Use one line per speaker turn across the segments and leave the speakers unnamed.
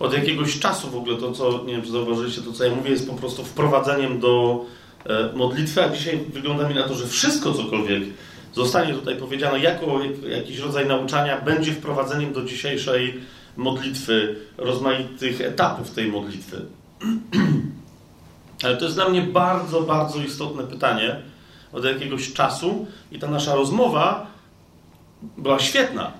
Od jakiegoś czasu w ogóle to, co, nie wiem czy zauważyliście, to co ja mówię, jest po prostu wprowadzeniem do e, modlitwy, a dzisiaj wygląda mi na to, że wszystko cokolwiek zostanie tutaj powiedziane jako jakiś rodzaj nauczania, będzie wprowadzeniem do dzisiejszej modlitwy, rozmaitych etapów tej modlitwy. Ale to jest dla mnie bardzo, bardzo istotne pytanie od jakiegoś czasu i ta nasza rozmowa była świetna.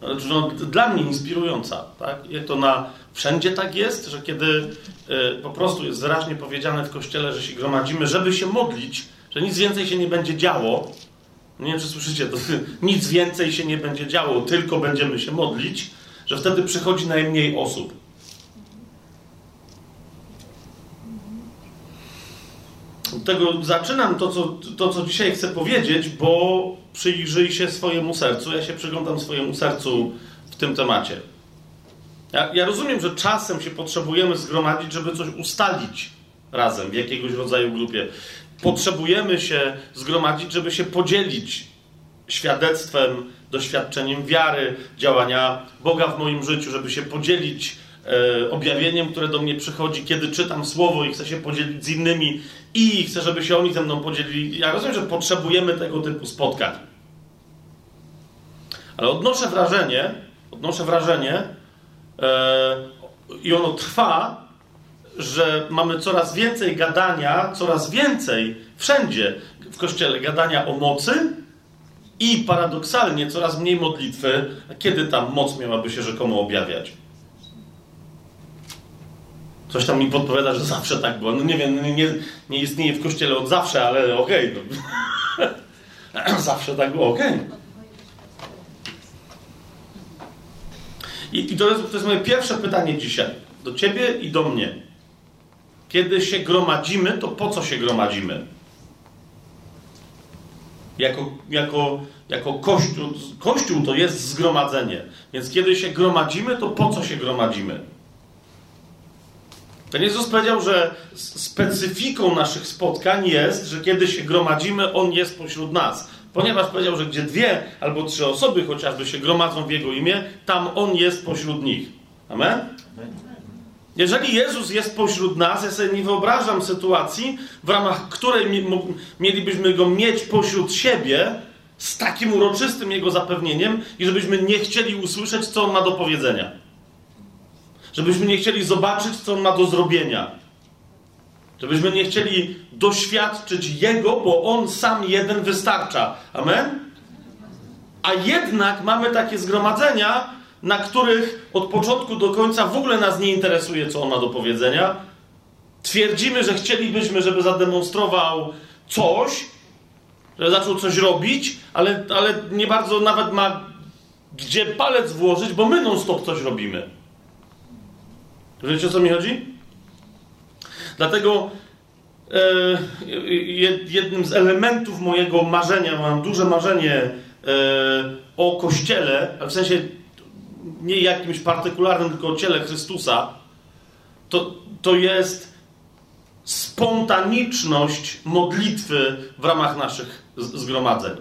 No, dla mnie inspirująca. Tak? Jak to na wszędzie tak jest, że kiedy y, po prostu jest wyraźnie powiedziane w kościele, że się gromadzimy, żeby się modlić, że nic więcej się nie będzie działo. Nie wiem, czy słyszycie, to, nic więcej się nie będzie działo, tylko będziemy się modlić, że wtedy przychodzi najmniej osób. Od tego zaczynam to co, to, co dzisiaj chcę powiedzieć, bo przyjrzyj się swojemu sercu. Ja się przyglądam swojemu sercu w tym temacie. Ja, ja rozumiem, że czasem się potrzebujemy zgromadzić, żeby coś ustalić razem w jakiegoś rodzaju grupie. Potrzebujemy się zgromadzić, żeby się podzielić świadectwem, doświadczeniem wiary, działania Boga w moim życiu, żeby się podzielić e, objawieniem, które do mnie przychodzi, kiedy czytam słowo i chcę się podzielić z innymi i chcę, żeby się oni ze mną podzielili. Ja rozumiem, że potrzebujemy tego typu spotkań. Ale odnoszę wrażenie, odnoszę wrażenie e, i ono trwa, że mamy coraz więcej gadania, coraz więcej wszędzie w kościele gadania o mocy i paradoksalnie coraz mniej modlitwy, kiedy ta moc miałaby się rzekomo objawiać. Coś tam mi podpowiada, że zawsze tak było. No nie wiem, nie, nie istnieje w kościele od zawsze, ale okej. Okay, no. zawsze tak było, okej. Okay. I, I, to, jest, to jest moje pierwsze pytanie dzisiaj. Do ciebie i do mnie. Kiedy się gromadzimy, to po co się gromadzimy? Jako, jako, jako kościół, kościół to jest zgromadzenie. Więc kiedy się gromadzimy, to po co się gromadzimy? Ten Jezus powiedział, że specyfiką naszych spotkań jest, że kiedy się gromadzimy, On jest pośród nas. Ponieważ powiedział, że gdzie dwie albo trzy osoby chociażby się gromadzą w Jego imię, tam On jest pośród nich. Amen? Jeżeli Jezus jest pośród nas, ja sobie nie wyobrażam sytuacji, w ramach której mielibyśmy Go mieć pośród siebie z takim uroczystym Jego zapewnieniem i żebyśmy nie chcieli usłyszeć, co On ma do powiedzenia. Żebyśmy nie chcieli zobaczyć, co On ma do zrobienia. Żebyśmy nie chcieli doświadczyć Jego, bo On sam jeden wystarcza. Amen? A jednak mamy takie zgromadzenia, na których od początku do końca w ogóle nas nie interesuje, co On ma do powiedzenia. Twierdzimy, że chcielibyśmy, żeby zademonstrował coś, że zaczął coś robić, ale, ale nie bardzo nawet ma gdzie palec włożyć, bo my non-stop coś robimy. Wiecie o co mi chodzi? Dlatego e, jednym z elementów mojego marzenia, mam duże marzenie e, o Kościele, w sensie nie jakimś partykularnym, tylko o ciele Chrystusa, to, to jest spontaniczność modlitwy w ramach naszych zgromadzeń.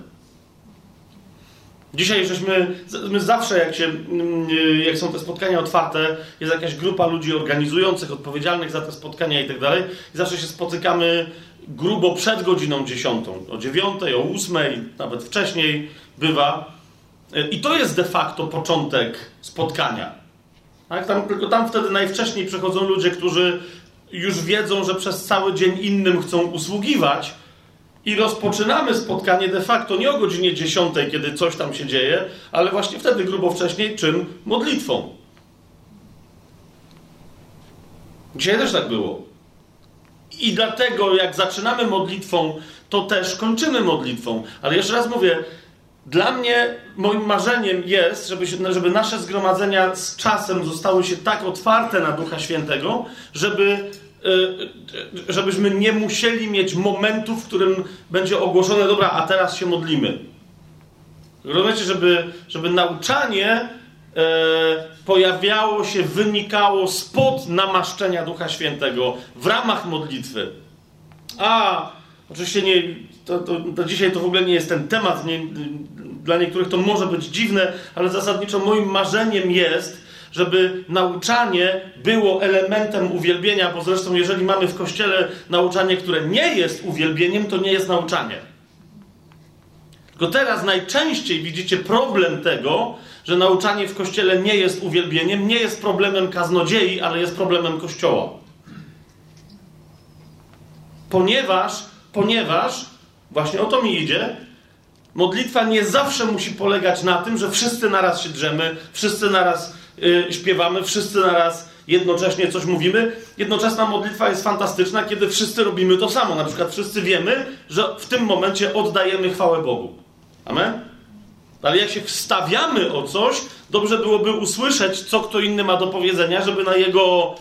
Dzisiaj żeśmy, my zawsze jak, się, mm, jak są te spotkania otwarte, jest jakaś grupa ludzi organizujących, odpowiedzialnych za te spotkania i tak dalej, i zawsze się spotykamy grubo przed godziną dziesiątą, o dziewiątej, o ósmej, nawet wcześniej bywa. I to jest de facto początek spotkania. Tak? Tam, tylko tam wtedy najwcześniej przychodzą ludzie, którzy już wiedzą, że przez cały dzień innym chcą usługiwać, i rozpoczynamy spotkanie de facto nie o godzinie 10, kiedy coś tam się dzieje, ale właśnie wtedy grubo wcześniej, czym modlitwą. Dzisiaj też tak było. I dlatego, jak zaczynamy modlitwą, to też kończymy modlitwą. Ale jeszcze raz mówię, dla mnie moim marzeniem jest, żeby, żeby nasze zgromadzenia z czasem zostały się tak otwarte na Ducha Świętego, żeby żebyśmy nie musieli mieć momentu, w którym będzie ogłoszone, dobra, a teraz się modlimy. Rozumiecie, żeby, żeby nauczanie e, pojawiało się, wynikało spod namaszczenia Ducha Świętego w ramach modlitwy. A, oczywiście nie, to, to, to dzisiaj to w ogóle nie jest ten temat. Nie, dla niektórych to może być dziwne, ale zasadniczo moim marzeniem jest, żeby nauczanie było elementem uwielbienia, bo zresztą jeżeli mamy w kościele nauczanie, które nie jest uwielbieniem, to nie jest nauczanie. Tylko teraz najczęściej widzicie problem tego, że nauczanie w kościele nie jest uwielbieniem, nie jest problemem kaznodziei, ale jest problemem kościoła. Ponieważ, ponieważ, właśnie o to mi idzie, modlitwa nie zawsze musi polegać na tym, że wszyscy naraz się drzemy, wszyscy naraz yy, śpiewamy, wszyscy naraz jednocześnie coś mówimy. Jednoczesna modlitwa jest fantastyczna, kiedy wszyscy robimy to samo. Na przykład wszyscy wiemy, że w tym momencie oddajemy chwałę Bogu. Amen? Ale jak się wstawiamy o coś, dobrze byłoby usłyszeć, co kto inny ma do powiedzenia, żeby na jego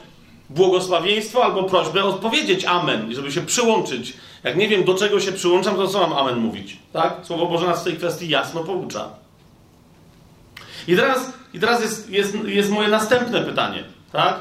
błogosławieństwo albo prośbę odpowiedzieć amen i żeby się przyłączyć. Jak nie wiem, do czego się przyłączam, to co mam amen mówić? Tak? Słowo Boże nas w tej kwestii jasno poucza. I teraz, i teraz jest, jest, jest moje następne pytanie. Tak?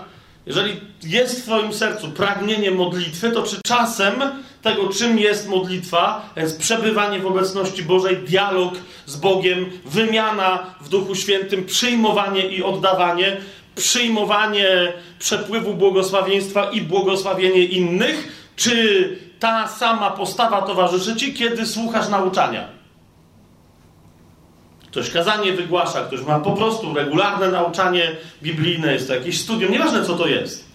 Jeżeli jest w Twoim sercu pragnienie modlitwy, to czy czasem tego, czym jest modlitwa, jest przebywanie w obecności Bożej, dialog z Bogiem, wymiana w Duchu Świętym, przyjmowanie i oddawanie, przyjmowanie przepływu błogosławieństwa i błogosławienie innych, czy ta sama postawa towarzyszy Ci, kiedy słuchasz nauczania? Ktoś kazanie wygłasza, ktoś ma po prostu regularne nauczanie biblijne, jest to jakieś studium, nieważne co to jest.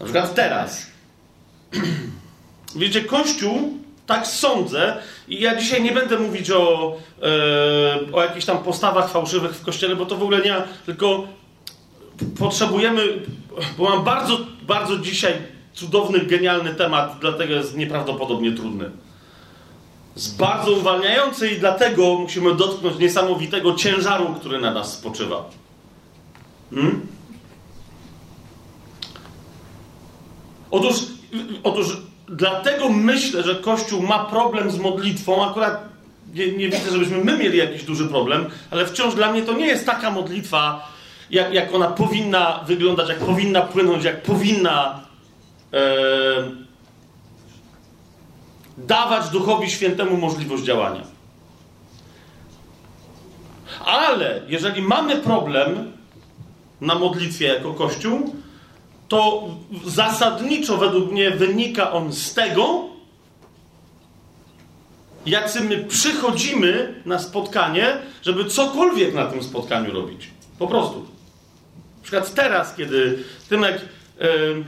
Na przykład teraz. Wiecie, Kościół, tak sądzę, i ja dzisiaj nie będę mówić o, e, o jakichś tam postawach fałszywych w Kościele, bo to w ogóle nie, tylko potrzebujemy, bo mam bardzo, bardzo dzisiaj cudowny, genialny temat, dlatego jest nieprawdopodobnie trudny bardzo uwalniający i dlatego musimy dotknąć niesamowitego ciężaru, który na nas spoczywa. Hmm? Otóż, otóż dlatego myślę, że Kościół ma problem z modlitwą. Akurat nie, nie widzę, żebyśmy my mieli jakiś duży problem, ale wciąż dla mnie to nie jest taka modlitwa, jak, jak ona powinna wyglądać, jak powinna płynąć, jak powinna. E, dawać Duchowi Świętemu możliwość działania. Ale jeżeli mamy problem na modlitwie jako Kościół, to zasadniczo według mnie wynika on z tego, jacy my przychodzimy na spotkanie, żeby cokolwiek na tym spotkaniu robić. Po prostu. Na przykład teraz, kiedy Tymek yy,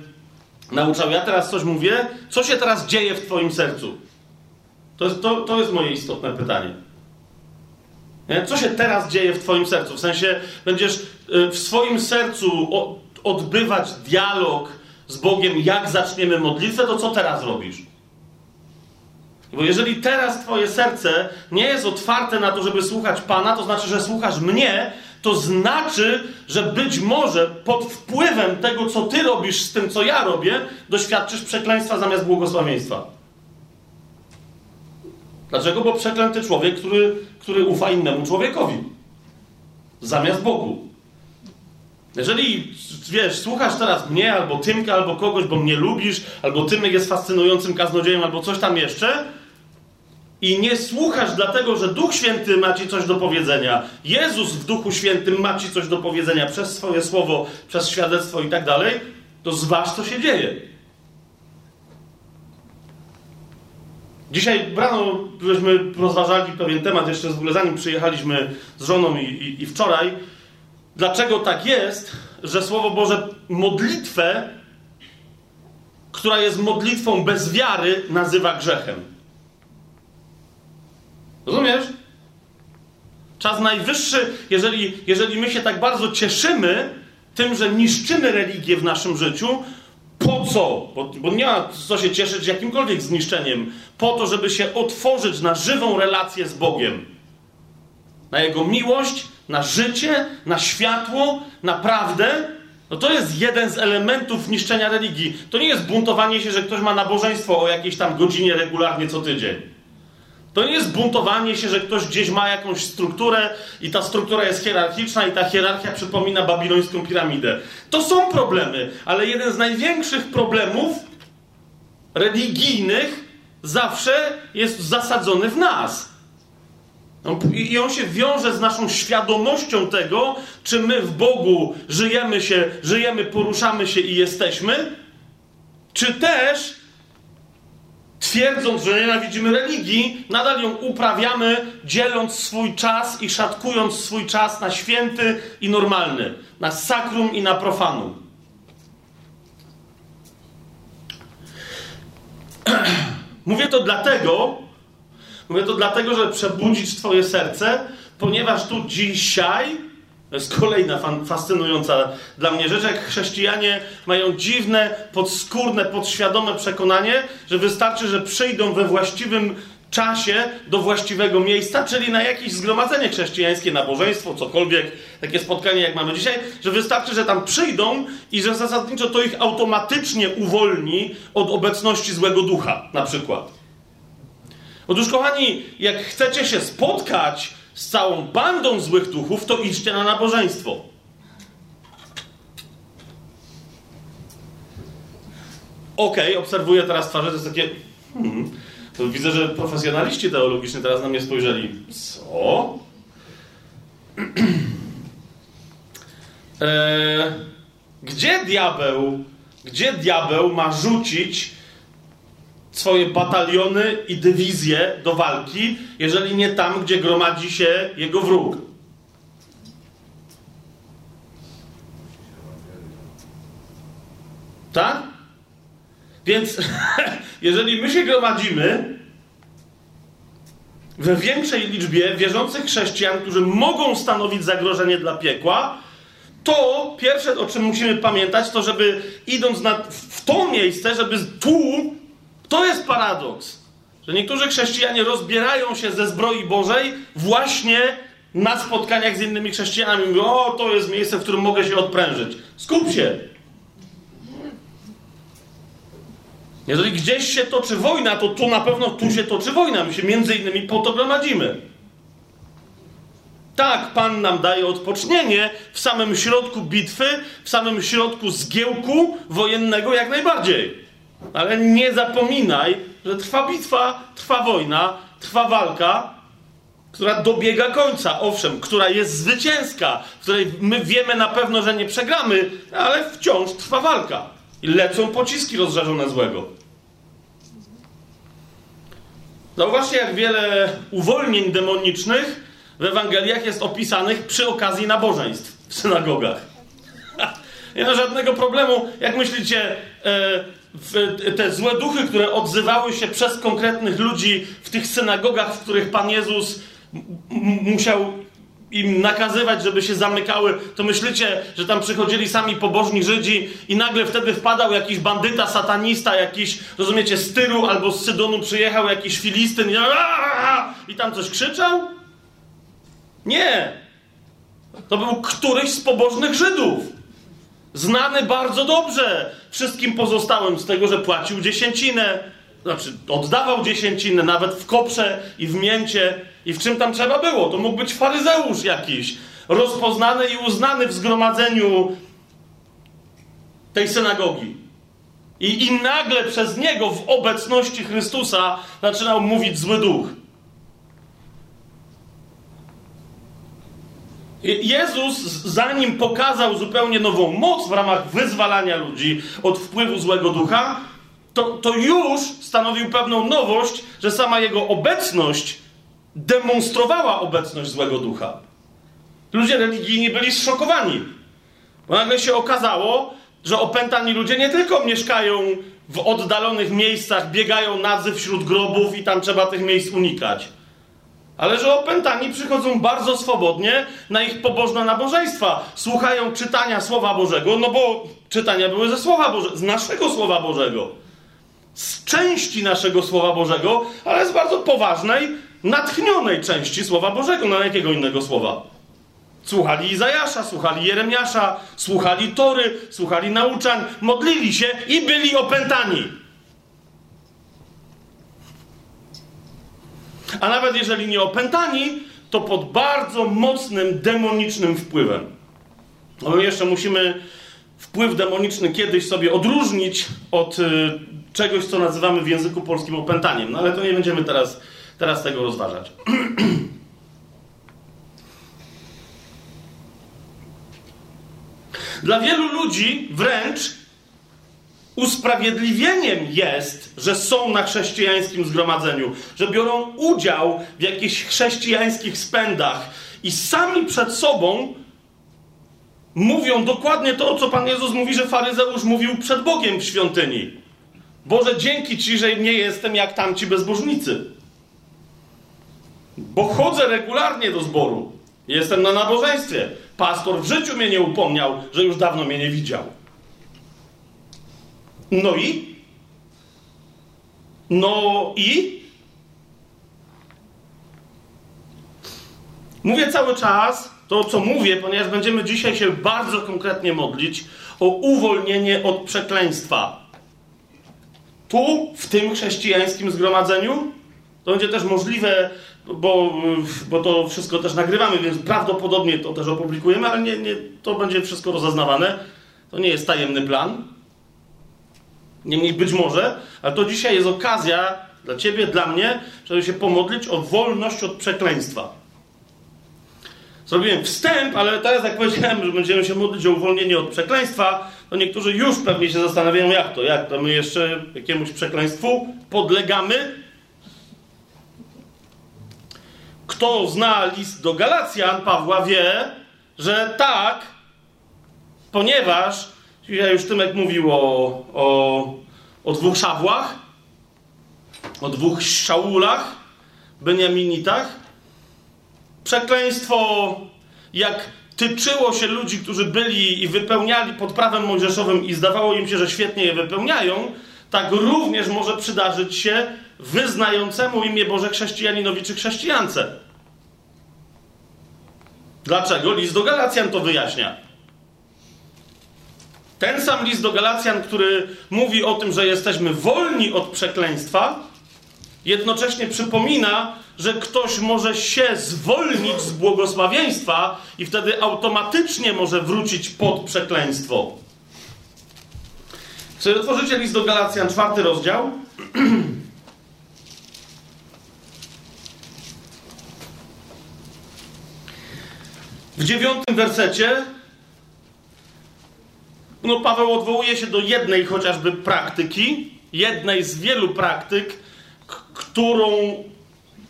nauczał, ja teraz coś mówię, co się teraz dzieje w Twoim sercu? To jest, to, to jest moje istotne pytanie. Nie? Co się teraz dzieje w Twoim sercu? W sensie, będziesz y, w swoim sercu odbywać dialog z Bogiem, jak zaczniemy modlitwę, to co teraz robisz? Bo jeżeli teraz Twoje serce nie jest otwarte na to, żeby słuchać Pana, to znaczy, że słuchasz mnie, to znaczy, że być może pod wpływem tego, co Ty robisz z tym, co ja robię, doświadczysz przekleństwa zamiast błogosławieństwa. Dlaczego? Bo przeklęty człowiek, który, który ufa innemu człowiekowi. Zamiast Bogu. Jeżeli, wiesz, słuchasz teraz mnie, albo Tymka, albo kogoś, bo mnie lubisz, albo Tymek jest fascynującym kaznodziejem, albo coś tam jeszcze, i nie słuchasz dlatego, że Duch Święty ma ci coś do powiedzenia, Jezus w Duchu Świętym ma ci coś do powiedzenia przez swoje słowo, przez świadectwo i tak dalej, to zważ, co się dzieje. Dzisiaj rano żeśmy rozważali pewien temat, jeszcze w ogóle zanim przyjechaliśmy z żoną i, i, i wczoraj. Dlaczego tak jest, że Słowo Boże modlitwę, która jest modlitwą bez wiary, nazywa grzechem? Rozumiesz? Czas najwyższy, jeżeli, jeżeli my się tak bardzo cieszymy tym, że niszczymy religię w naszym życiu, po co? Bo, bo, nie ma co się cieszyć jakimkolwiek zniszczeniem. Po to, żeby się otworzyć na żywą relację z Bogiem. Na Jego miłość, na życie, na światło, na prawdę. No to jest jeden z elementów niszczenia religii. To nie jest buntowanie się, że ktoś ma nabożeństwo o jakiejś tam godzinie regularnie co tydzień. To nie jest buntowanie się, że ktoś gdzieś ma jakąś strukturę i ta struktura jest hierarchiczna i ta hierarchia przypomina babilońską piramidę. To są problemy, ale jeden z największych problemów religijnych zawsze jest zasadzony w nas. I on się wiąże z naszą świadomością tego, czy my w Bogu żyjemy się, żyjemy, poruszamy się i jesteśmy, czy też twierdząc, że nienawidzimy religii, nadal ją uprawiamy, dzieląc swój czas i szatkując swój czas na święty i normalny, na sakrum i na profanum. Mówię to dlatego, mówię to dlatego, żeby przebudzić Twoje serce, ponieważ tu dzisiaj to jest kolejna fascynująca dla mnie rzecz, jak chrześcijanie mają dziwne, podskórne, podświadome przekonanie, że wystarczy, że przyjdą we właściwym czasie do właściwego miejsca, czyli na jakieś zgromadzenie chrześcijańskie, nabożeństwo, cokolwiek, takie spotkanie jak mamy dzisiaj, że wystarczy, że tam przyjdą i że zasadniczo to ich automatycznie uwolni od obecności złego ducha, na przykład. Otóż, kochani, jak chcecie się spotkać z całą bandą złych duchów, to idźcie na nabożeństwo. Okej, okay, obserwuję teraz twarze, to jest takie. Hmm, to widzę, że profesjonaliści teologiczni teraz na mnie spojrzeli. Co? eee, gdzie diabeł, gdzie diabeł ma rzucić swoje bataliony i dywizje do walki, jeżeli nie tam, gdzie gromadzi się jego wróg. Tak? Więc jeżeli my się gromadzimy we większej liczbie wierzących chrześcijan, którzy mogą stanowić zagrożenie dla piekła, to pierwsze, o czym musimy pamiętać, to żeby idąc na, w to miejsce, żeby tu to jest paradoks, że niektórzy chrześcijanie rozbierają się ze zbroi Bożej właśnie na spotkaniach z innymi chrześcijanami. O, to jest miejsce, w którym mogę się odprężyć. Skup się. Jeżeli gdzieś się toczy wojna, to tu na pewno tu się toczy wojna. My się między innymi po to gromadzimy. Tak, Pan nam daje odpocznienie w samym środku bitwy, w samym środku zgiełku wojennego jak najbardziej. Ale nie zapominaj, że trwa bitwa, trwa wojna, trwa walka, która dobiega końca, owszem, która jest zwycięska, w której my wiemy na pewno, że nie przegramy, ale wciąż trwa walka. I lecą pociski rozżarzone złego. Zauważcie, jak wiele uwolnień demonicznych w Ewangeliach jest opisanych przy okazji nabożeństw w synagogach. nie ma żadnego problemu. Jak myślicie, e, te złe duchy, które odzywały się przez konkretnych ludzi w tych synagogach, w których Pan Jezus musiał im nakazywać, żeby się zamykały, to myślicie, że tam przychodzili sami pobożni Żydzi i nagle wtedy wpadał jakiś bandyta, satanista, jakiś, rozumiecie, z Tyru albo z Sydonu przyjechał jakiś Filistyn i, i tam coś krzyczał? Nie! To był któryś z pobożnych Żydów. Znany bardzo dobrze wszystkim pozostałym z tego, że płacił dziesięcinę, znaczy oddawał dziesięcinę, nawet w koprze i w mięcie i w czym tam trzeba było. To mógł być faryzeusz jakiś, rozpoznany i uznany w zgromadzeniu tej synagogi. I, I nagle przez niego w obecności Chrystusa zaczynał mówić zły duch. Jezus, zanim pokazał zupełnie nową moc w ramach wyzwalania ludzi od wpływu złego ducha, to, to już stanowił pewną nowość, że sama jego obecność demonstrowała obecność złego ducha. Ludzie religijni byli zszokowani, bo nagle się okazało, że opętani ludzie nie tylko mieszkają w oddalonych miejscach, biegają nadzy wśród grobów i tam trzeba tych miejsc unikać ale że opętani przychodzą bardzo swobodnie na ich pobożne nabożeństwa. Słuchają czytania Słowa Bożego, no bo czytania były ze Słowa Bożego, z naszego Słowa Bożego. Z części naszego Słowa Bożego, ale z bardzo poważnej, natchnionej części Słowa Bożego. Na jakiego innego słowa? Słuchali Izajasza, słuchali Jeremiasza, słuchali Tory, słuchali nauczań, modlili się i byli opętani. A nawet jeżeli nie opętani, to pod bardzo mocnym demonicznym wpływem. No my jeszcze musimy wpływ demoniczny kiedyś sobie odróżnić od y, czegoś, co nazywamy w języku polskim opętaniem. No ale to nie będziemy teraz, teraz tego rozważać. Dla wielu ludzi wręcz usprawiedliwieniem jest, że są na chrześcijańskim zgromadzeniu, że biorą udział w jakichś chrześcijańskich spędach i sami przed sobą mówią dokładnie to, co Pan Jezus mówi, że faryzeusz mówił przed Bogiem w świątyni. Boże, dzięki Ci, że nie jestem jak tamci bezbożnicy. Bo chodzę regularnie do zboru. Jestem na nabożeństwie. Pastor w życiu mnie nie upomniał, że już dawno mnie nie widział. No i? No i? Mówię cały czas to, co mówię, ponieważ będziemy dzisiaj się bardzo konkretnie modlić o uwolnienie od przekleństwa. Tu, w tym chrześcijańskim zgromadzeniu, to będzie też możliwe, bo, bo to wszystko też nagrywamy, więc prawdopodobnie to też opublikujemy, ale nie, nie, to będzie wszystko rozeznawane. To nie jest tajemny plan. Niemniej być może, ale to dzisiaj jest okazja dla ciebie, dla mnie, żeby się pomodlić o wolność od przekleństwa. Zrobiłem wstęp, ale teraz jak powiedziałem, że będziemy się modlić o uwolnienie od przekleństwa, to niektórzy już pewnie się zastanawiają, jak to, jak to my jeszcze jakiemuś przekleństwu podlegamy. Kto zna list do Galacjan Pawła wie, że tak, ponieważ Dzisiaj już Tymek mówił o, o, o dwóch szawłach, o dwóch szaulach, Beniaminitach. Przekleństwo, jak tyczyło się ludzi, którzy byli i wypełniali pod prawem mojżeszowym i zdawało im się, że świetnie je wypełniają, tak również może przydarzyć się wyznającemu imię Boże chrześcijaninowi czy chrześcijance. Dlaczego? List do Galacjan to wyjaśnia. Ten sam list do Galacjan, który mówi o tym, że jesteśmy wolni od przekleństwa, jednocześnie przypomina, że ktoś może się zwolnić z błogosławieństwa i wtedy automatycznie może wrócić pod przekleństwo. Czy otworzycie list do Galacjan, czwarty rozdział? W dziewiątym wersecie no Paweł odwołuje się do jednej chociażby praktyki, jednej z wielu praktyk, którą,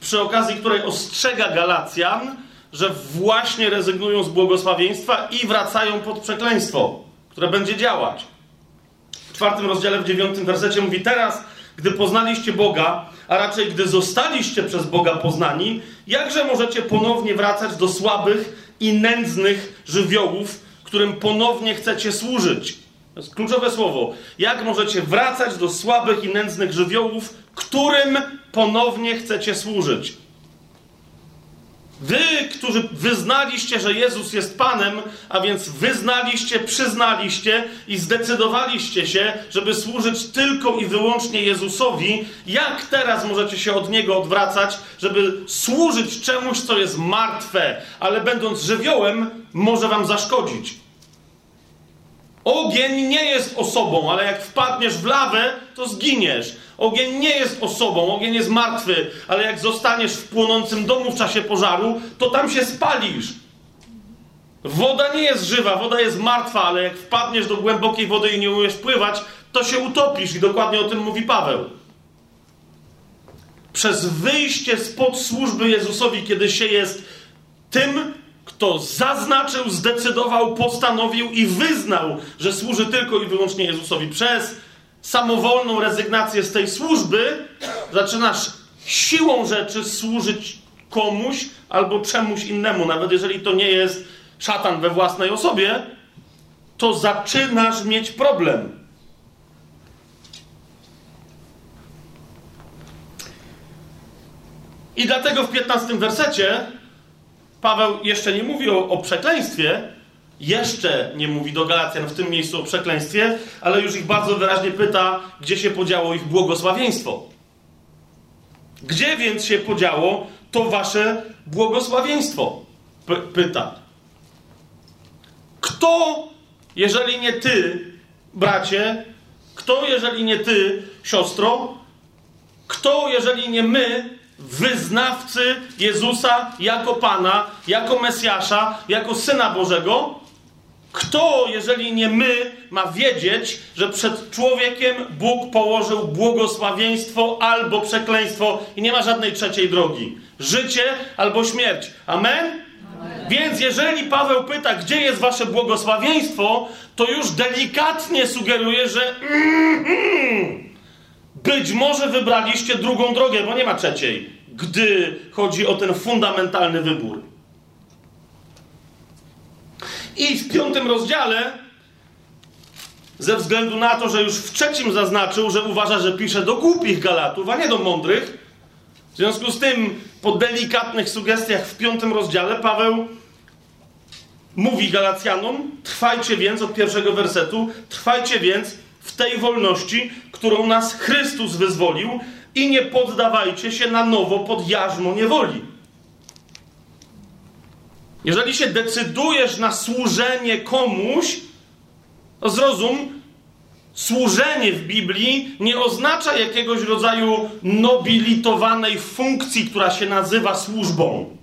przy okazji której ostrzega Galacjan, że właśnie rezygnują z błogosławieństwa i wracają pod przekleństwo, które będzie działać. W czwartym rozdziale, w dziewiątym wersecie mówi teraz, gdy poznaliście Boga, a raczej gdy zostaliście przez Boga poznani, jakże możecie ponownie wracać do słabych i nędznych żywiołów, którym ponownie chcecie służyć. To jest kluczowe słowo. Jak możecie wracać do słabych i nędznych żywiołów, którym ponownie chcecie służyć? Wy, którzy wyznaliście, że Jezus jest Panem, a więc wyznaliście, przyznaliście i zdecydowaliście się, żeby służyć tylko i wyłącznie Jezusowi, jak teraz możecie się od Niego odwracać, żeby służyć czemuś, co jest martwe, ale będąc żywiołem, może Wam zaszkodzić? Ogień nie jest osobą, ale jak wpadniesz w lawę, to zginiesz. Ogień nie jest osobą, ogień jest martwy, ale jak zostaniesz w płonącym domu w czasie pożaru, to tam się spalisz. Woda nie jest żywa, woda jest martwa, ale jak wpadniesz do głębokiej wody i nie umiesz pływać, to się utopisz. I dokładnie o tym mówi Paweł. Przez wyjście spod służby Jezusowi, kiedy się jest tym, kto zaznaczył, zdecydował, postanowił i wyznał, że służy tylko i wyłącznie Jezusowi przez samowolną rezygnację z tej służby, zaczynasz siłą rzeczy służyć komuś albo czemuś innemu, nawet jeżeli to nie jest szatan we własnej osobie, to zaczynasz mieć problem. I dlatego w 15 wersecie Paweł jeszcze nie mówi o, o przekleństwie, jeszcze nie mówi do Galacjan w tym miejscu o przekleństwie, ale już ich bardzo wyraźnie pyta, gdzie się podziało ich błogosławieństwo. Gdzie więc się podziało to wasze błogosławieństwo? P pyta. Kto, jeżeli nie ty, bracie, kto, jeżeli nie ty, siostro, kto, jeżeli nie my, wyznawcy Jezusa jako Pana, jako Mesjasza, jako Syna Bożego, Kto, jeżeli nie my, ma wiedzieć, że przed człowiekiem Bóg położył błogosławieństwo albo przekleństwo i nie ma żadnej trzeciej drogi? Życie albo śmierć. Amen? Amen? Więc jeżeli Paweł pyta, gdzie jest wasze błogosławieństwo, to już delikatnie sugeruje, że mm, być może wybraliście drugą drogę, bo nie ma trzeciej, gdy chodzi o ten fundamentalny wybór. I w piątym rozdziale, ze względu na to, że już w trzecim zaznaczył, że uważa, że pisze do głupich Galatów, a nie do mądrych, w związku z tym, po delikatnych sugestiach w piątym rozdziale, Paweł mówi Galacjanom: Trwajcie więc od pierwszego wersetu, trwajcie więc w tej wolności, którą nas Chrystus wyzwolił, i nie poddawajcie się na nowo pod jarzmo niewoli. Jeżeli się decydujesz na służenie komuś, to zrozum, służenie w Biblii nie oznacza jakiegoś rodzaju nobilitowanej funkcji, która się nazywa służbą.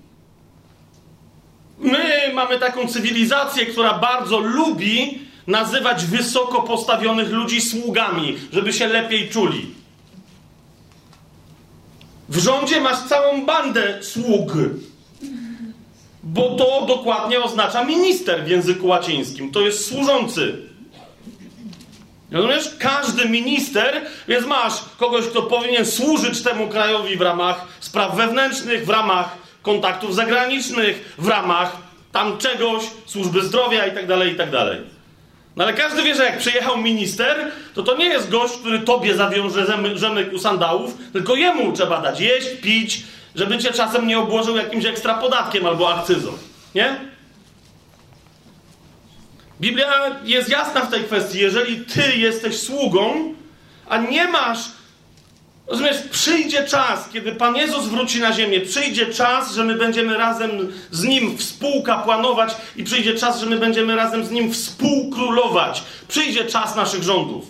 My mamy taką cywilizację, która bardzo lubi nazywać wysoko postawionych ludzi sługami, żeby się lepiej czuli. W rządzie masz całą bandę sług bo to dokładnie oznacza minister w języku łacińskim. To jest służący. Rozumiesz? Każdy minister, więc masz kogoś, kto powinien służyć temu krajowi w ramach spraw wewnętrznych, w ramach kontaktów zagranicznych, w ramach tam czegoś, służby zdrowia i tak dalej, i tak dalej. No ale każdy wie, że jak przyjechał minister, to to nie jest gość, który tobie zawiąże rzemyk u sandałów, tylko jemu trzeba dać jeść, pić, żeby cię czasem nie obłożył jakimś ekstra podatkiem albo akcyzą. Nie? Biblia jest jasna w tej kwestii. Jeżeli ty jesteś sługą, a nie masz. Rozumiesz, przyjdzie czas, kiedy Pan Jezus wróci na ziemię, przyjdzie czas, że my będziemy razem z Nim współkapłanować i przyjdzie czas, że my będziemy razem z Nim współkrólować. Przyjdzie czas naszych rządów.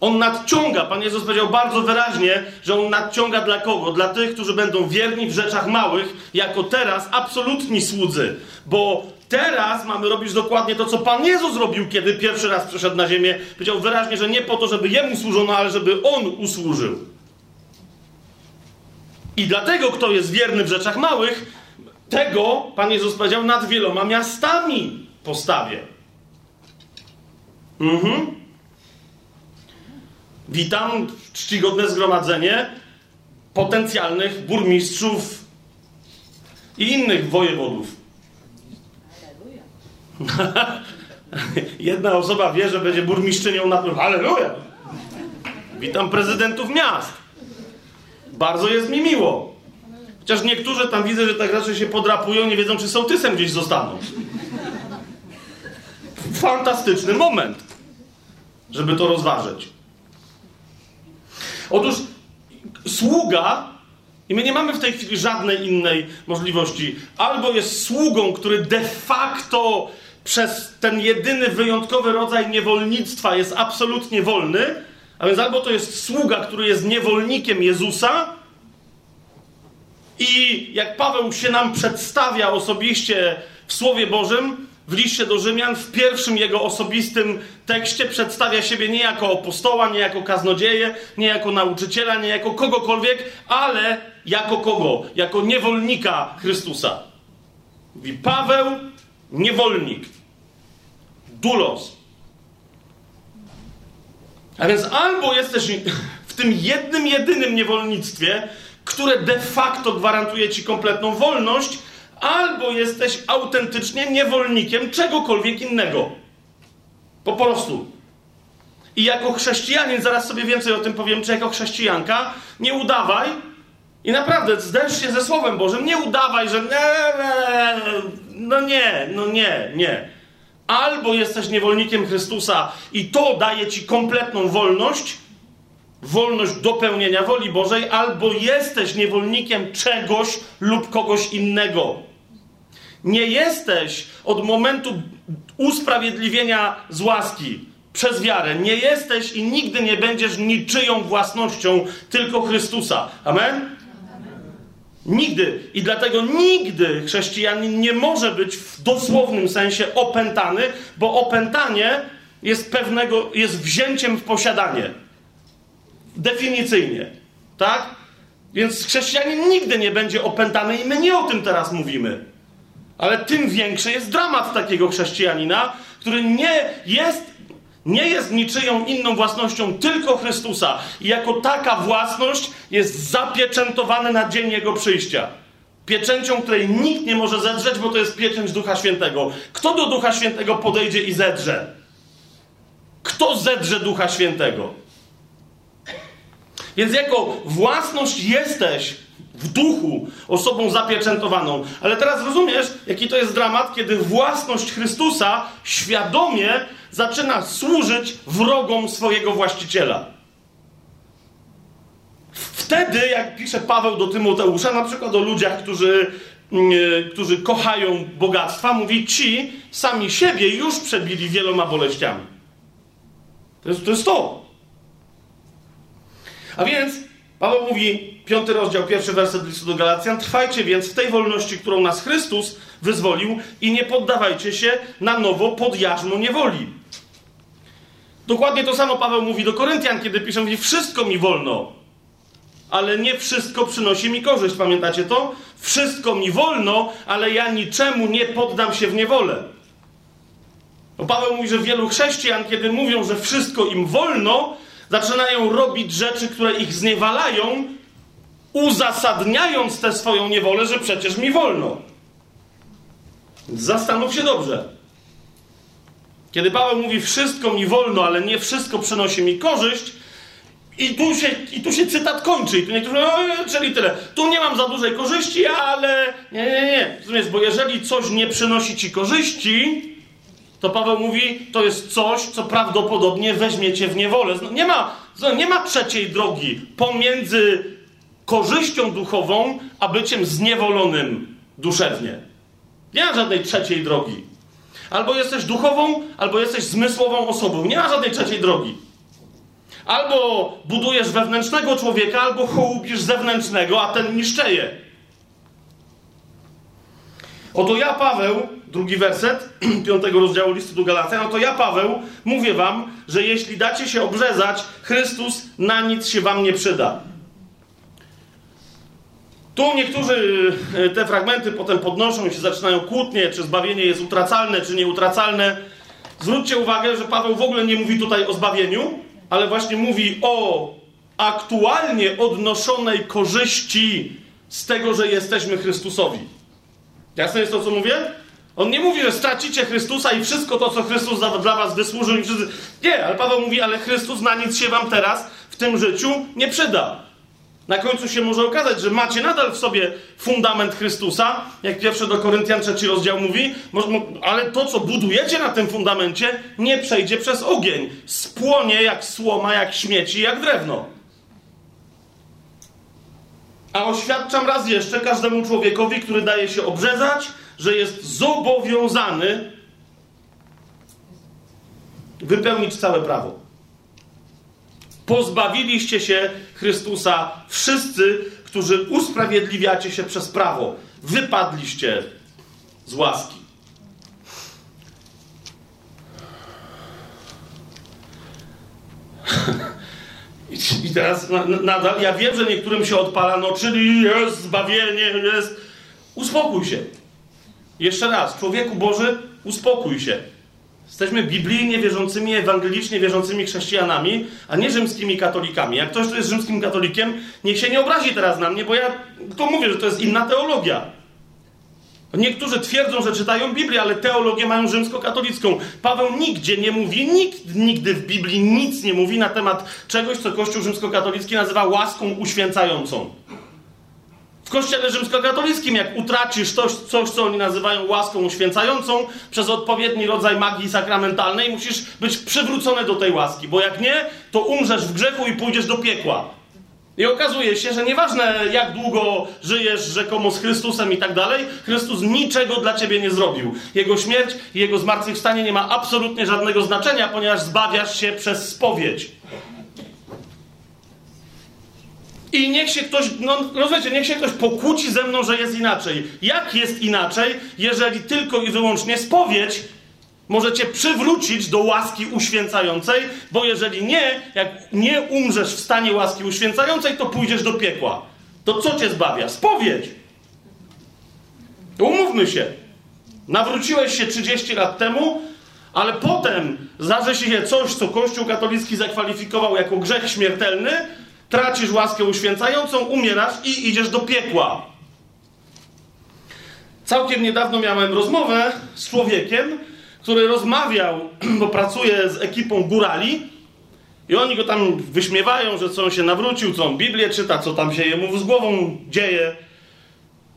On nadciąga, Pan Jezus powiedział bardzo wyraźnie, że On nadciąga dla kogo? Dla tych, którzy będą wierni w rzeczach małych, jako teraz absolutni słudzy. Bo teraz mamy robić dokładnie to, co Pan Jezus robił, kiedy pierwszy raz przyszedł na ziemię. Powiedział wyraźnie, że nie po to, żeby Jemu służono, ale żeby On usłużył. I dlatego, kto jest wierny w rzeczach małych, tego, Pan Jezus powiedział, nad wieloma miastami postawię. Mhm. Witam czcigodne zgromadzenie potencjalnych burmistrzów i innych wojewodów. Jedna osoba wie, że będzie burmistrzynią na pewno. Aleluja! Witam prezydentów miast. Bardzo jest mi miło. Chociaż niektórzy tam widzę, że tak raczej się podrapują, nie wiedzą, czy sołtysem gdzieś zostaną. Fantastyczny moment, żeby to rozważyć. Otóż sługa, i my nie mamy w tej chwili żadnej innej możliwości, albo jest sługą, który de facto przez ten jedyny wyjątkowy rodzaj niewolnictwa jest absolutnie wolny, a więc albo to jest sługa, który jest niewolnikiem Jezusa, i jak Paweł się nam przedstawia osobiście w Słowie Bożym, w liście do Rzymian, w pierwszym jego osobistym tekście przedstawia siebie nie jako apostoła, nie jako kaznodzieję, nie jako nauczyciela, nie jako kogokolwiek, ale jako kogo? Jako niewolnika Chrystusa. Mówi Paweł, niewolnik. Dulos. A więc albo jesteś w tym jednym, jedynym niewolnictwie, które de facto gwarantuje ci kompletną wolność, albo jesteś autentycznie niewolnikiem czegokolwiek innego. Po prostu. I jako chrześcijanin, zaraz sobie więcej o tym powiem, czy jako chrześcijanka, nie udawaj i naprawdę zderz się ze Słowem Bożym, nie udawaj, że nie, no nie, no nie, nie. Albo jesteś niewolnikiem Chrystusa i to daje ci kompletną wolność, wolność do pełnienia woli Bożej, albo jesteś niewolnikiem czegoś lub kogoś innego. Nie jesteś od momentu usprawiedliwienia z łaski przez wiarę. Nie jesteś i nigdy nie będziesz niczyją własnością, tylko Chrystusa. Amen? Nigdy. I dlatego nigdy chrześcijanin nie może być w dosłownym sensie opętany, bo opętanie jest pewnego, jest wzięciem w posiadanie. Definicyjnie. Tak? Więc chrześcijanin nigdy nie będzie opętany i my nie o tym teraz mówimy. Ale tym większy jest dramat takiego chrześcijanina, który nie jest, nie jest niczyją inną własnością, tylko Chrystusa. I jako taka własność jest zapieczętowany na dzień Jego przyjścia. Pieczęcią, której nikt nie może zedrzeć, bo to jest pieczęć Ducha Świętego. Kto do Ducha Świętego podejdzie i zedrze? Kto zedrze Ducha Świętego? Więc jako własność jesteś w duchu osobą zapieczętowaną. Ale teraz rozumiesz, jaki to jest dramat, kiedy własność Chrystusa świadomie zaczyna służyć wrogom swojego właściciela. Wtedy, jak pisze Paweł do Tymoteusza, na przykład o ludziach, którzy, yy, którzy kochają bogactwa, mówi: Ci sami siebie już przebili wieloma boleściami. To jest to. Jest to. A więc Paweł mówi, piąty rozdział, pierwszy werset listu do Galacjan, trwajcie więc w tej wolności, którą nas Chrystus wyzwolił i nie poddawajcie się na nowo pod jarzmo niewoli. Dokładnie to samo Paweł mówi do Koryntian, kiedy pisze, mówi, wszystko mi wolno, ale nie wszystko przynosi mi korzyść. Pamiętacie to? Wszystko mi wolno, ale ja niczemu nie poddam się w niewolę. Bo Paweł mówi, że wielu chrześcijan, kiedy mówią, że wszystko im wolno, zaczynają robić rzeczy, które ich zniewalają, uzasadniając tę swoją niewolę, że przecież mi wolno. Zastanów się dobrze. Kiedy Paweł mówi, wszystko mi wolno, ale nie wszystko przynosi mi korzyść, i tu się, i tu się cytat kończy. I tu niektórzy no, czyli tyle. Tu nie mam za dużej korzyści, ale nie, nie, nie. Rozumiesz, bo jeżeli coś nie przynosi ci korzyści, to Paweł mówi, to jest coś, co prawdopodobnie weźmiecie w niewolę. Nie ma, nie ma trzeciej drogi pomiędzy korzyścią duchową, a byciem zniewolonym duszewnie. Nie ma żadnej trzeciej drogi. Albo jesteś duchową, albo jesteś zmysłową osobą. Nie ma żadnej trzeciej drogi. Albo budujesz wewnętrznego człowieka, albo hołubisz zewnętrznego, a ten niszczeje. Oto ja, Paweł, drugi werset piątego rozdziału listu do Galacjan, oto ja, Paweł, mówię wam, że jeśli dacie się obrzezać, Chrystus na nic się wam nie przyda. Tu niektórzy e, te fragmenty potem podnoszą i się zaczynają kłótnie, czy zbawienie jest utracalne, czy nieutracalne. Zwróćcie uwagę, że Paweł w ogóle nie mówi tutaj o zbawieniu, ale właśnie mówi o aktualnie odnoszonej korzyści z tego, że jesteśmy Chrystusowi. Jasne jest to, co mówię? On nie mówi, że stracicie Chrystusa i wszystko to, co Chrystus dla was wysłużył. I wszyscy... Nie, ale Paweł mówi, ale Chrystus na nic się wam teraz w tym życiu nie przyda. Na końcu się może okazać, że macie nadal w sobie fundament Chrystusa, jak pierwszy do Koryntian trzeci rozdział mówi, ale to, co budujecie na tym fundamencie, nie przejdzie przez ogień. Spłonie jak słoma, jak śmieci, jak drewno. A oświadczam raz jeszcze każdemu człowiekowi, który daje się obrzezać, że jest zobowiązany wypełnić całe prawo. Pozbawiliście się Chrystusa wszyscy, którzy usprawiedliwiacie się przez prawo. Wypadliście z łaski. I teraz nadal, ja wiem, że niektórym się odpala, no czyli jest zbawienie, jest. Uspokój się. Jeszcze raz, człowieku Boży, uspokój się. Jesteśmy biblijnie wierzącymi, ewangelicznie wierzącymi chrześcijanami, a nie rzymskimi katolikami. Jak ktoś, kto jest rzymskim katolikiem, niech się nie obrazi teraz na mnie, bo ja to mówię, że to jest inna teologia. Niektórzy twierdzą, że czytają Biblię, ale teologię mają rzymskokatolicką. Paweł nigdzie nie mówi, nikt nigdy w Biblii nic nie mówi na temat czegoś, co Kościół rzymskokatolicki nazywa łaską uświęcającą. W kościele rzymskokatolickim, jak utracisz coś, coś, co oni nazywają łaską uświęcającą, przez odpowiedni rodzaj magii sakramentalnej, musisz być przywrócony do tej łaski, bo jak nie, to umrzesz w grzechu i pójdziesz do piekła. I okazuje się, że nieważne jak długo żyjesz rzekomo z Chrystusem i tak dalej, Chrystus niczego dla ciebie nie zrobił. Jego śmierć i jego zmartwychwstanie nie ma absolutnie żadnego znaczenia, ponieważ zbawiasz się przez spowiedź. I niech się ktoś, no rozumiecie, niech się ktoś pokłóci ze mną, że jest inaczej. Jak jest inaczej, jeżeli tylko i wyłącznie spowiedź możecie przywrócić do łaski uświęcającej, bo jeżeli nie, jak nie umrzesz w stanie łaski uświęcającej, to pójdziesz do piekła. To co cię zbawia? Spowiedź. Umówmy się. Nawróciłeś się 30 lat temu, ale potem zdarzy się coś, co Kościół katolicki zakwalifikował jako grzech śmiertelny, tracisz łaskę uświęcającą, umierasz i idziesz do piekła. Całkiem niedawno miałem rozmowę z człowiekiem, który rozmawiał, bo pracuje z ekipą górali i oni go tam wyśmiewają, że co on się nawrócił, co on Biblię czyta, co tam się jemu z głową dzieje.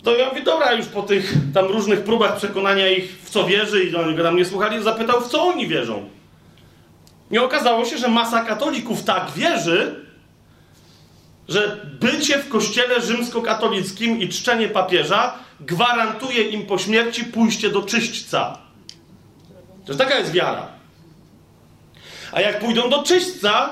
To ja mówię, dobra, już po tych tam różnych próbach przekonania ich, w co wierzy i oni go tam nie słuchali, zapytał, w co oni wierzą. I okazało się, że masa katolików tak wierzy, że bycie w kościele rzymskokatolickim i czczenie papieża gwarantuje im po śmierci pójście do czyśćca. To taka jest wiara. A jak pójdą do czyśćca,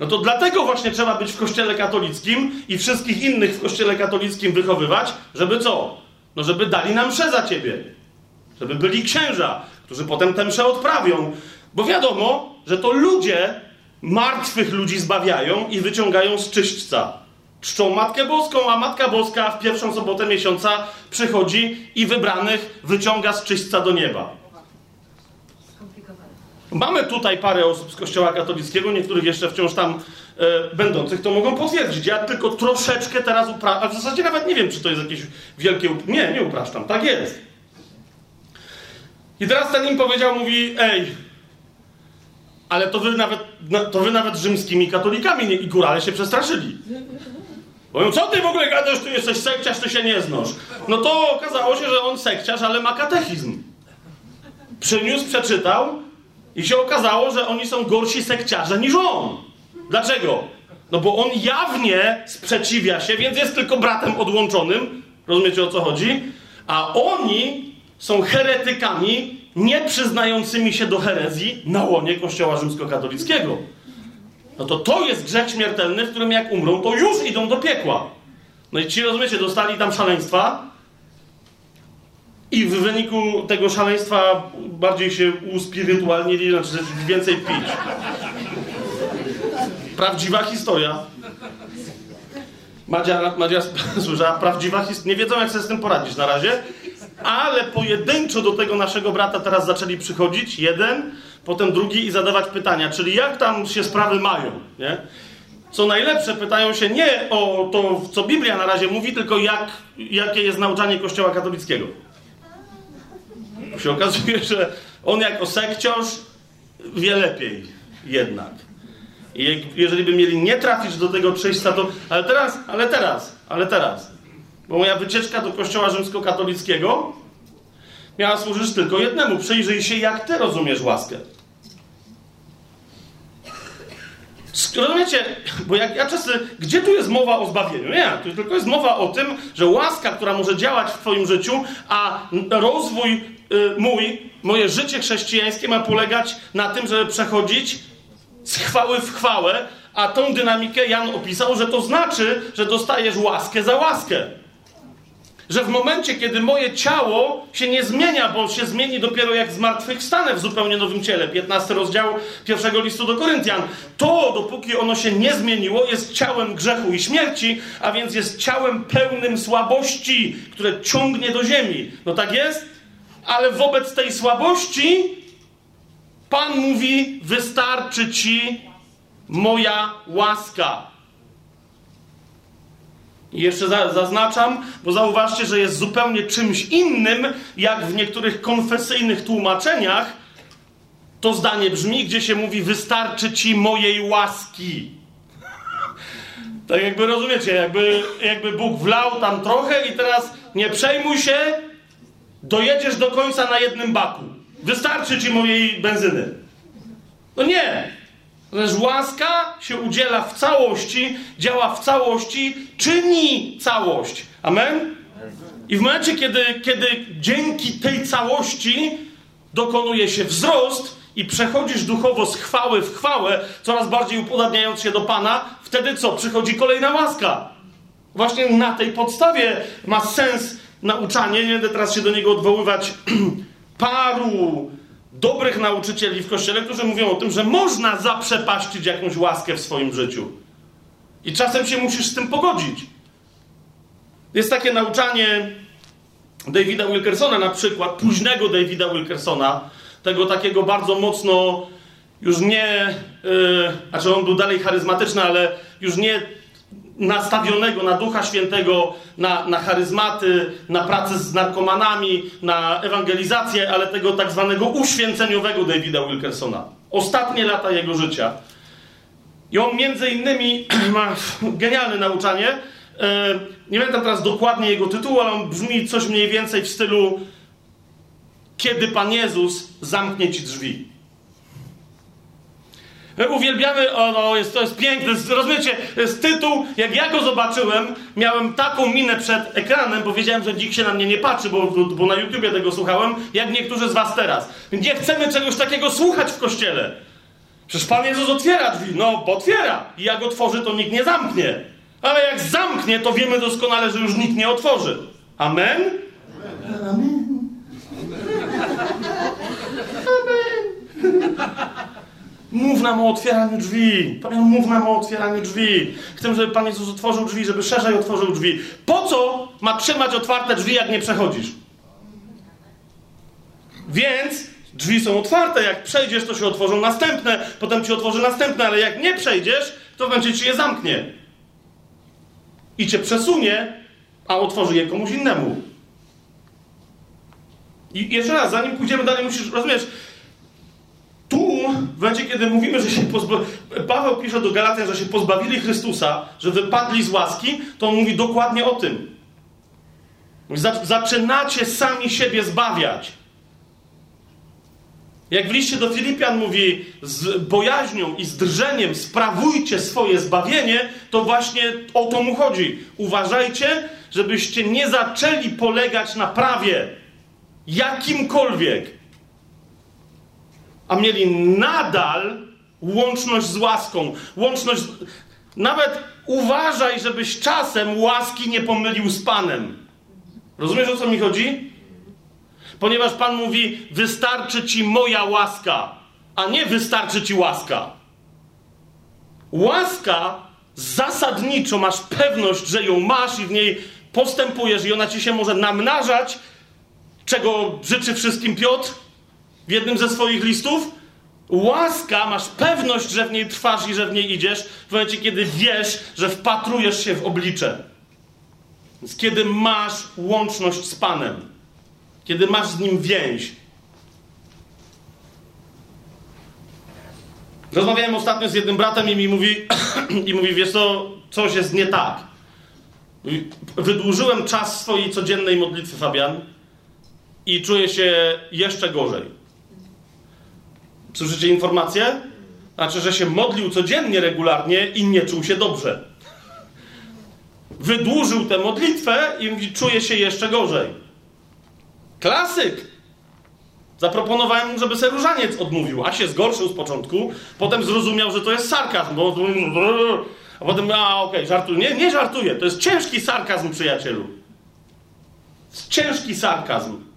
no to dlatego właśnie trzeba być w kościele katolickim i wszystkich innych w kościele katolickim wychowywać, żeby co? No żeby dali nam mszę za ciebie. Żeby byli księża, którzy potem tę mszę odprawią. Bo wiadomo, że to ludzie martwych ludzi zbawiają i wyciągają z czyśćca. Czczą Matkę Boską, a Matka Boska w pierwszą sobotę miesiąca przychodzi i wybranych wyciąga z czyśćca do nieba. Mamy tutaj parę osób z Kościoła katolickiego, niektórych jeszcze wciąż tam e, będących, to mogą potwierdzić. Ja tylko troszeczkę teraz upraszczam, w zasadzie nawet nie wiem, czy to jest jakieś wielkie... Up... Nie, nie upraszczam, tak jest. I teraz ten im powiedział, mówi, ej, ale to wy nawet, to wy nawet rzymskimi katolikami nie, i górale się przestraszyli. Mówią, co ty w ogóle gadasz, tu jesteś sekciarz, ty się nie znosz. No to okazało się, że on sekciarz, ale ma katechizm. Przyniósł, przeczytał i się okazało, że oni są gorsi sekciarze niż on. Dlaczego? No bo on jawnie sprzeciwia się, więc jest tylko bratem odłączonym. Rozumiecie o co chodzi? A oni są heretykami nie przyznającymi się do herezji na łonie Kościoła rzymskokatolickiego. No to to jest grzech śmiertelny, w którym jak umrą, to już idą do piekła. No i ci, rozumiecie, dostali tam szaleństwa, i w wyniku tego szaleństwa bardziej się uspirytualnili, znaczy więcej pić. Prawdziwa historia. Madzia, Madzia słyszała, prawdziwa historia. Nie wiedzą, jak sobie z tym poradzić na razie, ale pojedynczo do tego naszego brata teraz zaczęli przychodzić, jeden, potem drugi i zadawać pytania, czyli jak tam się sprawy mają, nie? Co najlepsze, pytają się nie o to, co Biblia na razie mówi, tylko jak, jakie jest nauczanie Kościoła katolickiego się okazuje, że on jako sekciarz wie lepiej jednak. I jeżeli by mieli nie trafić do tego przejścia, to... Ale teraz, ale teraz, ale teraz. Bo moja wycieczka do kościoła rzymskokatolickiego miała służyć tylko jednemu. Przyjrzyj się, jak ty rozumiesz łaskę. Rozumiecie? Bo jak ja czasem, gdzie tu jest mowa o zbawieniu? Nie, tu tylko jest mowa o tym, że łaska, która może działać w Twoim życiu, a rozwój y, mój, moje życie chrześcijańskie ma polegać na tym, żeby przechodzić z chwały w chwałę, a tą dynamikę Jan opisał, że to znaczy, że dostajesz łaskę za łaskę że w momencie, kiedy moje ciało się nie zmienia, bo się zmieni dopiero jak zmartwychwstanę w zupełnie nowym ciele, 15 rozdział pierwszego listu do Koryntian, to dopóki ono się nie zmieniło, jest ciałem grzechu i śmierci, a więc jest ciałem pełnym słabości, które ciągnie do ziemi. No tak jest? Ale wobec tej słabości Pan mówi: Wystarczy ci moja łaska. I jeszcze zaznaczam, bo zauważcie, że jest zupełnie czymś innym, jak w niektórych konfesyjnych tłumaczeniach to zdanie brzmi, gdzie się mówi: Wystarczy ci mojej łaski. tak jakby rozumiecie, jakby, jakby Bóg wlał tam trochę i teraz nie przejmuj się, dojedziesz do końca na jednym baku. Wystarczy ci mojej benzyny. No nie. Lecz łaska się udziela w całości, działa w całości, czyni całość. Amen? I w momencie, kiedy, kiedy dzięki tej całości dokonuje się wzrost i przechodzisz duchowo z chwały w chwałę, coraz bardziej upodabniając się do Pana, wtedy co? Przychodzi kolejna łaska. Właśnie na tej podstawie ma sens nauczanie. Nie będę teraz się do niego odwoływać. Paru dobrych nauczycieli w kościele, którzy mówią o tym, że można zaprzepaścić jakąś łaskę w swoim życiu. I czasem się musisz z tym pogodzić. Jest takie nauczanie Davida Wilkersona, na przykład, późnego Davida Wilkersona, tego takiego bardzo mocno, już nie, yy, znaczy on był dalej charyzmatyczny, ale już nie nastawionego na Ducha Świętego, na, na charyzmaty, na pracę z narkomanami, na ewangelizację, ale tego tak zwanego uświęceniowego Davida Wilkersona. Ostatnie lata jego życia. I on między innymi ma genialne nauczanie. E, nie pamiętam teraz dokładnie jego tytułu, ale on brzmi coś mniej więcej w stylu Kiedy Pan Jezus zamknie ci drzwi. My uwielbiamy, o, no, jest, to jest piękne, rozumiecie, jest tytuł, jak ja go zobaczyłem, miałem taką minę przed ekranem, bo wiedziałem, że nikt się na mnie nie patrzy, bo, bo na YouTubie tego słuchałem, jak niektórzy z was teraz. Nie chcemy czegoś takiego słuchać w kościele. Przecież Pan Jezus otwiera drzwi. No, bo otwiera. I jak otworzy, to nikt nie zamknie. Ale jak zamknie, to wiemy doskonale, że już nikt nie otworzy. Amen? Amen. Amen. Mów nam o otwieraniu drzwi. Pan mów nam o otwieraniu drzwi. Chcę, żeby Pan Jezus otworzył drzwi, żeby szerzej otworzył drzwi. Po co ma trzymać otwarte drzwi, jak nie przechodzisz? Więc drzwi są otwarte. Jak przejdziesz, to się otworzą następne, potem ci otworzy następne, ale jak nie przejdziesz, to będzie ci je zamknie. I cię przesunie, a otworzy je komuś innemu. I jeszcze raz, zanim pójdziemy dalej, musisz rozumieć, tu, w momencie, kiedy mówimy, że się pozbawili, Paweł pisze do Galatian, że się pozbawili Chrystusa, że wypadli z łaski, to on mówi dokładnie o tym. Zaczynacie sami siebie zbawiać. Jak w liście do Filipian mówi, z bojaźnią i z drżeniem sprawujcie swoje zbawienie, to właśnie o to mu chodzi. Uważajcie, żebyście nie zaczęli polegać na prawie jakimkolwiek, a mieli nadal łączność z łaską. Łączność. Nawet uważaj, żebyś czasem łaski nie pomylił z Panem. Rozumiesz o co mi chodzi? Ponieważ Pan mówi: Wystarczy ci moja łaska, a nie wystarczy ci łaska. Łaska zasadniczo masz pewność, że ją masz i w niej postępujesz, i ona ci się może namnażać, czego życzy wszystkim Piotr w jednym ze swoich listów. Łaska, masz pewność, że w niej trwasz i że w niej idziesz, w momencie, kiedy wiesz, że wpatrujesz się w oblicze. Więc kiedy masz łączność z Panem. Kiedy masz z nim więź. Rozmawiałem ostatnio z jednym bratem i mi mówi, i mówi, wiesz co, coś jest nie tak. Wydłużyłem czas swojej codziennej modlitwy, Fabian, i czuję się jeszcze gorzej. Słyszycie informację? Znaczy, że się modlił codziennie, regularnie i nie czuł się dobrze. Wydłużył tę modlitwę i mówi, czuję się jeszcze gorzej. Klasyk! Zaproponowałem żeby se różaniec odmówił, a się zgorszył z początku, potem zrozumiał, że to jest sarkazm, bo... A potem, a okej, okay, żartuję. Nie, nie żartuję, to jest ciężki sarkazm, przyjacielu. Ciężki sarkazm.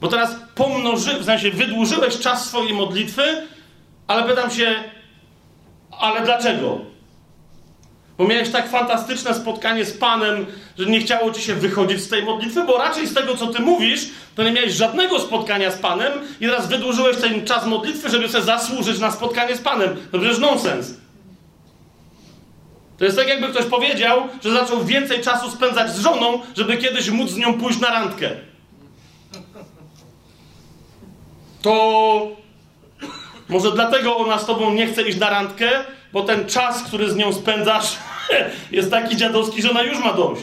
Bo teraz pomnoży, w sensie wydłużyłeś czas swojej modlitwy, ale pytam się, ale dlaczego? Bo miałeś tak fantastyczne spotkanie z Panem, że nie chciało ci się wychodzić z tej modlitwy, bo raczej z tego, co ty mówisz, to nie miałeś żadnego spotkania z Panem i teraz wydłużyłeś ten czas modlitwy, żeby sobie zasłużyć na spotkanie z Panem. To przecież nonsens. To jest tak, jakby ktoś powiedział, że zaczął więcej czasu spędzać z żoną, żeby kiedyś móc z nią pójść na randkę. To może dlatego ona z tobą nie chce iść na randkę, bo ten czas, który z nią spędzasz, jest taki dziadowski, że ona już ma dość.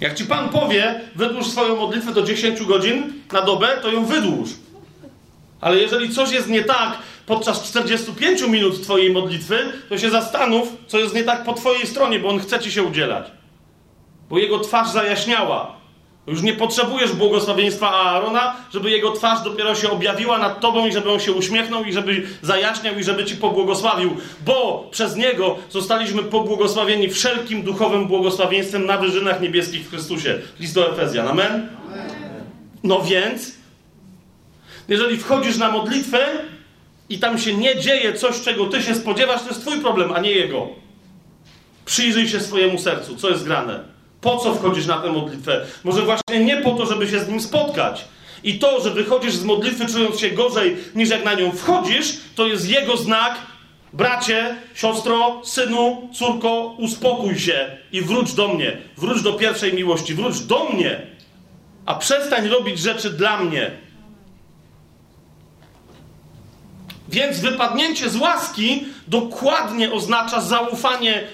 Jak ci Pan powie, wydłuż swoją modlitwę do 10 godzin na dobę, to ją wydłuż. Ale jeżeli coś jest nie tak podczas 45 minut Twojej modlitwy, to się zastanów, co jest nie tak po Twojej stronie, bo On chce Ci się udzielać. Bo Jego twarz zajaśniała. Już nie potrzebujesz błogosławieństwa Aarona, żeby jego twarz dopiero się objawiła nad tobą i żeby on się uśmiechnął i żeby zajaśniał i żeby ci pobłogosławił, bo przez niego zostaliśmy pobłogosławieni wszelkim duchowym błogosławieństwem na wyżynach niebieskich w Chrystusie. List do Efezjan. Amen? No więc, jeżeli wchodzisz na modlitwę i tam się nie dzieje coś, czego ty się spodziewasz, to jest twój problem, a nie jego. Przyjrzyj się swojemu sercu, co jest grane. Po co wchodzisz na tę modlitwę? Może właśnie nie po to, żeby się z nim spotkać. I to, że wychodzisz z modlitwy czując się gorzej niż jak na nią wchodzisz, to jest jego znak. Bracie, siostro, synu, córko, uspokój się i wróć do mnie. Wróć do pierwszej miłości, wróć do mnie. A przestań robić rzeczy dla mnie. Więc wypadnięcie z łaski dokładnie oznacza zaufanie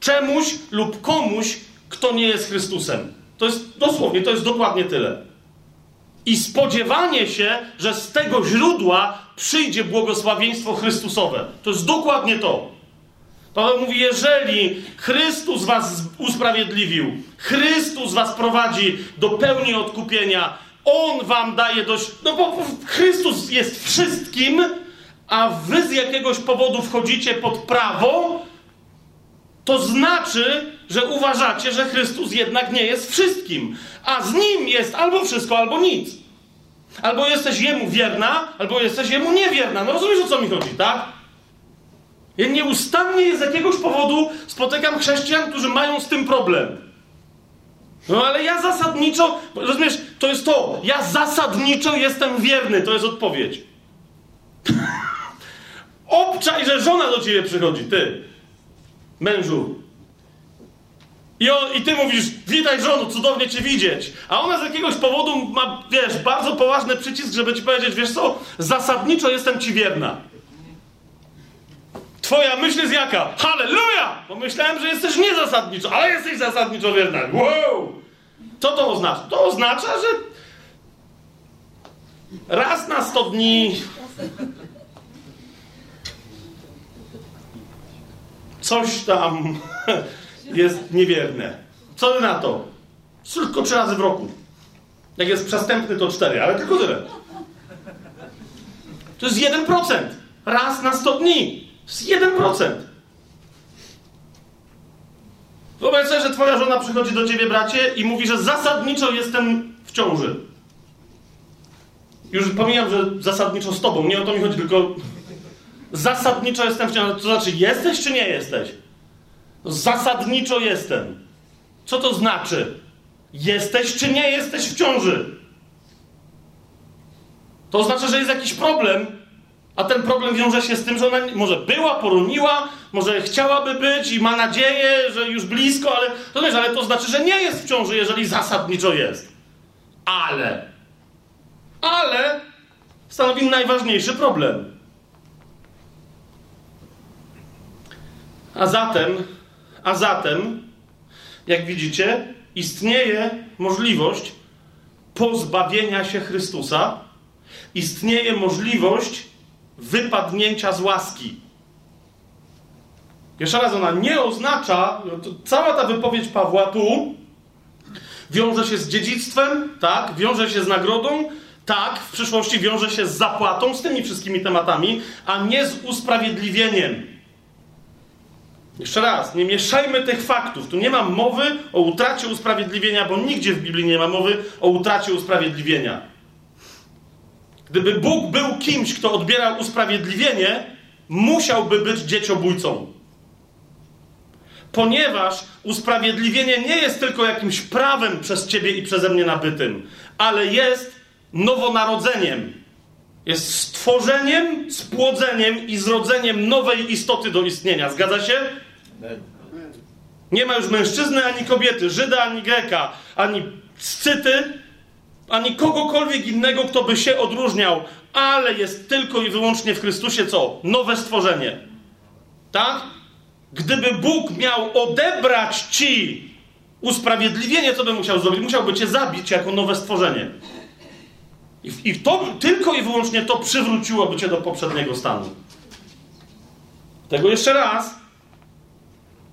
czemuś lub komuś, kto nie jest Chrystusem. To jest dosłownie, to jest dokładnie tyle. I spodziewanie się, że z tego źródła przyjdzie błogosławieństwo Chrystusowe. To jest dokładnie to. Paweł mówi, jeżeli Chrystus was usprawiedliwił, Chrystus was prowadzi do pełni odkupienia, On wam daje dość... No bo Chrystus jest wszystkim, a wy z jakiegoś powodu wchodzicie pod prawo, to znaczy, że uważacie, że Chrystus jednak nie jest wszystkim, a z nim jest albo wszystko, albo nic. Albo jesteś jemu wierna, albo jesteś jemu niewierna. No rozumiesz o co mi chodzi, tak? Ja nieustannie z jakiegoś powodu spotykam chrześcijan, którzy mają z tym problem. No ale ja zasadniczo, rozumiesz, to jest to. Ja zasadniczo jestem wierny, to jest odpowiedź. Obczaj, że żona do ciebie przychodzi, ty mężu. I, on, I ty mówisz, witaj żono, cudownie cię widzieć. A ona z jakiegoś powodu ma, wiesz, bardzo poważny przycisk, żeby ci powiedzieć, wiesz co, zasadniczo jestem ci wierna. Twoja myśl jest jaka? Halleluja! Bo myślałem, że jesteś niezasadniczo, ale jesteś zasadniczo wierna. Wow! Co to oznacza? To oznacza, że raz na sto dni coś tam jest niewierne. Co na to? Tylko trzy razy w roku. Jak jest przestępny, to cztery, ale tylko tyle. To jest 1%. Raz na 100 dni. To jest 1%. Wyobraź sobie, że twoja żona przychodzi do ciebie, bracie, i mówi, że zasadniczo jestem w ciąży. Już pomijam, że zasadniczo z tobą. Nie o to mi chodzi, tylko Zasadniczo jestem w ciąży. To znaczy, jesteś czy nie jesteś? Zasadniczo jestem. Co to znaczy? Jesteś czy nie jesteś w ciąży? To oznacza, że jest jakiś problem, a ten problem wiąże się z tym, że ona może była, poroniła, może chciałaby być i ma nadzieję, że już blisko, ale to wiesz, ale to znaczy, że nie jest w ciąży, jeżeli zasadniczo jest. Ale, ale stanowi najważniejszy problem. A zatem, a zatem, jak widzicie, istnieje możliwość pozbawienia się Chrystusa, istnieje możliwość wypadnięcia z łaski. Jeszcze raz, ona nie oznacza, no cała ta wypowiedź Pawła tu wiąże się z dziedzictwem, tak, wiąże się z nagrodą, tak, w przyszłości wiąże się z zapłatą, z tymi wszystkimi tematami, a nie z usprawiedliwieniem. Jeszcze raz, nie mieszajmy tych faktów. Tu nie ma mowy o utracie usprawiedliwienia, bo nigdzie w Biblii nie ma mowy o utracie usprawiedliwienia. Gdyby Bóg był kimś, kto odbierał usprawiedliwienie, musiałby być dzieciobójcą. Ponieważ usprawiedliwienie nie jest tylko jakimś prawem przez ciebie i przeze mnie nabytym, ale jest nowonarodzeniem. Jest stworzeniem, spłodzeniem i zrodzeniem nowej istoty do istnienia. Zgadza się? Nie ma już mężczyzny ani kobiety, Żyda ani Greka, ani Scyty, ani kogokolwiek innego, kto by się odróżniał, ale jest tylko i wyłącznie w Chrystusie co? Nowe stworzenie. Tak? Gdyby Bóg miał odebrać ci usprawiedliwienie, co by musiał zrobić? Musiałby cię zabić jako nowe stworzenie. I, i to, tylko i wyłącznie to przywróciłoby cię do poprzedniego stanu. Tego jeszcze raz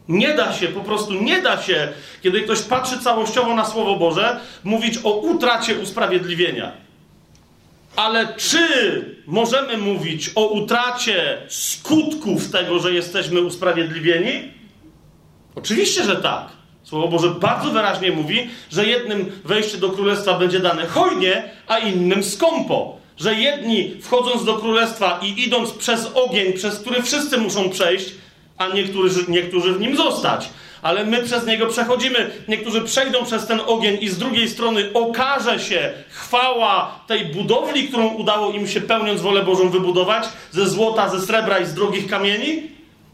Nie da się, po prostu nie da się, kiedy ktoś patrzy całościowo na Słowo Boże, mówić o utracie usprawiedliwienia. Ale czy możemy mówić o utracie skutków tego, że jesteśmy usprawiedliwieni? Oczywiście, że tak. Słowo Boże bardzo wyraźnie mówi, że jednym wejście do królestwa będzie dane hojnie, a innym skąpo. Że jedni wchodząc do królestwa i idąc przez ogień, przez który wszyscy muszą przejść, a niektórzy, niektórzy w nim zostać. Ale my przez niego przechodzimy. Niektórzy przejdą przez ten ogień i z drugiej strony okaże się chwała tej budowli, którą udało im się pełniąc wolę Bożą wybudować ze złota, ze srebra i z drogich kamieni.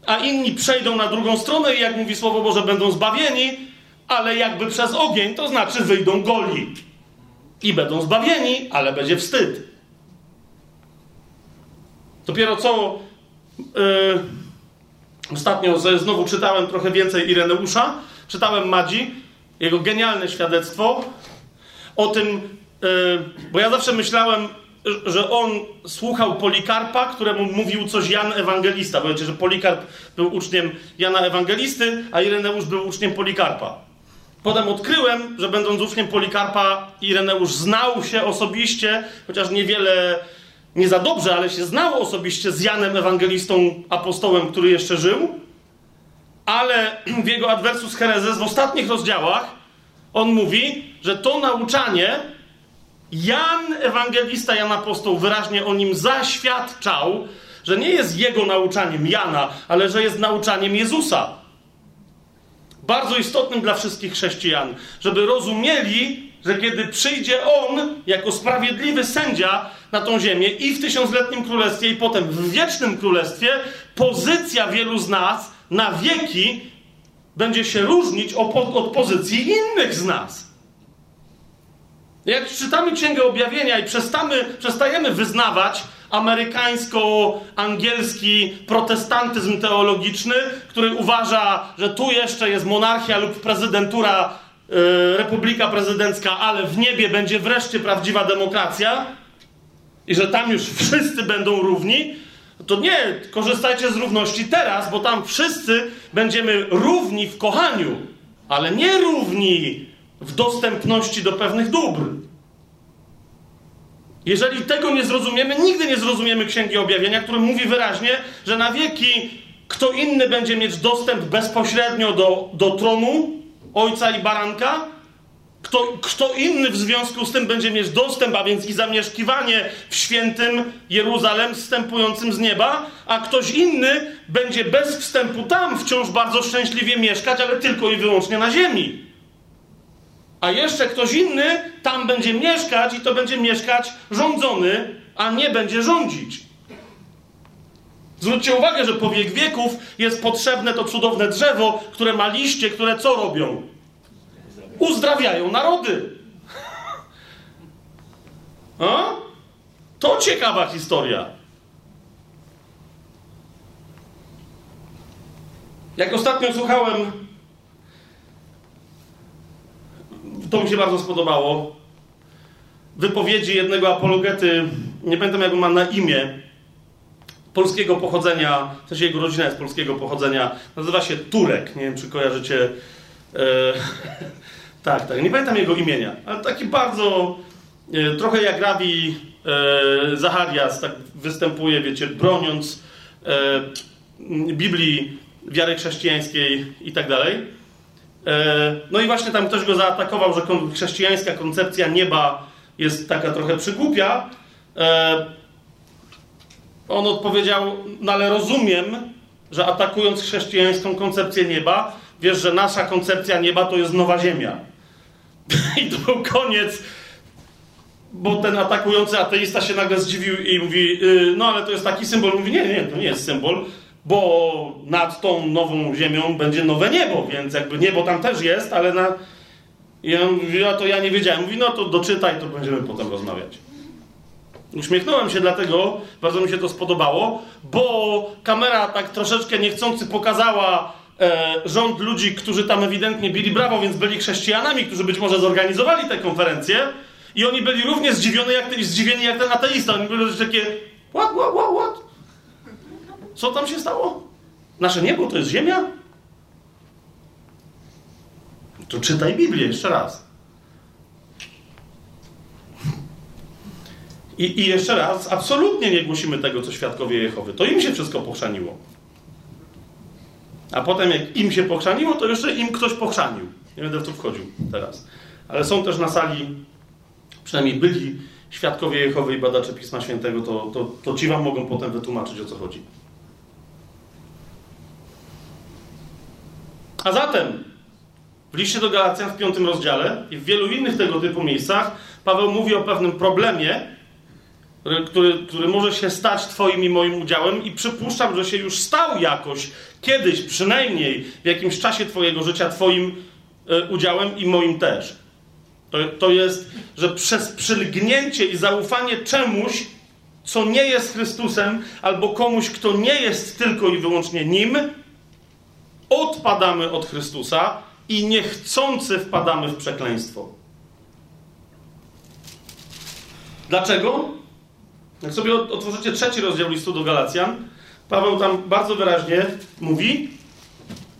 A inni przejdą na drugą stronę i jak mówi Słowo Boże, będą zbawieni, ale jakby przez ogień, to znaczy wyjdą goli. I będą zbawieni, ale będzie wstyd. Dopiero co. Yy, Ostatnio znowu czytałem trochę więcej Ireneusza, czytałem Madzi, jego genialne świadectwo o tym, yy, bo ja zawsze myślałem, że on słuchał Polikarpa, któremu mówił coś Jan Ewangelista. Bo wiecie, że Polikarp był uczniem Jana Ewangelisty, a Ireneusz był uczniem Polikarpa. Potem odkryłem, że będąc uczniem Polikarpa, Ireneusz znał się osobiście, chociaż niewiele nie za dobrze, ale się znał osobiście z Janem Ewangelistą, apostołem, który jeszcze żył, ale w jego Adversus Herezes w ostatnich rozdziałach on mówi, że to nauczanie Jan Ewangelista, Jan Apostoł wyraźnie o nim zaświadczał, że nie jest jego nauczaniem Jana, ale że jest nauczaniem Jezusa. Bardzo istotnym dla wszystkich chrześcijan, żeby rozumieli, że kiedy przyjdzie On jako sprawiedliwy sędzia na tą ziemię i w tysiącletnim królestwie, i potem w wiecznym królestwie, pozycja wielu z nas na wieki będzie się różnić od pozycji innych z nas. Jak czytamy Księgę Objawienia i przestajemy wyznawać amerykańsko-angielski protestantyzm teologiczny, który uważa, że tu jeszcze jest monarchia lub prezydentura republika prezydencka, ale w niebie będzie wreszcie prawdziwa demokracja i że tam już wszyscy będą równi, to nie, korzystajcie z równości teraz, bo tam wszyscy będziemy równi w kochaniu, ale nie równi w dostępności do pewnych dóbr. Jeżeli tego nie zrozumiemy, nigdy nie zrozumiemy Księgi Objawienia, który mówi wyraźnie, że na wieki kto inny będzie mieć dostęp bezpośrednio do, do tronu, ojca i baranka? Kto, kto inny w związku z tym będzie mieć dostęp, a więc i zamieszkiwanie w świętym Jeruzalem wstępującym z nieba, a ktoś inny będzie bez wstępu tam wciąż bardzo szczęśliwie mieszkać, ale tylko i wyłącznie na ziemi. A jeszcze ktoś inny tam będzie mieszkać i to będzie mieszkać rządzony, a nie będzie rządzić. Zwróćcie uwagę, że po wiek wieków jest potrzebne to cudowne drzewo, które ma liście, które co robią? Uzdrawiają narody. A? To ciekawa historia. Jak ostatnio słuchałem, to mi się bardzo spodobało, wypowiedzi jednego apologety, nie pamiętam jak on ma na imię, polskiego pochodzenia, w sensie jego rodzina jest polskiego pochodzenia, nazywa się Turek, nie wiem czy kojarzycie. E, tak, tak, nie pamiętam jego imienia, ale taki bardzo, e, trochę jak Rabi e, Zacharias, tak występuje, wiecie, broniąc e, Biblii, wiary chrześcijańskiej i tak dalej. E, no i właśnie tam ktoś go zaatakował, że chrześcijańska koncepcja nieba jest taka trochę przygłupia. On odpowiedział, no ale rozumiem, że atakując chrześcijańską koncepcję nieba, wiesz, że nasza koncepcja nieba to jest nowa ziemia. I to był koniec, bo ten atakujący ateista się nagle zdziwił i mówi, yy, no ale to jest taki symbol. Mówi, nie, nie, to nie jest symbol, bo nad tą nową ziemią będzie nowe niebo, więc jakby niebo tam też jest, ale na... I on mówi, a to ja nie wiedziałem. Mówi, no to doczytaj, to będziemy potem rozmawiać. Uśmiechnąłem się dlatego, bardzo mi się to spodobało, bo kamera tak troszeczkę niechcący pokazała e, rząd ludzi, którzy tam ewidentnie bili brawo, więc byli chrześcijanami, którzy być może zorganizowali tę konferencję i oni byli równie zdziwieni jak, ten, zdziwieni jak ten ateista. Oni byli takie what, what, what, what? Co tam się stało? Nasze niebo to jest ziemia? To czytaj Biblię jeszcze raz. I, I, jeszcze raz, absolutnie nie głosimy tego, co świadkowie Jehowy. To im się wszystko pochrzaniło. A potem, jak im się pochrzaniło, to jeszcze im ktoś pochrzanił. Nie będę w to wchodził teraz. Ale są też na sali, przynajmniej byli świadkowie Jehowy i badacze Pisma Świętego, to, to, to ci wam mogą potem wytłumaczyć, o co chodzi. A zatem w liście do Galacjan w piątym rozdziale i w wielu innych tego typu miejscach Paweł mówi o pewnym problemie, który, który może się stać Twoim i moim udziałem, i przypuszczam, że się już stał jakoś, kiedyś przynajmniej w jakimś czasie Twojego życia Twoim y, udziałem i moim też. To, to jest, że przez przylgnięcie i zaufanie czemuś, co nie jest Chrystusem, albo komuś, kto nie jest tylko i wyłącznie Nim, odpadamy od Chrystusa i niechcący wpadamy w przekleństwo. Dlaczego? Jak sobie otworzycie trzeci rozdział listu do Galacjan, Paweł tam bardzo wyraźnie mówi,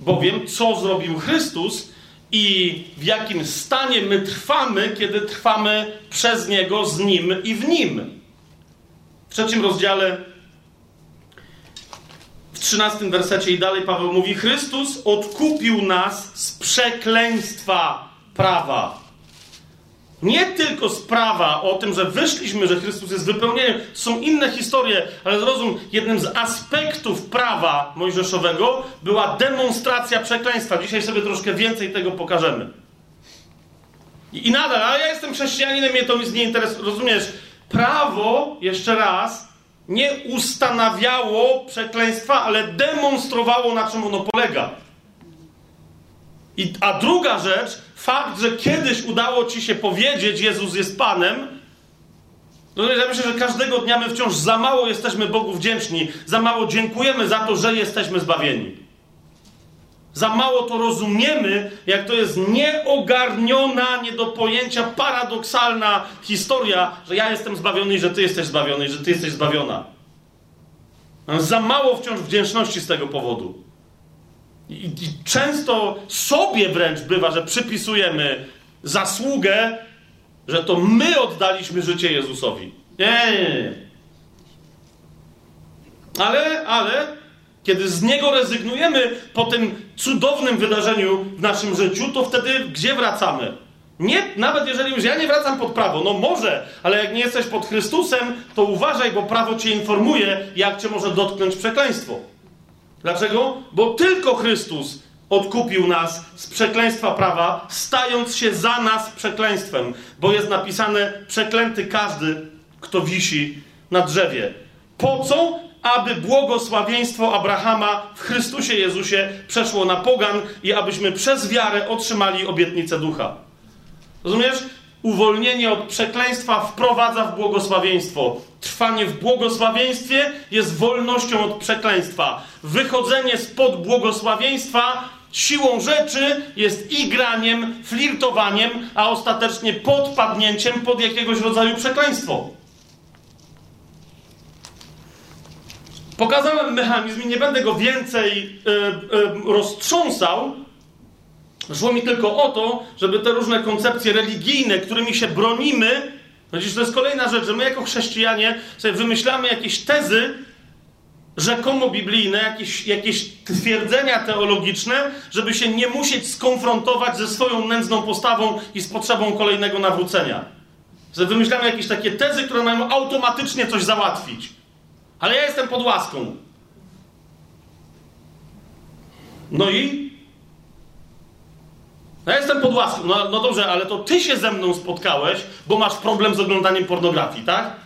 bowiem co zrobił Chrystus i w jakim stanie my trwamy, kiedy trwamy przez Niego, z Nim i w Nim. W trzecim rozdziale, w trzynastym wersecie i dalej Paweł mówi, Chrystus odkupił nas z przekleństwa prawa nie tylko sprawa o tym, że wyszliśmy, że Chrystus jest wypełnieniem, są inne historie, ale zrozum, jednym z aspektów prawa mojżeszowego była demonstracja przekleństwa. Dzisiaj sobie troszkę więcej tego pokażemy. I, i nadal, ale ja jestem chrześcijaninem, mnie to nic nie interesuje. Rozumiesz? Prawo, jeszcze raz, nie ustanawiało przekleństwa, ale demonstrowało, na czym ono polega. I, a druga rzecz, fakt, że kiedyś udało ci się powiedzieć, Jezus jest Panem, no ja myślę, że każdego dnia my wciąż za mało jesteśmy Bogu wdzięczni, za mało dziękujemy za to, że jesteśmy zbawieni. Za mało to rozumiemy, jak to jest nieogarniona, nie do pojęcia, paradoksalna historia, że ja jestem zbawiony i że ty jesteś zbawiony i że ty jesteś zbawiona. Mam za mało wciąż wdzięczności z tego powodu. I, I, często sobie wręcz bywa, że przypisujemy zasługę, że to my oddaliśmy życie Jezusowi. Nie, nie, nie. Ale, ale, kiedy z niego rezygnujemy po tym cudownym wydarzeniu w naszym życiu, to wtedy gdzie wracamy? Nie, nawet jeżeli już ja nie wracam pod prawo, no może, ale jak nie jesteś pod Chrystusem, to uważaj, bo prawo cię informuje, jak cię może dotknąć przekleństwo. Dlaczego? Bo tylko Chrystus odkupił nas z przekleństwa prawa, stając się za nas przekleństwem, bo jest napisane: przeklęty każdy, kto wisi na drzewie. Po co? Aby błogosławieństwo Abrahama w Chrystusie Jezusie przeszło na pogan i abyśmy przez wiarę otrzymali obietnicę ducha. Rozumiesz? Uwolnienie od przekleństwa wprowadza w błogosławieństwo. Trwanie w błogosławieństwie jest wolnością od przekleństwa. Wychodzenie spod błogosławieństwa siłą rzeczy jest igraniem, flirtowaniem, a ostatecznie podpadnięciem pod jakiegoś rodzaju przekleństwo. Pokazałem mechanizm i nie będę go więcej yy, yy, roztrząsał, Szło mi tylko o to, żeby te różne koncepcje religijne, którymi się bronimy, to jest kolejna rzecz, że my jako chrześcijanie sobie wymyślamy jakieś tezy rzekomo biblijne, jakieś, jakieś twierdzenia teologiczne, żeby się nie musieć skonfrontować ze swoją nędzną postawą i z potrzebą kolejnego nawrócenia. Że wymyślamy jakieś takie tezy, które mają automatycznie coś załatwić. Ale ja jestem pod łaską. No i no ja jestem pod łaską. No, no dobrze, ale to ty się ze mną spotkałeś, bo masz problem z oglądaniem pornografii, tak?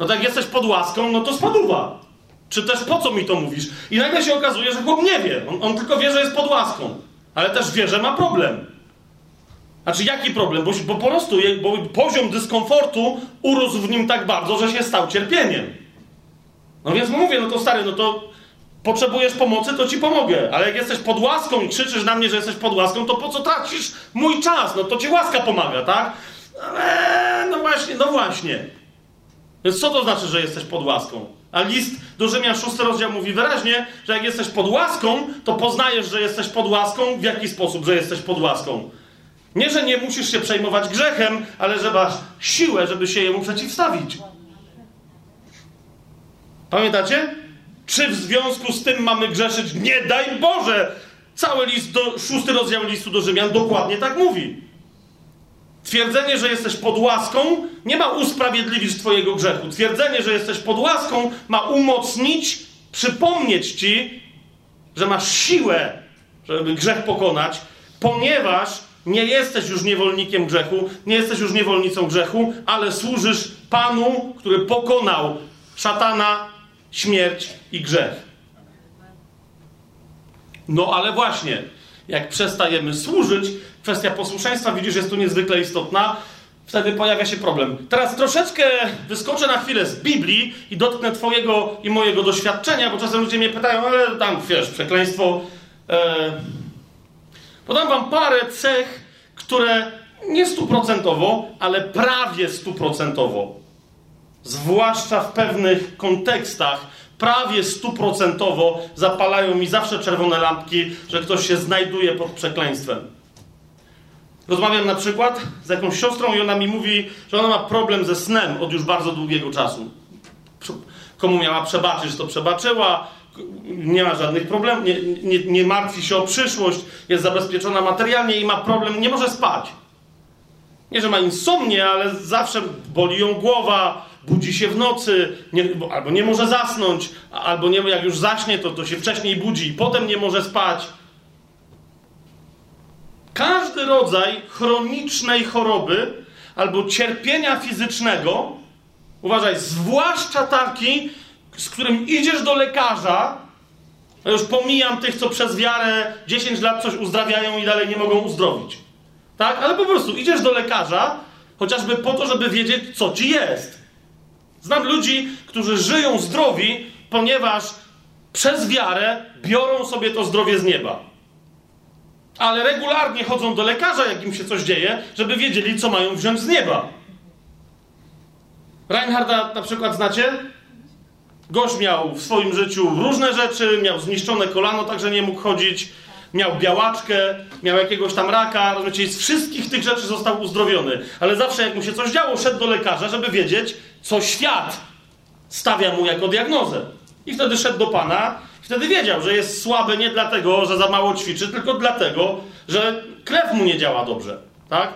No tak jesteś pod łaską, no to spaduwa. Czy też po co mi to mówisz? I nagle się okazuje, że chłop nie wie. On, on tylko wie, że jest pod łaską. Ale też wie, że ma problem. Znaczy, jaki problem? Bo, bo po prostu bo poziom dyskomfortu urósł w nim tak bardzo, że się stał cierpieniem. No więc mówię, no to stary, no to potrzebujesz pomocy, to ci pomogę. Ale jak jesteś pod łaską i krzyczysz na mnie, że jesteś pod łaską, to po co tracisz mój czas? No to ci łaska pomaga, tak? Ale no właśnie, no właśnie. Więc co to znaczy, że jesteś pod łaską? A list do Rzymian, szósty rozdział mówi wyraźnie, że jak jesteś pod łaską, to poznajesz, że jesteś pod łaską. W jaki sposób, że jesteś pod łaską? Nie, że nie musisz się przejmować grzechem, ale że masz siłę, żeby się jemu przeciwstawić. Pamiętacie? Czy w związku z tym mamy grzeszyć? Nie daj Boże! Cały list do, szósty rozdział listu do Rzymian dokładnie tak mówi. Twierdzenie, że jesteś pod łaską, nie ma usprawiedliwić Twojego grzechu. Twierdzenie, że jesteś pod łaską, ma umocnić, przypomnieć Ci, że masz siłę, żeby grzech pokonać, ponieważ nie jesteś już niewolnikiem grzechu, nie jesteś już niewolnicą grzechu, ale służysz Panu, który pokonał szatana, śmierć i grzech. No ale właśnie, jak przestajemy służyć, kwestia posłuszeństwa, widzisz, jest tu niezwykle istotna, wtedy pojawia się problem. Teraz troszeczkę wyskoczę na chwilę z Biblii i dotknę Twojego i mojego doświadczenia, bo czasem ludzie mnie pytają, ale tam, wiesz, przekleństwo. E... Podam Wam parę cech, które nie stuprocentowo, ale prawie stuprocentowo, zwłaszcza w pewnych kontekstach, prawie stuprocentowo zapalają mi zawsze czerwone lampki, że ktoś się znajduje pod przekleństwem. Rozmawiam na przykład z jakąś siostrą i ona mi mówi, że ona ma problem ze snem od już bardzo długiego czasu. Komu miała przebaczyć, to przebaczyła, nie ma żadnych problemów, nie, nie, nie martwi się o przyszłość, jest zabezpieczona materialnie i ma problem, nie może spać. Nie, że ma insomnię, ale zawsze boli ją głowa, budzi się w nocy, nie, albo nie może zasnąć, albo nie, jak już zaśnie, to, to się wcześniej budzi i potem nie może spać. Każdy rodzaj chronicznej choroby albo cierpienia fizycznego, uważaj, zwłaszcza taki, z którym idziesz do lekarza, już pomijam tych, co przez wiarę 10 lat coś uzdrawiają i dalej nie mogą uzdrowić. Tak? Ale po prostu idziesz do lekarza, chociażby po to, żeby wiedzieć, co ci jest. Znam ludzi, którzy żyją zdrowi, ponieważ przez wiarę biorą sobie to zdrowie z nieba. Ale regularnie chodzą do lekarza, jak im się coś dzieje, żeby wiedzieli, co mają wziąć z nieba. Reinharda na przykład znacie? Gość miał w swoim życiu różne rzeczy, miał zniszczone kolano, także nie mógł chodzić, miał białaczkę, miał jakiegoś tam raka, rozumiecie, z wszystkich tych rzeczy został uzdrowiony. Ale zawsze jak mu się coś działo, szedł do lekarza, żeby wiedzieć, co świat stawia mu jako diagnozę. I wtedy szedł do Pana, wtedy wiedział, że jest słaby nie dlatego, że za mało ćwiczy, tylko dlatego, że krew mu nie działa dobrze. Tak?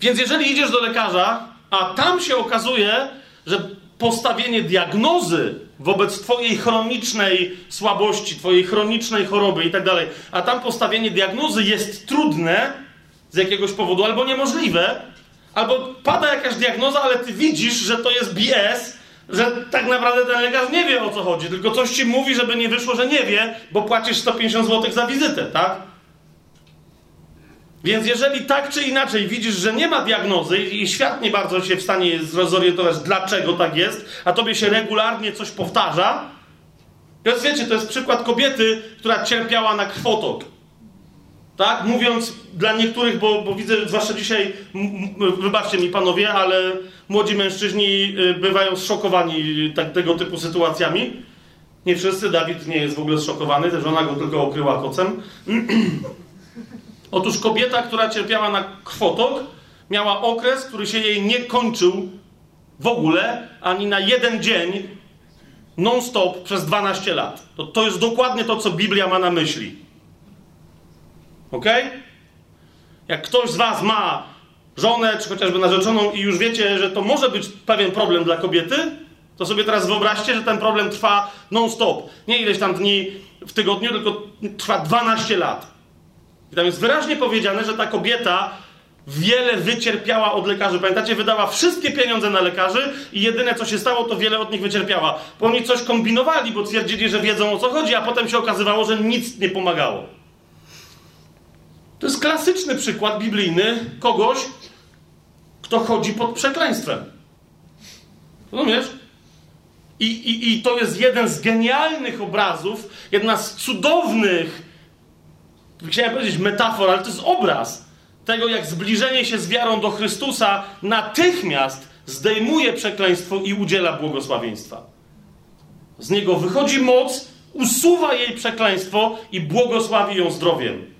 Więc jeżeli idziesz do lekarza, a tam się okazuje, że postawienie diagnozy wobec Twojej chronicznej słabości, Twojej chronicznej choroby i tak dalej, a tam postawienie diagnozy jest trudne z jakiegoś powodu albo niemożliwe, albo pada jakaś diagnoza, ale Ty widzisz, że to jest BS, że tak naprawdę ten lekarz nie wie o co chodzi, tylko coś Ci mówi, żeby nie wyszło, że nie wie, bo płacisz 150 zł za wizytę, tak? Więc jeżeli tak czy inaczej widzisz, że nie ma diagnozy i świat nie bardzo się w stanie zorientować, dlaczego tak jest, a tobie się regularnie coś powtarza, to wiecie, to jest przykład kobiety, która cierpiała na krwotok. Tak? Mówiąc dla niektórych, bo, bo widzę, zwłaszcza dzisiaj, wybaczcie mi panowie, ale młodzi mężczyźni y, bywają zszokowani tak, tego typu sytuacjami. Nie wszyscy, Dawid nie jest w ogóle zszokowany, też żona go tylko okryła kocem. Otóż kobieta, która cierpiała na krwotok, miała okres, który się jej nie kończył w ogóle, ani na jeden dzień, non-stop przez 12 lat. To, to jest dokładnie to, co Biblia ma na myśli. Ok? Jak ktoś z Was ma żonę, czy chociażby narzeczoną i już wiecie, że to może być pewien problem dla kobiety, to sobie teraz wyobraźcie, że ten problem trwa non-stop. Nie ileś tam dni w tygodniu, tylko trwa 12 lat. I tam jest wyraźnie powiedziane, że ta kobieta wiele wycierpiała od lekarzy. Pamiętacie, wydała wszystkie pieniądze na lekarzy i jedyne co się stało, to wiele od nich wycierpiała. Bo oni coś kombinowali, bo twierdzili, że wiedzą o co chodzi, a potem się okazywało, że nic nie pomagało. To jest klasyczny przykład biblijny kogoś, kto chodzi pod przekleństwem. Rozumiesz? I, i, I to jest jeden z genialnych obrazów, jedna z cudownych chciałem powiedzieć metafor, ale to jest obraz tego, jak zbliżenie się z wiarą do Chrystusa natychmiast zdejmuje przekleństwo i udziela błogosławieństwa. Z niego wychodzi moc, usuwa jej przekleństwo i błogosławi ją zdrowiem.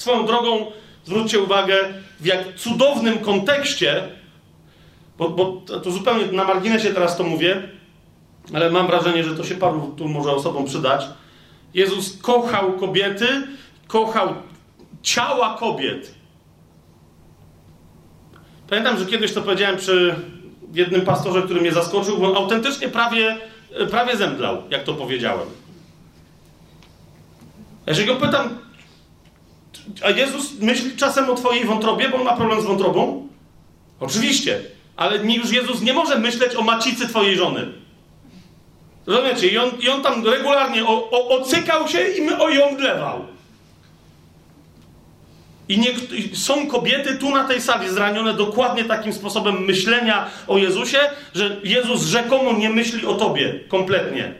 Swoją drogą, zwróćcie uwagę, w jak cudownym kontekście, bo, bo to zupełnie na marginesie teraz to mówię, ale mam wrażenie, że to się paru tu może osobom przydać. Jezus kochał kobiety, kochał ciała kobiet. Pamiętam, że kiedyś to powiedziałem przy jednym pastorze, który mnie zaskoczył, bo on autentycznie prawie, prawie zemdlał, jak to powiedziałem. Jeżeli go pytam, a Jezus myśli czasem o twojej wątrobie, bo on ma problem z wątrobą? Oczywiście, ale już Jezus nie może myśleć o macicy twojej żony. Rozumiecie? I on, i on tam regularnie o, o, ocykał się i, my, o, i omdlewał. I nie, są kobiety tu na tej sali zranione dokładnie takim sposobem myślenia o Jezusie, że Jezus rzekomo nie myśli o tobie kompletnie.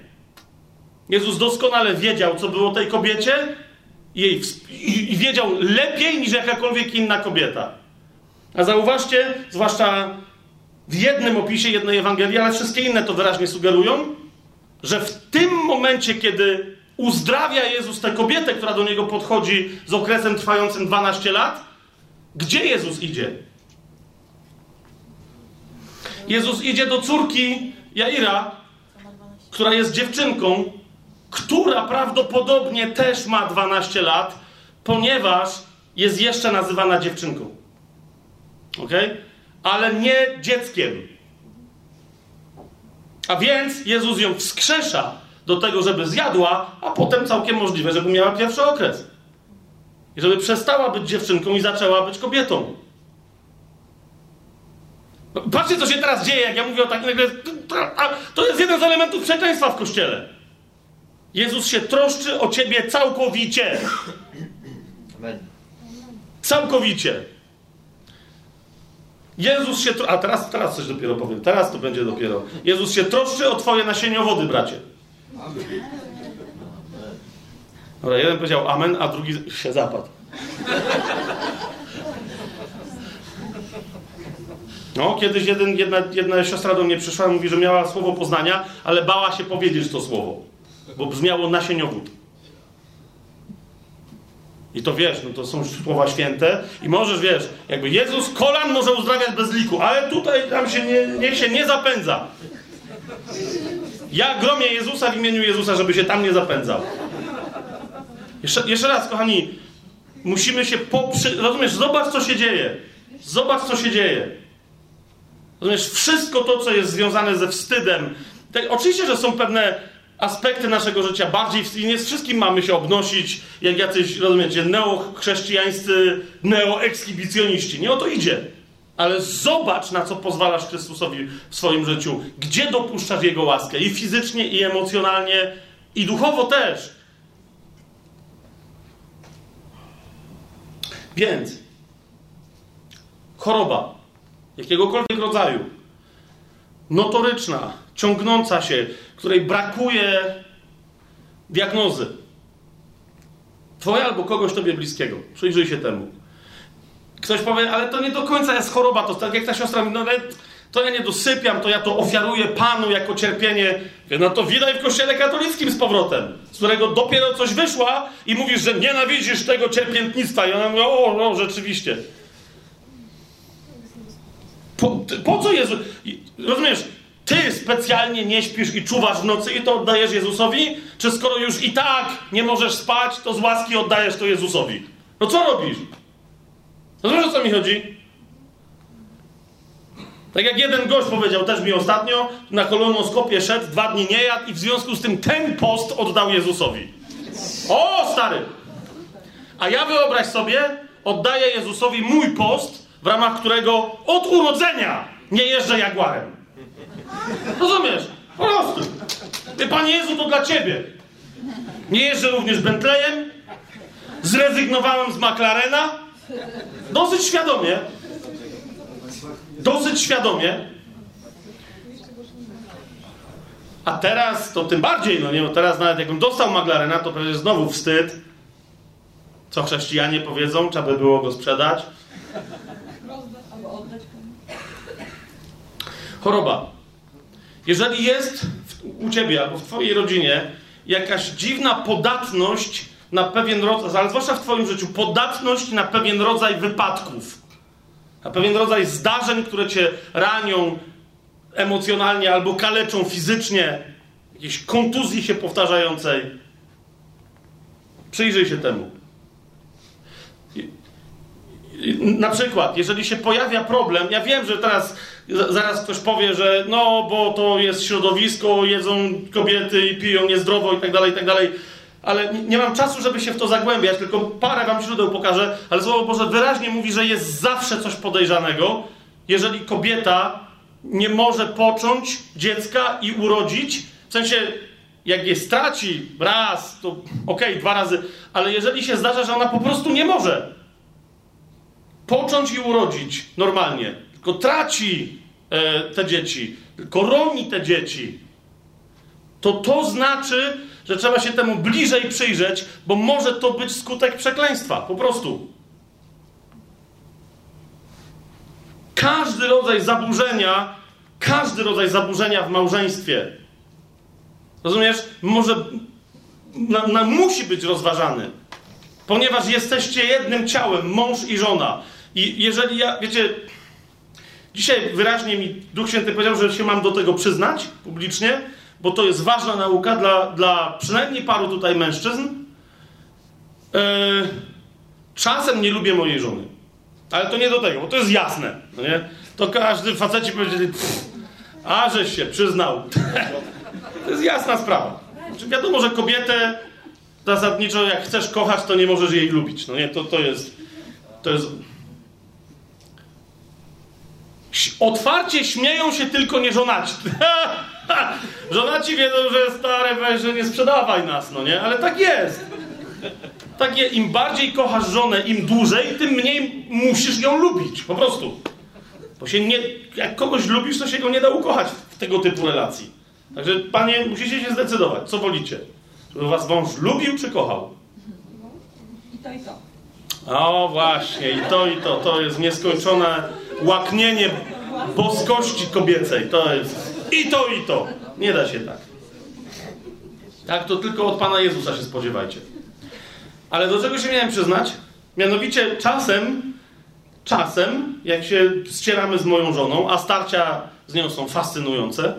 Jezus doskonale wiedział, co było tej kobiecie jej, i, i wiedział lepiej niż jakakolwiek inna kobieta. A zauważcie, zwłaszcza w jednym opisie jednej Ewangelii, ale wszystkie inne to wyraźnie sugerują, że w tym momencie, kiedy uzdrawia Jezus tę kobietę, która do niego podchodzi z okresem trwającym 12 lat, gdzie Jezus idzie? Jezus idzie do córki Jaira, która jest dziewczynką, która prawdopodobnie też ma 12 lat, ponieważ jest jeszcze nazywana dziewczynką. Ok? Ale nie dzieckiem. A więc Jezus ją wskrzesza do tego, żeby zjadła, a potem całkiem możliwe, żeby miała pierwszy okres. I żeby przestała być dziewczynką i zaczęła być kobietą. Patrzcie, co się teraz dzieje, jak ja mówię o takim. To jest jeden z elementów przekleństwa w kościele. Jezus się troszczy o ciebie całkowicie. Całkowicie. Jezus się. A teraz, teraz coś dopiero powiem. Teraz to będzie dopiero. Jezus się troszczy o Twoje nasieniowody, bracie. Dobra, jeden powiedział amen, a drugi się zapadł. No, kiedyś jeden, jedna, jedna siostra do mnie przyszła i mówi, że miała słowo poznania, ale bała się powiedzieć to słowo, bo brzmiało nasieniowód. I to wiesz, no to są słowa święte i możesz, wiesz, jakby Jezus kolan może uzdrawiać bez liku, ale tutaj tam się nie, niech się nie zapędza. Ja gromię Jezusa w imieniu Jezusa, żeby się tam nie zapędzał. Jeszcze, jeszcze raz, kochani, musimy się poprzy... Rozumiesz, zobacz, co się dzieje. Zobacz, co się dzieje. Rozumiesz, wszystko to, co jest związane ze wstydem. Te, oczywiście, że są pewne aspekty naszego życia bardziej i nie z wszystkim mamy się obnosić jak jacyś, rozumiecie, neochrześcijańscy, neoekskibicjoniści. Nie o to idzie. Ale zobacz, na co pozwalasz Chrystusowi w swoim życiu. Gdzie dopuszczasz Jego łaskę. I fizycznie, i emocjonalnie, i duchowo też. Więc choroba jakiegokolwiek rodzaju, notoryczna, ciągnąca się, której brakuje diagnozy. Twoja albo kogoś tobie bliskiego. Przyjrzyj się temu. Ktoś powie, ale to nie do końca jest choroba, to tak jak ta siostra mówi, no ale to ja nie dosypiam, to ja to ofiaruję Panu jako cierpienie. No to widać w kościele katolickim z powrotem, z którego dopiero coś wyszła i mówisz, że nienawidzisz tego cierpiętnictwa. I ona mówi, o, no rzeczywiście. Po, po co Jezu? Rozumiesz, ty specjalnie nie śpisz i czuwasz w nocy i to oddajesz Jezusowi? Czy skoro już i tak nie możesz spać, to z łaski oddajesz to Jezusowi? No co robisz? Rozumiesz, o co mi chodzi? Tak jak jeden gość powiedział też mi ostatnio, na kolonoskopie szedł, dwa dni nie jadł i w związku z tym ten post oddał Jezusowi. O, stary! A ja wyobraź sobie, oddaję Jezusowi mój post, w ramach którego od urodzenia nie jeżdżę Jaguarem. Rozumiesz? Po prostu. Ty, Panie Jezu, to dla Ciebie. Nie jeżdżę również Bentleyem. Zrezygnowałem z McLarena. Dosyć świadomie. Dosyć świadomie. A teraz to tym bardziej, no nie, no teraz nawet jakbym dostał McLarena, to przecież znowu wstyd. Co chrześcijanie powiedzą, trzeba by było go sprzedać. Choroba. Jeżeli jest w, u ciebie albo w twojej rodzinie jakaś dziwna podatność na pewien rodzaj, ale zwłaszcza w twoim życiu, podatność na pewien rodzaj wypadków, na pewien rodzaj zdarzeń, które cię ranią emocjonalnie albo kaleczą fizycznie, jakiejś kontuzji się powtarzającej. Przyjrzyj się temu. Na przykład, jeżeli się pojawia problem, ja wiem, że teraz zaraz ktoś powie, że no, bo to jest środowisko, jedzą kobiety i piją niezdrowo i tak dalej, i tak dalej, ale nie mam czasu, żeby się w to zagłębiać, tylko parę wam źródeł pokażę, ale Słowo Boże wyraźnie mówi, że jest zawsze coś podejrzanego, jeżeli kobieta nie może począć dziecka i urodzić, w sensie jak je straci raz, to okej, okay, dwa razy, ale jeżeli się zdarza, że ona po prostu nie może, począć i urodzić normalnie, tylko traci e, te dzieci, tylko roni te dzieci, to to znaczy, że trzeba się temu bliżej przyjrzeć, bo może to być skutek przekleństwa, po prostu. Każdy rodzaj zaburzenia, każdy rodzaj zaburzenia w małżeństwie, rozumiesz, może, na, na, musi być rozważany, ponieważ jesteście jednym ciałem, mąż i żona. I jeżeli ja, wiecie, dzisiaj wyraźnie mi Duch Święty powiedział, że się mam do tego przyznać publicznie, bo to jest ważna nauka dla, dla przynajmniej paru tutaj mężczyzn. Yy, czasem nie lubię mojej żony. Ale to nie do tego, bo to jest jasne. No nie? To każdy faceci powiedzieli, a żeś się przyznał. to jest jasna sprawa. Znaczy wiadomo, że kobietę zasadniczo jak chcesz kochać, to nie możesz jej lubić. No nie, to, to jest... To jest Otwarcie śmieją się tylko nieżonaci. Żonaci wiedzą, że stare weź, nie sprzedawaj nas, no nie? Ale tak jest. Takie, im bardziej kochasz żonę, im dłużej, tym mniej musisz ją lubić. Po prostu. Bo się nie, jak kogoś lubisz, to się go nie da ukochać w tego typu relacji. Także, panie, musicie się zdecydować, co wolicie. Żeby was wąż lubił czy kochał?
I to, i to.
O, właśnie, i to, i to. To jest nieskończone łaknienie boskości kobiecej. To jest i to, i to. Nie da się tak. Tak, to tylko od Pana Jezusa się spodziewajcie. Ale do czego się miałem przyznać? Mianowicie czasem, czasem, jak się ścieramy z moją żoną, a starcia z nią są fascynujące,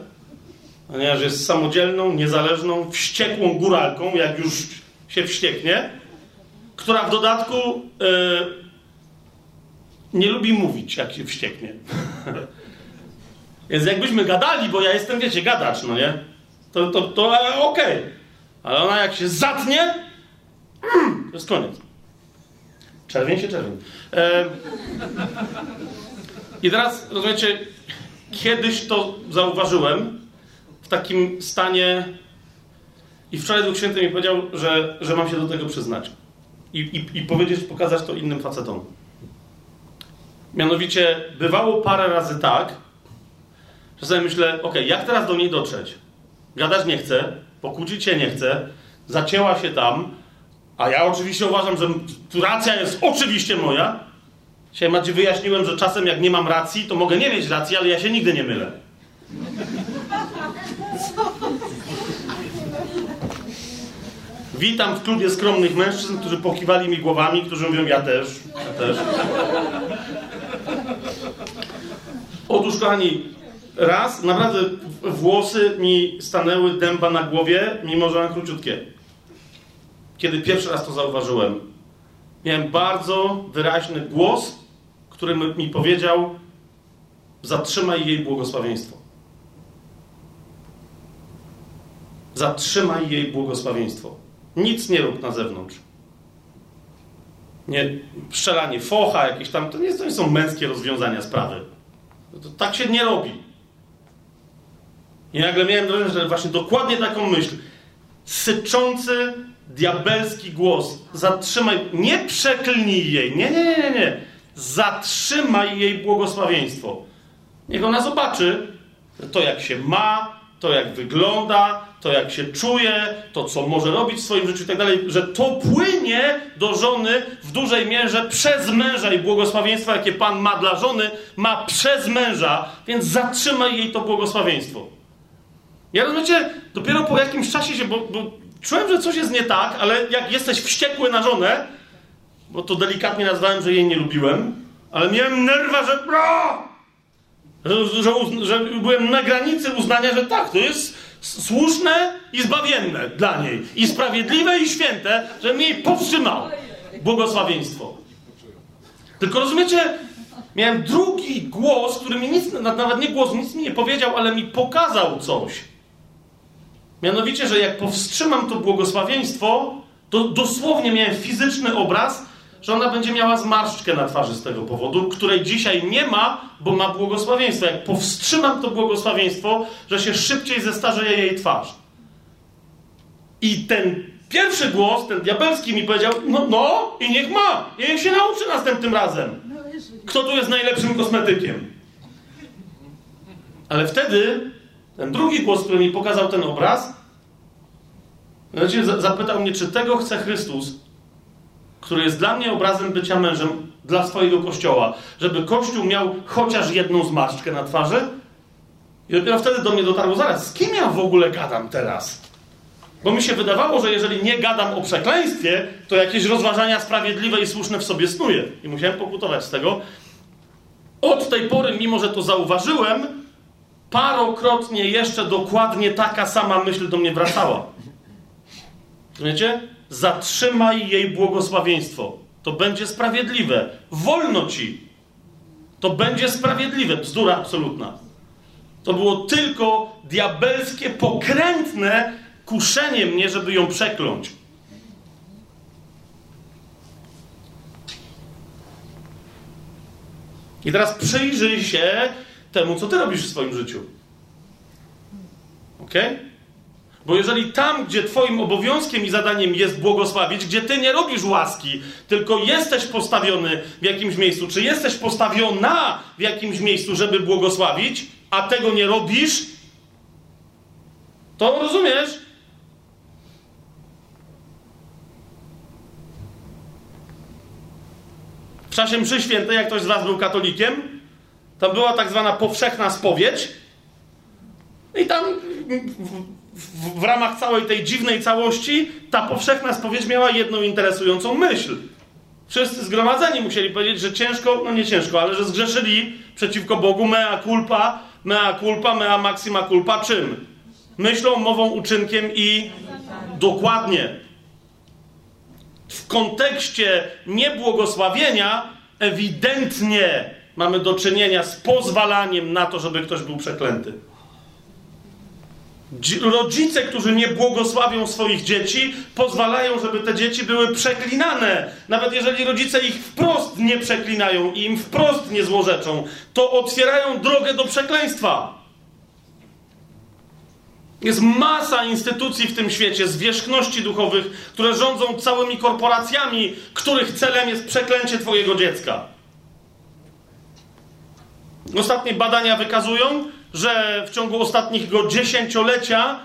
ponieważ jest samodzielną, niezależną, wściekłą góralką, jak już się wścieknie, która w dodatku yy, nie lubi mówić, jak się wścieknie. Więc jakbyśmy gadali, bo ja jestem, wiecie, gadacz, no nie? To, to, to e, okej. Okay. Ale ona jak się zatnie, to jest koniec. Czerwień się czerwień. E... I teraz, rozumiecie, kiedyś to zauważyłem w takim stanie i wczoraj Duch Święty mi powiedział, że, że mam się do tego przyznać. I, i, i powiedzieć, pokazać to innym facetom. Mianowicie bywało parę razy tak, że sobie myślę, ok, jak teraz do niej dotrzeć? Gadać nie chcę, pokłócić się nie chcę, zacięła się tam, a ja oczywiście uważam, że racja jest oczywiście moja. Dzisiaj Macie wyjaśniłem, że czasem jak nie mam racji, to mogę nie mieć racji, ale ja się nigdy nie mylę. Witam w klubie skromnych mężczyzn, którzy pokiwali mi głowami, którzy mówią, ja też, ja też. Otóż, kochani, raz naprawdę włosy mi stanęły dęba na głowie, mimo że mam króciutkie. Kiedy pierwszy raz to zauważyłem, miałem bardzo wyraźny głos, który mi powiedział: Zatrzymaj jej błogosławieństwo. Zatrzymaj jej błogosławieństwo. Nic nie rób na zewnątrz. Nie, strzelanie focha, jakieś tam, to nie, to nie są męskie rozwiązania sprawy. To, to tak się nie robi. I nagle miałem że właśnie dokładnie taką myśl. Syczący, diabelski głos. Zatrzymaj, nie przeklnij jej. Nie, nie, nie, nie. Zatrzymaj jej błogosławieństwo. Niech ona zobaczy to, jak się ma, to jak wygląda, to jak się czuje, to co może robić w swoim życiu i tak dalej, że to płynie do żony w dużej mierze przez męża i błogosławieństwo, jakie Pan ma dla żony, ma przez męża, więc zatrzymaj jej to błogosławieństwo. Ja rozumiecie, dopiero po jakimś czasie się, bo, bo czułem, że coś jest nie tak, ale jak jesteś wściekły na żonę, bo to delikatnie nazwałem, że jej nie lubiłem, ale miałem nerwa, że że, że, że byłem na granicy uznania, że tak, to jest słuszne i zbawienne dla niej. I sprawiedliwe i święte, że mnie powstrzymał. Błogosławieństwo. Tylko rozumiecie, miałem drugi głos, który mi nic, nawet nie głos, nic mi nie powiedział, ale mi pokazał coś. Mianowicie, że jak powstrzymam to błogosławieństwo, to dosłownie miałem fizyczny obraz, że ona będzie miała zmarszczkę na twarzy z tego powodu, której dzisiaj nie ma, bo ma błogosławieństwo. Jak powstrzymam to błogosławieństwo, że się szybciej zestarzeje jej twarz. I ten pierwszy głos, ten diabelski mi powiedział, no, no i niech ma, i niech się nauczy następnym razem. Kto tu jest najlepszym kosmetykiem? Ale wtedy ten drugi głos, który mi pokazał ten obraz, zapytał mnie, czy tego chce Chrystus, który jest dla mnie obrazem bycia mężem dla swojego kościoła, żeby kościół miał chociaż jedną zmarszczkę na twarzy. I dopiero wtedy do mnie dotarło, zaraz, z kim ja w ogóle gadam teraz? Bo mi się wydawało, że jeżeli nie gadam o przekleństwie, to jakieś rozważania sprawiedliwe i słuszne w sobie snuję. I musiałem pokutować z tego. Od tej pory, mimo że to zauważyłem, parokrotnie jeszcze dokładnie taka sama myśl do mnie wracała. Rozumiecie? Zatrzymaj jej błogosławieństwo. To będzie sprawiedliwe. Wolno ci. To będzie sprawiedliwe. Bzdura absolutna. To było tylko diabelskie, pokrętne kuszenie mnie, żeby ją przekląć. I teraz przyjrzyj się temu, co ty robisz w swoim życiu. Ok? Bo jeżeli tam, gdzie Twoim obowiązkiem i zadaniem jest błogosławić, gdzie Ty nie robisz łaski, tylko jesteś postawiony w jakimś miejscu, czy jesteś postawiona w jakimś miejscu, żeby błogosławić, a tego nie robisz, to rozumiesz? W czasie mszy świętej, jak ktoś z Was był katolikiem, tam była tak zwana powszechna spowiedź. I tam w, w, ramach całej tej dziwnej całości ta powszechna spowiedź miała jedną interesującą myśl. Wszyscy zgromadzeni musieli powiedzieć, że ciężko, no nie ciężko, ale że zgrzeszyli przeciwko Bogu mea culpa, mea culpa, mea maxima culpa czym? Myślą, mową, uczynkiem i dokładnie. W kontekście niebłogosławienia ewidentnie mamy do czynienia z pozwalaniem na to, żeby ktoś był przeklęty. Rodzice, którzy nie błogosławią swoich dzieci, pozwalają, żeby te dzieci były przeklinane. Nawet jeżeli rodzice ich wprost nie przeklinają i im wprost nie złorzeczą, to otwierają drogę do przekleństwa. Jest masa instytucji w tym świecie, zwierzchności duchowych, które rządzą całymi korporacjami, których celem jest przeklęcie Twojego dziecka. Ostatnie badania wykazują, że w ciągu ostatniego dziesięciolecia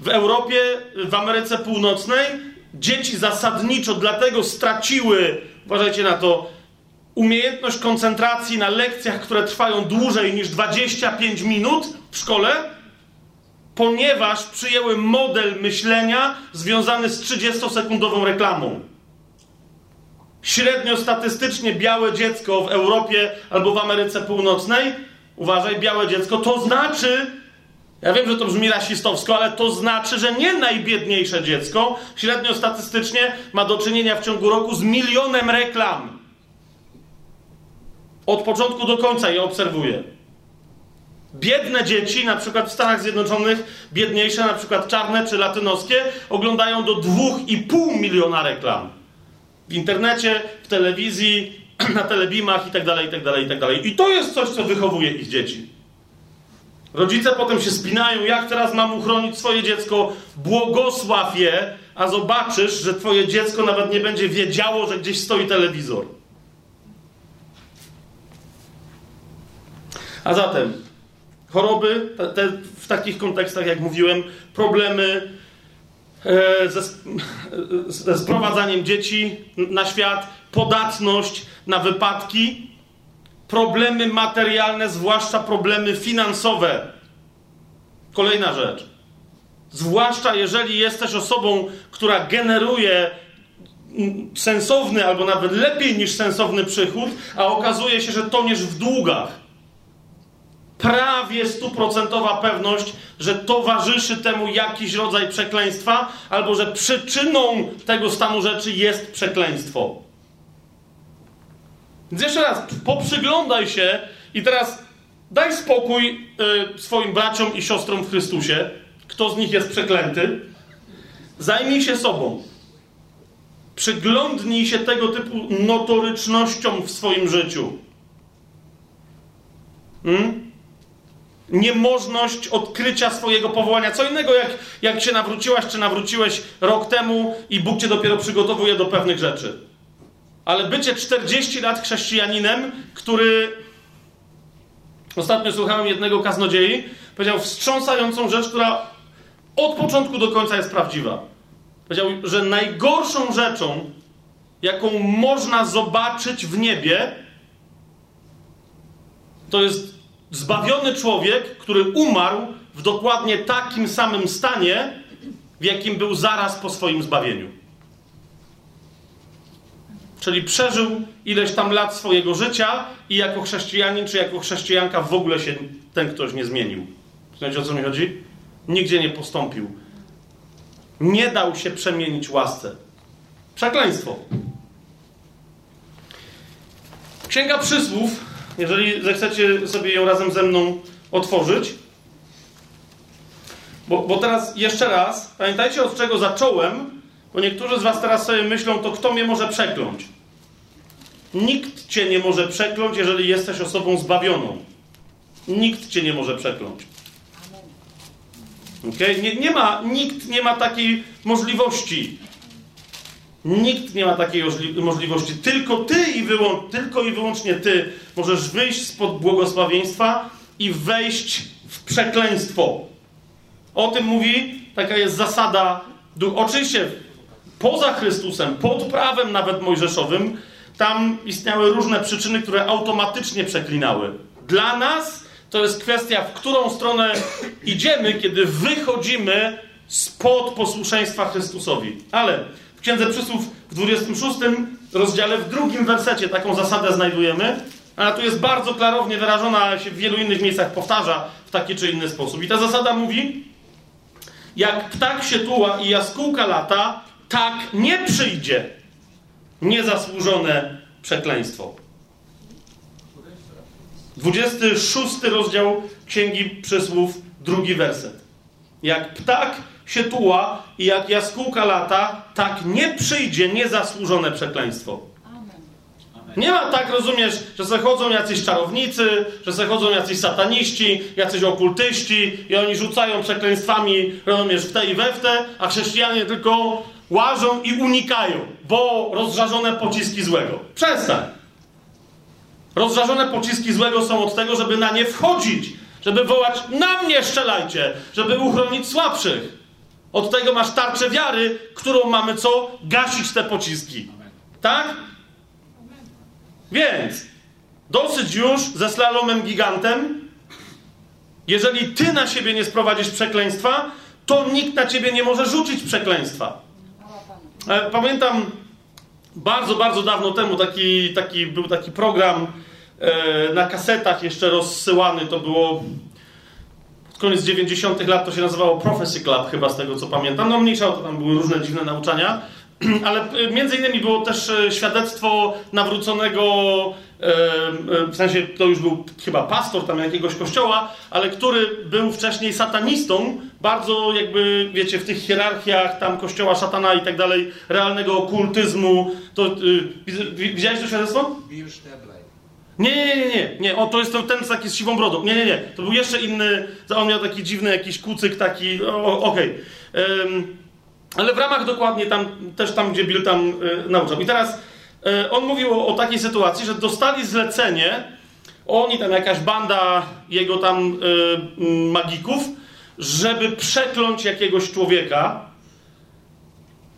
w Europie, w Ameryce Północnej dzieci zasadniczo dlatego straciły, uważajcie na to, umiejętność koncentracji na lekcjach, które trwają dłużej niż 25 minut w szkole, ponieważ przyjęły model myślenia związany z 30-sekundową reklamą. Średnio statystycznie białe dziecko w Europie albo w Ameryce Północnej uważaj, białe dziecko, to znaczy, ja wiem, że to brzmi rasistowsko, ale to znaczy, że nie najbiedniejsze dziecko średnio statystycznie ma do czynienia w ciągu roku z milionem reklam. Od początku do końca je obserwuję. Biedne dzieci, na przykład w Stanach Zjednoczonych, biedniejsze, na przykład czarne czy latynoskie, oglądają do 2,5 miliona reklam. W internecie, w telewizji, na telebimach i tak dalej, i tak dalej, i tak dalej. I to jest coś, co wychowuje ich dzieci. Rodzice potem się spinają, jak teraz mam uchronić swoje dziecko, błogosław je, a zobaczysz, że twoje dziecko nawet nie będzie wiedziało, że gdzieś stoi telewizor. A zatem, choroby, te, te, w takich kontekstach, jak mówiłem, problemy e, ze, ze sprowadzaniem dzieci na świat, podatność na wypadki, problemy materialne, zwłaszcza problemy finansowe. Kolejna rzecz. Zwłaszcza jeżeli jesteś osobą, która generuje sensowny albo nawet lepiej niż sensowny przychód, a okazuje się, że toniesz w długach. Prawie stuprocentowa pewność, że towarzyszy temu jakiś rodzaj przekleństwa, albo że przyczyną tego stanu rzeczy jest przekleństwo. Więc jeszcze raz, poprzyglądaj się i teraz daj spokój y, swoim braciom i siostrom w Chrystusie. Kto z nich jest przeklęty? Zajmij się sobą. Przyglądnij się tego typu notorycznościom w swoim życiu. Hmm? Niemożność odkrycia swojego powołania. Co innego, jak, jak się nawróciłaś, czy nawróciłeś rok temu i Bóg cię dopiero przygotowuje do pewnych rzeczy. Ale bycie 40 lat chrześcijaninem, który. Ostatnio słuchałem jednego kaznodziei, powiedział wstrząsającą rzecz, która od początku do końca jest prawdziwa. Powiedział, że najgorszą rzeczą, jaką można zobaczyć w niebie, to jest zbawiony człowiek, który umarł w dokładnie takim samym stanie, w jakim był zaraz po swoim zbawieniu czyli przeżył ileś tam lat swojego życia i jako chrześcijanin czy jako chrześcijanka w ogóle się ten ktoś nie zmienił. Znacie o co mi chodzi? Nigdzie nie postąpił. Nie dał się przemienić łasce. Przekleństwo. Księga Przysłów, jeżeli zechcecie sobie ją razem ze mną otworzyć, bo, bo teraz jeszcze raz, pamiętajcie od czego zacząłem, bo niektórzy z Was teraz sobie myślą, to kto mnie może przekląć? Nikt cię nie może przekląć, jeżeli jesteś osobą zbawioną. Nikt cię nie może przekląć. Okay? Nie, nie ma, nikt nie ma takiej możliwości. Nikt nie ma takiej możliwości. Tylko ty i, wyłą- tylko i wyłącznie ty możesz wyjść spod błogosławieństwa i wejść w przekleństwo. O tym mówi, taka jest zasada. Oczywiście poza Chrystusem, pod prawem nawet mojżeszowym, tam istniały różne przyczyny, które automatycznie przeklinały. Dla nas to jest kwestia, w którą stronę idziemy, kiedy wychodzimy spod posłuszeństwa Chrystusowi. Ale w Księdze Przysłów w 26 rozdziale, w drugim wersecie taką zasadę znajdujemy. Ona tu jest bardzo klarownie wyrażona, się w wielu innych miejscach powtarza w taki czy inny sposób. I ta zasada mówi, jak ptak się tuła i jaskółka lata, tak nie przyjdzie niezasłużone przekleństwo. 26 rozdział Księgi Przysłów, drugi werset. Jak ptak się tuła i jak jaskółka lata, tak nie przyjdzie niezasłużone przekleństwo. Nie ma tak, rozumiesz, że zachodzą jacyś czarownicy, że zachodzą jacyś sataniści, jacyś okultyści i oni rzucają przekleństwami, rozumiesz, w te i we w te, a chrześcijanie tylko łażą i unikają, bo rozżarzone pociski złego. Przestań. Rozżarzone pociski złego są od tego, żeby na nie wchodzić, żeby wołać na mnie strzelajcie, żeby uchronić słabszych. Od tego masz tarczę wiary, którą mamy co? Gasić te pociski. Tak? Więc dosyć już ze slalomem gigantem. Jeżeli ty na siebie nie sprowadzisz przekleństwa, to nikt na ciebie nie może rzucić przekleństwa. E, pamiętam bardzo, bardzo dawno temu taki, taki, był taki program E, na kasetach jeszcze rozsyłany, to było koniec 90. lat, to się nazywało Prophecy Club chyba z tego co pamiętam. No mniejsza, to tam były różne dziwne nauczania, ale e, między innymi było też świadectwo nawróconego, w sensie to już był chyba pastor tam jakiegoś kościoła, ale który był wcześniej satanistą, bardzo jakby, wiecie, w tych hierarchiach tam kościoła szatana i tak dalej, realnego okultyzmu. To, widziałeś to świadectwo? Nie, nie, nie, nie, nie. O, to jest ten, ten taki z siwą brodą. Nie, nie, nie. To był jeszcze inny. On miał taki dziwny jakiś kucyk, taki. Okej. Okay. Um, ale w ramach dokładnie tam, też tam, gdzie Bill tam y, nauczał. I teraz y, on mówił o, takiej sytuacji, że dostali zlecenie oni tam jakaś banda jego tam y, magików, żeby przekląć jakiegoś człowieka,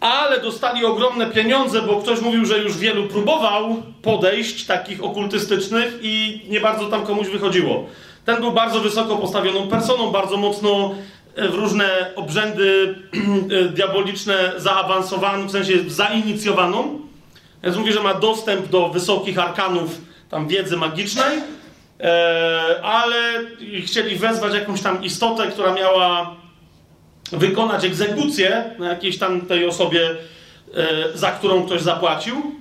ale dostali ogromne pieniądze, bo ktoś mówił, że już wielu próbował podejść takich okultystycznych i nie bardzo tam komuś wychodziło. Ten był bardzo wysoko postawioną personą, bardzo mocno e, w różne obrzędy e, diaboliczne zaawansowaną, w sensie zainicjowaną. Więc mówi, że ma dostęp do wysokich arkanów tam wiedzy magicznej, e, ale chcieli wezwać jakąś tam istotę, która miała wykonać egzekucję na jakiejś tam tej osobie, za którą ktoś zapłacił.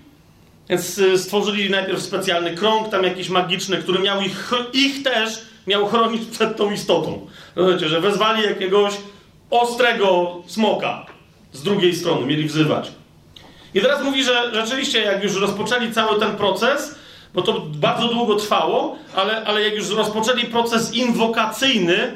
Więc stworzyli najpierw specjalny krąg, tam jakiś magiczny, który miał ich, ich też miał chronić przed tą istotą. Rozumiecie, że wezwali jakiegoś ostrego smoka z drugiej strony, mieli wzywać. I teraz mówi, że rzeczywiście jak już rozpoczęli cały ten proces, bo to bardzo długo trwało, ale, ale jak już rozpoczęli proces inwokacyjny,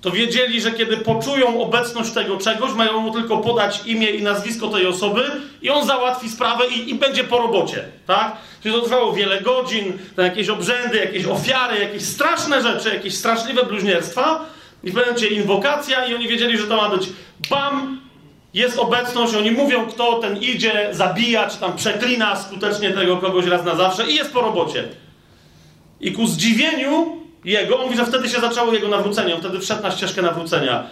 to wiedzieli, że kiedy poczują obecność tego czegoś, mają mu tylko podać imię i nazwisko tej osoby i on załatwi sprawę i, i będzie po robocie, tak? Czyli to trwało wiele godzin, tam jakieś obrzędy, jakieś ofiary, jakieś straszne rzeczy, jakieś straszliwe bluźnierstwa i w pewnym inwokacja i oni wiedzieli, że to ma być bam, jest obecność, oni mówią, kto ten idzie, zabija, czy tam przeklina skutecznie tego kogoś raz na zawsze i jest po robocie. I ku zdziwieniu jego, on mówi, że wtedy się zaczęło jego nawrócenie, on wtedy wszedł na ścieżkę nawrócenia.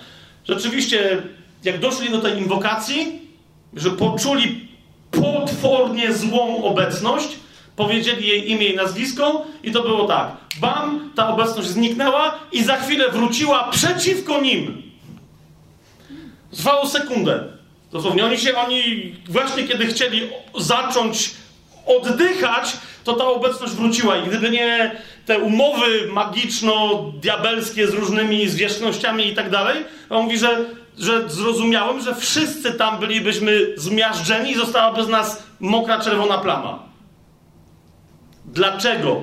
Rzeczywiście, jak doszli do tej inwokacji, że poczuli potwornie złą obecność, powiedzieli jej imię i nazwisko i to było tak. Bam, ta obecność zniknęła i za chwilę wróciła przeciwko nim. Trwało sekundę. Dosłownie oni się, oni właśnie kiedy chcieli zacząć oddychać, to ta obecność wróciła. I gdyby nie te umowy magiczno-diabelskie z różnymi zwierzchnościami i tak dalej, on mówi, że, że zrozumiałem, że wszyscy tam bylibyśmy zmiażdżeni i zostałaby z nas mokra czerwona plama. Dlaczego?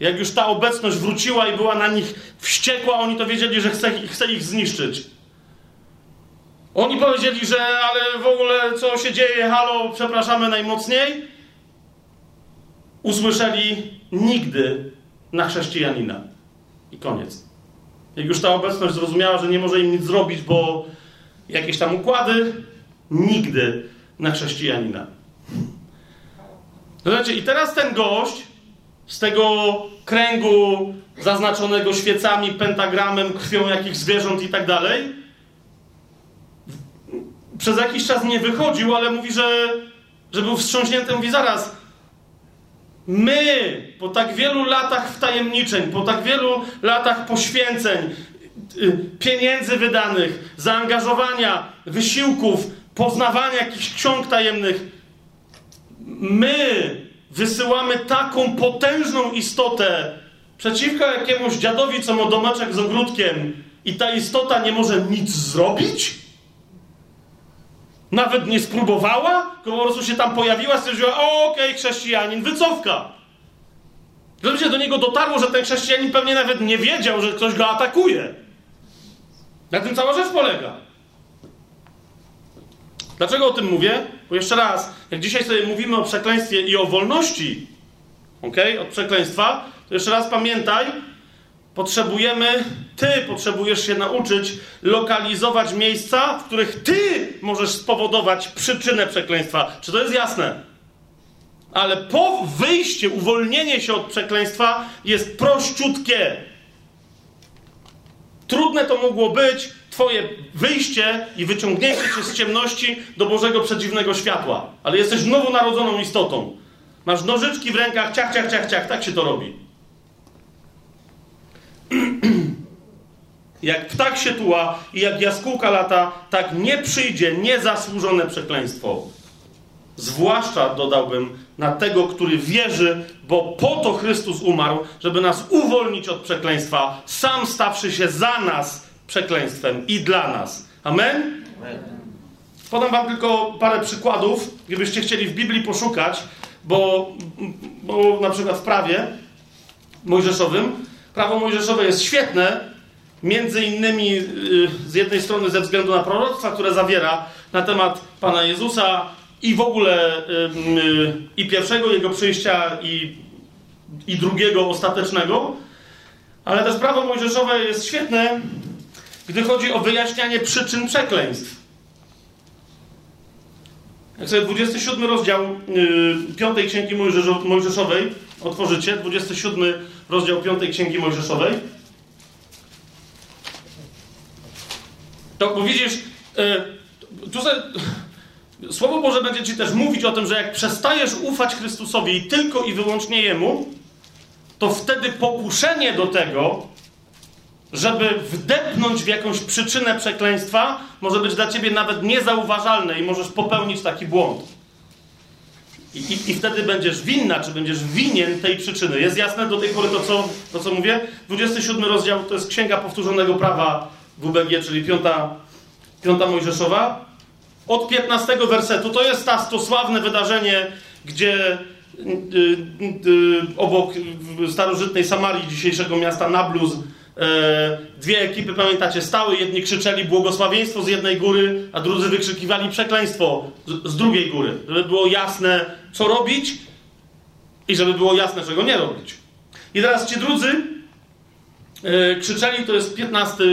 Jak już ta obecność wróciła i była na nich wściekła, oni to wiedzieli, że chce, chce ich zniszczyć. Oni powiedzieli, że ale w ogóle co się dzieje, halo, przepraszamy najmocniej. Usłyszeli nigdy na chrześcijanina. I koniec. Jak już ta obecność zrozumiała, że nie może im nic zrobić, bo jakieś tam układy, nigdy na chrześcijanina. Zobaczcie, i teraz ten gość z tego kręgu zaznaczonego świecami, pentagramem, krwią jakichś zwierząt i tak dalej, przez jakiś czas nie wychodził, ale mówi, że, że był wstrząśnięty. Mówi zaraz, my po tak wielu latach wtajemniczeń, po tak wielu latach poświęceń, y, pieniędzy wydanych, zaangażowania, wysiłków, poznawania jakichś ksiąg tajemnych, my wysyłamy taką potężną istotę przeciwko jakiemuś dziadowi, co ma domeczek z ogródkiem i ta istota nie może nic zrobić? Nawet nie spróbowała, tylko po prostu się tam pojawiła, stwierdziła, okej, okay, chrześcijanin, wycofka. Żeby się do niego dotarło, że ten chrześcijanin pewnie nawet nie wiedział, że ktoś go atakuje. Na tym cała rzecz polega. Dlaczego o tym mówię? Bo jeszcze raz, jak dzisiaj sobie mówimy o przekleństwie i o wolności, ok, od przekleństwa, to jeszcze raz pamiętaj, Potrzebujemy, ty potrzebujesz się nauczyć lokalizować miejsca, w których ty możesz spowodować przyczynę przekleństwa. Czy to jest jasne? Ale po wyjściu, uwolnienie się od przekleństwa jest prościutkie. Trudne to mogło być Twoje wyjście i wyciągnięcie się z ciemności do Bożego przedziwnego światła. Ale jesteś nowonarodzoną istotą. Masz nożyczki w rękach, ciach, ciach, ciach, ciach, tak się to robi. jak ptak się tuła i jak jaskółka lata, tak nie przyjdzie niezasłużone przekleństwo. Zwłaszcza, dodałbym, na tego, który wierzy, bo po to Chrystus umarł, żeby nas uwolnić od przekleństwa, sam stawszy się za nas przekleństwem i dla nas. Amen? Amen. Podam wam tylko parę przykładów, gdybyście chcieli w Biblii poszukać, bo, bo na przykład w prawie mojżeszowym Prawo mojżeszowe jest świetne, między innymi y, z jednej strony ze względu na proroctwa, które zawiera na temat Pana Jezusa i w ogóle y, y, i pierwszego Jego przyjścia i i drugiego ostatecznego. Ale też prawo mojżeszowe jest świetne, gdy chodzi o wyjaśnianie przyczyn przekleństw. Jak sobie 27 rozdział yy, 5 Księgi Mojżeszowej otworzycie, 27 rozdział 5 Księgi Mojżeszowej, to widzisz, yy, tu sobie, Słowo Boże będzie ci też mówić o tym, że jak przestajesz ufać Chrystusowi i tylko i wyłącznie Jemu, to wtedy pokuszenie do tego, żeby wdepnąć w jakąś przyczynę przekleństwa, może być dla ciebie nawet niezauważalne i możesz popełnić taki błąd. I, i, I, wtedy będziesz winna, czy będziesz winien tej przyczyny. Jest jasne do tej pory to, co, to, co mówię? 27 rozdział to jest Księga Powtórzonego Prawa WBG, czyli piąta, piąta Mojżeszowa. Od 15 wersetu to jest to sławne wydarzenie, gdzie y, y, y, obok starożytnej Samarii, dzisiejszego miasta Nablus, E, dwie ekipy, pamiętacie, stały. Jedni krzyczeli błogosławieństwo z jednej góry, a drudzy wykrzykiwali przekleństwo z, z drugiej góry. Żeby było jasne, co robić i żeby było jasne, czego nie robić. I teraz ci drudzy e, krzyczeli, to jest 15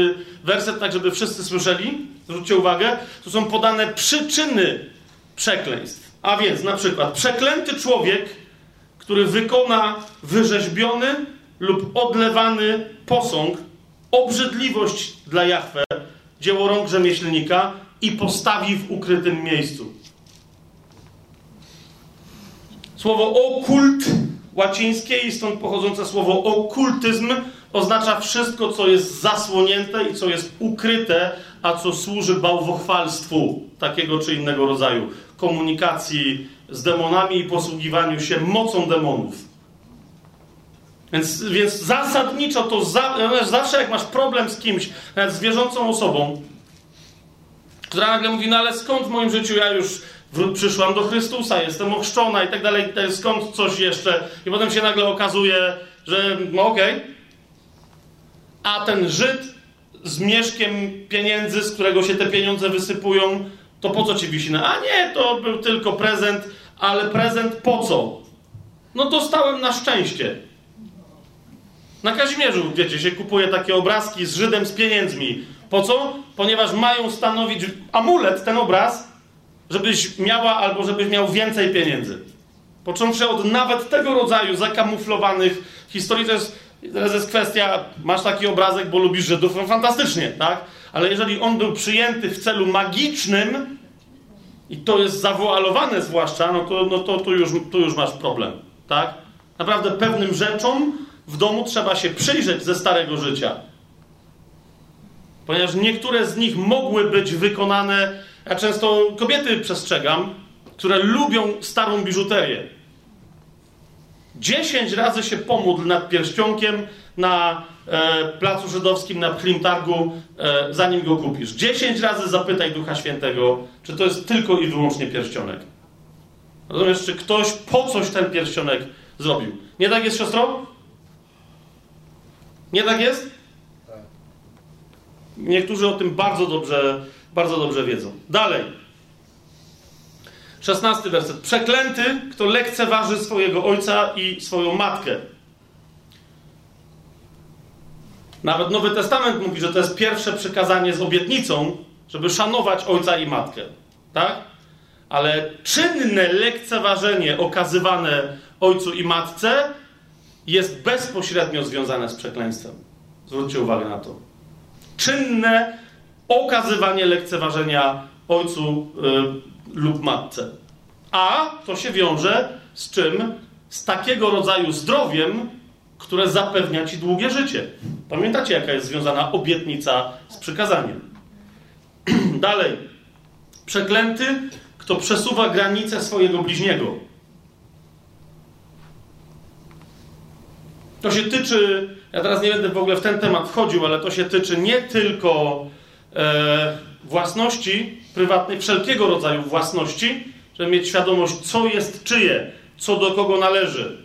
werset, tak żeby wszyscy słyszeli. Zwróćcie uwagę, to są podane przyczyny przekleństw. A więc na przykład przeklęty człowiek, który wykona wyrzeźbiony lub odlewany posąg, obrzydliwość dla Jahwe, dzieło rąk rzemieślnika i postawi w ukrytym miejscu. Słowo okult łacińskie i stąd pochodzące słowo okultyzm oznacza wszystko, co jest zasłonięte i co jest ukryte, a co służy bałwochwalstwu takiego czy innego rodzaju, komunikacji z demonami i posługiwaniu się mocą demonów. Więc, więc zasadniczo to za, zawsze jak masz problem z kimś, nawet z wierzącą osobą, która nagle mówi, no ale skąd w moim życiu ja już przyszłam do Chrystusa, jestem ochrzczona i tak dalej, skąd coś jeszcze? I potem się nagle okazuje, że no okej. Okay. A ten Żyd z mieszkiem pieniędzy, z którego się te pieniądze wysypują, to po co ci wisi na? A nie, to był tylko prezent, ale prezent po co? No dostałem na szczęście. Na Kazimierzu, wiecie, się kupuje takie obrazki z Żydem z pieniędzmi. Po co? Ponieważ mają stanowić amulet, ten obraz, żebyś miała albo żebyś miał więcej pieniędzy. Począwszy od nawet tego rodzaju zakamuflowanych historii, to jest, teraz jest kwestia, masz taki obrazek, bo lubisz Żydów, no fantastycznie, tak? Ale jeżeli on był przyjęty w celu magicznym i to jest zawoalowane zwłaszcza, no to, no to tu, już, tu już masz problem, tak? Naprawdę pewnym rzeczom w domu trzeba się przyjrzeć ze starego życia. Ponieważ niektóre z nich mogły być wykonane, ja często kobiety przestrzegam, które lubią starą biżuterię. Dziesięć razy się pomódl nad pierścionkiem na e, placu żydowskim, na Klimtargu, e, zanim go kupisz. Dziesięć razy zapytaj Ducha Świętego, czy to jest tylko i wyłącznie pierścionek. Rozumiesz, czy ktoś po coś ten pierścionek zrobił. Nie tak jest, siostro? Nie tak jest? Tak. Niektórzy o tym bardzo dobrze, bardzo dobrze wiedzą. Dalej. Szesnasty werset. Przeklęty, kto lekceważy swojego ojca i swoją matkę. Nawet Nowy Testament mówi, że to jest pierwsze przykazanie z obietnicą, żeby szanować ojca i matkę. Tak? Ale czynne lekceważenie okazywane ojcu i matce jest bezpośrednio związane z przekleństwem. Zwróćcie uwagę na to. Czynne okazywanie lekceważenia ojcu y, lub matce. A to się wiąże z czym? Z takiego rodzaju zdrowiem, które zapewnia ci długie życie. Pamiętacie, jaka jest związana obietnica z przykazaniem? Dalej. Przeklęty, kto przesuwa granice swojego bliźniego. To się tyczy, ja teraz nie będę w ogóle w ten temat wchodził, ale to się tyczy nie tylko e, własności prywatnej, wszelkiego rodzaju własności, żeby mieć świadomość, co jest czyje, co do kogo należy.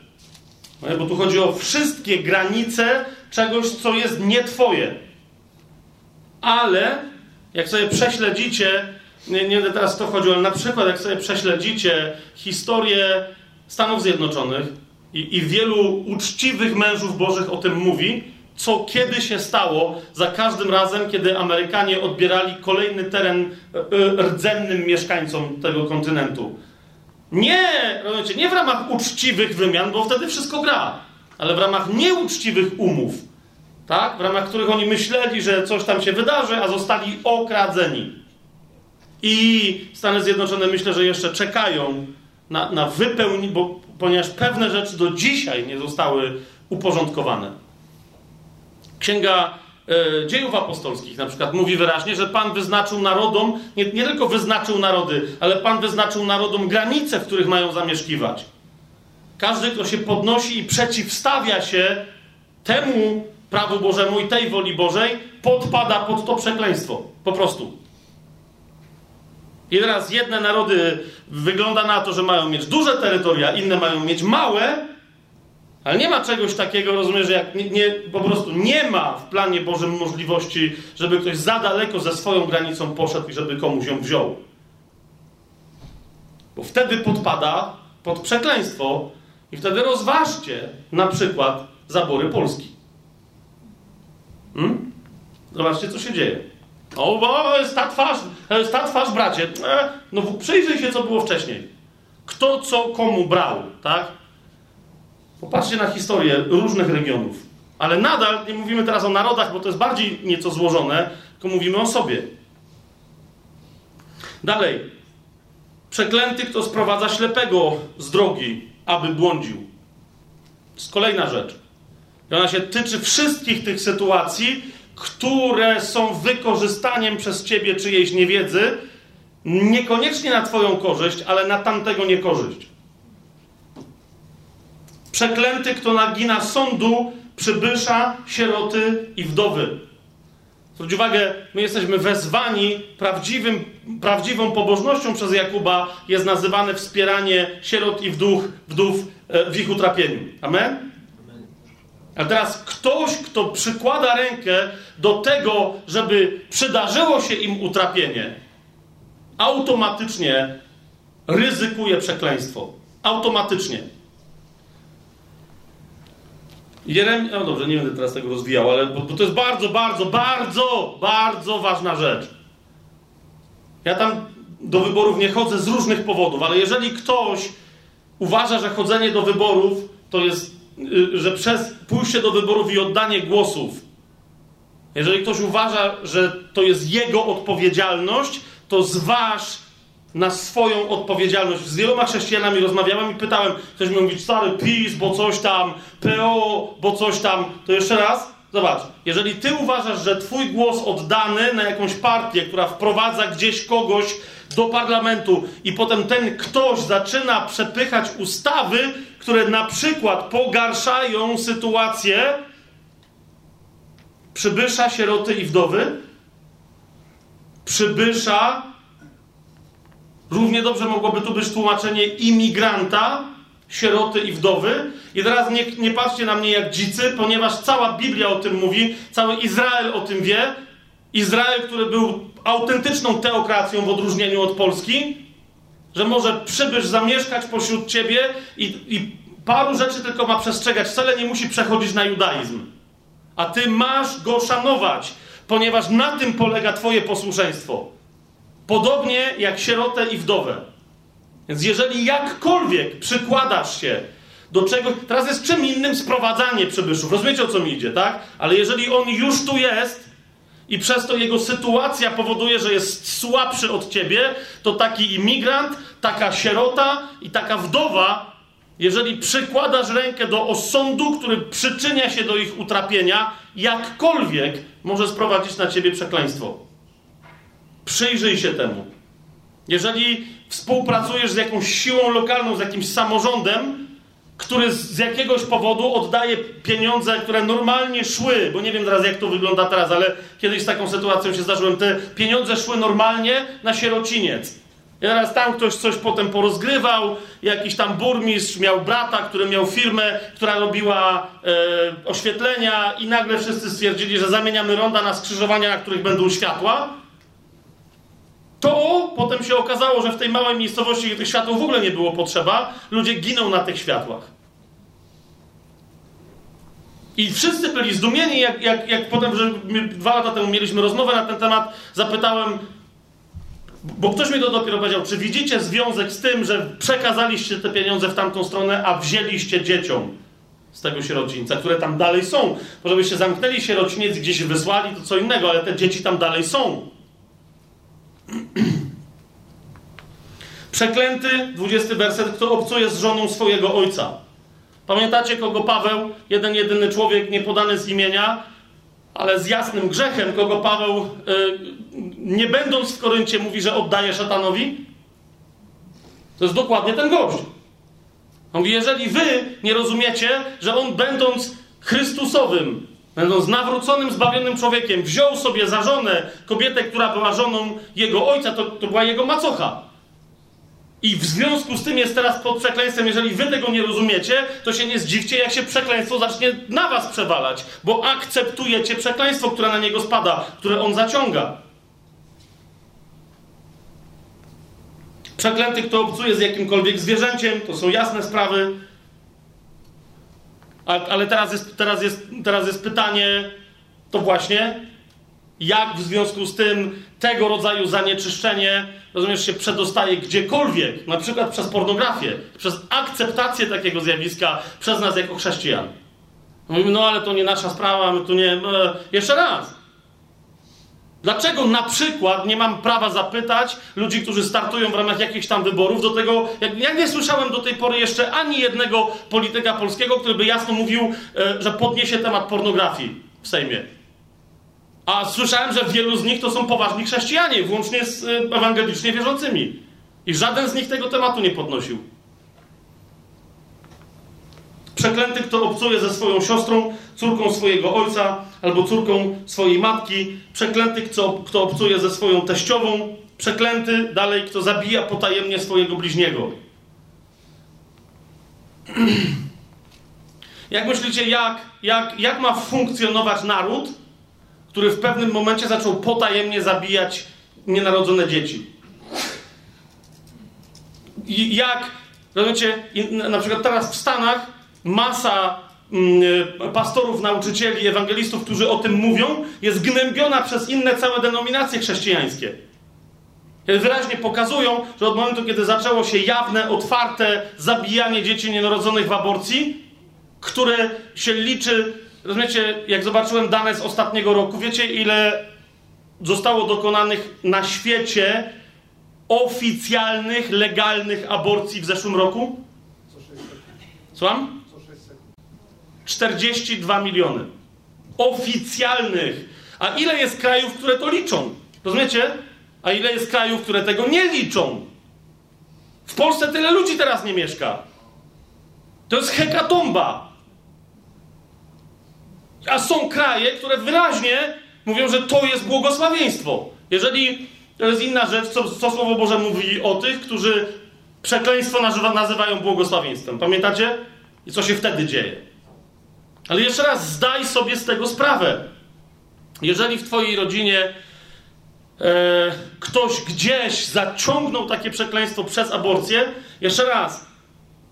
No, bo tu chodzi o wszystkie granice czegoś, co jest nie twoje. Ale jak sobie prześledzicie, nie, nie teraz to chodziło, ale na przykład jak sobie prześledzicie historię Stanów Zjednoczonych, I, I wielu uczciwych mężów bożych o tym mówi, co kiedy się stało za każdym razem, kiedy Amerykanie odbierali kolejny teren e, e, rdzennym mieszkańcom tego kontynentu. Nie, rozumiecie, nie w ramach uczciwych wymian, bo wtedy wszystko gra, ale w ramach nieuczciwych umów, tak? W ramach których oni myśleli, że coś tam się wydarzy, a zostali okradzeni. I Stany Zjednoczone myślę, że jeszcze czekają na, na wypełnienie, ponieważ pewne rzeczy do dzisiaj nie zostały uporządkowane. Księga e, Dziejów Apostolskich na przykład mówi wyraźnie, że Pan wyznaczył narodom, nie, nie tylko wyznaczył narody, ale Pan wyznaczył narodom granice, w których mają zamieszkiwać. Każdy, kto się podnosi i przeciwstawia się temu prawu Bożemu i tej woli Bożej, podpada pod to przekleństwo. Po prostu. I teraz jedne narody wygląda na to, że mają mieć duże terytoria, inne mają mieć małe, ale nie ma czegoś takiego, rozumiem, że jak nie, nie, po prostu nie ma w planie Bożym możliwości, żeby ktoś za daleko ze swoją granicą poszedł i żeby komuś ją wziął. Bo wtedy podpada pod przekleństwo i wtedy rozważcie na przykład zabory Polski. Hmm? Zobaczcie, co się dzieje. O, bo jest ta twarz, jest ta twarz, bracie. E, no przyjrzyj się, co było wcześniej. Kto co komu brał, tak? Popatrzcie na historię różnych regionów. Ale nadal nie mówimy teraz o narodach, bo to jest bardziej nieco złożone, tylko mówimy o sobie. Dalej. Przeklęty, kto sprowadza ślepego z drogi, aby błądził. To jest kolejna rzecz. I ona się tyczy wszystkich tych sytuacji, które są wykorzystaniem przez ciebie czyjejś niewiedzy, niekoniecznie na twoją korzyść, ale na tamtego niekorzyść. Przeklęty, kto nagina sądu, przybysza, sieroty i wdowy. Zwróć uwagę, my jesteśmy wezwani prawdziwym, prawdziwą pobożnością przez Jakuba jest nazywane wspieranie sierot i wdów, wdów e, w ich utrapieniu. Amen? A teraz ktoś, kto przykłada rękę do tego, żeby przydarzyło się im utrapienie, automatycznie ryzykuje przekleństwo. Automatycznie. Jerem... No dobrze, nie będę teraz tego rozwijał, ale bo, bo to jest bardzo, bardzo, bardzo, bardzo ważna rzecz. Ja tam do wyborów nie chodzę z różnych powodów, ale jeżeli ktoś uważa, że chodzenie do wyborów to jest Y, że przez pójście do wyborów i oddanie głosów, jeżeli ktoś uważa, że to jest jego odpowiedzialność, to zważ na swoją odpowiedzialność. Z wieloma chrześcijanami rozmawiałem i pytałem, ktoś mi mówi, stary PiS, bo coś tam, PO, bo coś tam. To jeszcze raz, zobacz, jeżeli ty uważasz, że twój głos oddany na jakąś partię, która wprowadza gdzieś kogoś do parlamentu i potem ten ktoś zaczyna przepychać ustawy, które na przykład pogarszają sytuację przybysza, sieroty i wdowy, przybysza, równie dobrze mogłoby tu być tłumaczenie imigranta, sieroty i wdowy. I teraz nie, nie patrzcie na mnie jak dzicy, ponieważ cała Biblia o tym mówi, cały Izrael o tym wie. Izrael, który był autentyczną teokracją w odróżnieniu od Polski, że może przybysz zamieszkać pośród ciebie i, i paru rzeczy tylko ma przestrzegać. Wcale nie musi przechodzić na judaizm. A ty masz go szanować, ponieważ na tym polega twoje posłuszeństwo. Podobnie jak sierotę i wdowę. Więc jeżeli jakkolwiek przykładasz się do czego. Teraz jest czym innym sprowadzanie przybyszów. Rozumiecie o co mi idzie, tak? Ale jeżeli on już tu jest, i przez to jego sytuacja powoduje, że jest słabszy od ciebie, to taki imigrant, taka sierota i taka wdowa, jeżeli przykładasz rękę do osądu, który przyczynia się do ich utrapienia, jakkolwiek może sprowadzić na ciebie przekleństwo. Przyjrzyj się temu. Jeżeli współpracujesz z jakąś siłą lokalną, z jakimś samorządem, który z jakiegoś powodu oddaje pieniądze, które normalnie szły, bo nie wiem teraz jak to wygląda teraz, ale kiedyś z taką sytuacją się zdarzyłem, te pieniądze szły normalnie na sierociniec. I teraz tam ktoś coś potem porozgrywał, jakiś tam burmistrz miał brata, który miał firmę, która robiła e, oświetlenia i nagle wszyscy stwierdzili, że zamieniamy ronda na skrzyżowania, na których będą światła. To potem się okazało, że w tej małej miejscowości tych światł w ogóle nie było potrzeba, ludzie giną na tych światłach. I wszyscy byli zdumieni, jak, jak, jak potem, że dwa lata temu mieliśmy rozmowę na ten temat, zapytałem, bo ktoś mi to dopiero powiedział, czy widzicie związek z tym, że przekazaliście te pieniądze w tamtą stronę, a wzięliście dzieciom z tego sierocińca, które tam dalej są. Bo żebyście zamknęli sierociniec gdzieś wysłali, to co innego, ale te dzieci tam dalej są. Przeklęty, 20 werset, kto obcuje z żoną swojego ojca. Pamiętacie, kogo Paweł, jeden jedyny człowiek, nie podany z imienia, ale z jasnym grzechem, kogo Paweł, yy, nie będąc w Koryncie, mówi, że oddaje szatanowi? To jest dokładnie ten gość. On mówi, jeżeli wy nie rozumiecie, że on będąc Chrystusowym, będąc nawróconym, zbawionym człowiekiem, wziął sobie za żonę kobietę, która była żoną jego ojca, to, to była jego macocha. I w związku z tym jest teraz pod przekleństwem. Jeżeli wy tego nie rozumiecie, to się nie zdziwcie, jak się przekleństwo zacznie na was przewalać, bo akceptujecie przekleństwo, które na niego spada, które on zaciąga. Przeklęty, kto obcuje z jakimkolwiek zwierzęciem, to są jasne sprawy. Ale teraz jest, teraz jest, teraz jest pytanie, to właśnie, jak w związku z tym tego rodzaju zanieczyszczenie, rozumiesz, się przedostaje gdziekolwiek, na przykład przez pornografię, przez akceptację takiego zjawiska przez nas jako chrześcijan. Mówimy, no ale to nie nasza sprawa, my tu nie... Jeszcze raz. Dlaczego na przykład nie mam prawa zapytać ludzi, którzy startują w ramach jakichś tam wyborów, do tego, jak, ja nie słyszałem do tej pory jeszcze ani jednego polityka polskiego, który by jasno mówił, e, że podniesie temat pornografii w Sejmie. A słyszałem, że wielu z nich to są poważni chrześcijanie, włącznie z y, ewangelicznie wierzącymi. I żaden z nich tego tematu nie podnosił. Przeklęty, kto obcuje ze swoją siostrą, córką swojego ojca albo córką swojej matki. Przeklęty, kto, kto obcuje ze swoją teściową. Przeklęty, dalej, kto zabija potajemnie swojego bliźniego. Jak myślicie, jak, jak, jak ma funkcjonować naród, który w pewnym momencie zaczął potajemnie zabijać nienarodzone dzieci. I jak, rozumiecie, na przykład teraz w Stanach masa mm, pastorów, nauczycieli, ewangelistów, którzy o tym mówią, jest gnębiona przez inne całe denominacje chrześcijańskie. Kiedy wyraźnie pokazują, że od momentu, kiedy zaczęło się jawne, otwarte zabijanie dzieci nienarodzonych w aborcji, które się liczy Rozumiecie, jak zobaczyłem dane z ostatniego roku, wiecie ile zostało dokonanych na świecie oficjalnych, legalnych aborcji w zeszłym roku? Słucham? 42 miliony. Oficjalnych. A ile jest krajów, które to liczą? Rozumiecie? A ile jest krajów, które tego nie liczą? W Polsce tyle ludzi teraz nie mieszka. To jest hekatomba. A są kraje, które wyraźnie mówią, że to jest błogosławieństwo. Jeżeli to jest inna rzecz, co, co Słowo Boże mówi o tych, którzy przekleństwo nazywa, nazywają błogosławieństwem. Pamiętacie? I co się wtedy dzieje? Ale jeszcze raz, zdaj sobie z tego sprawę. Jeżeli w Twojej rodzinie e, ktoś gdzieś zaciągnął takie przekleństwo przez aborcję, jeszcze raz,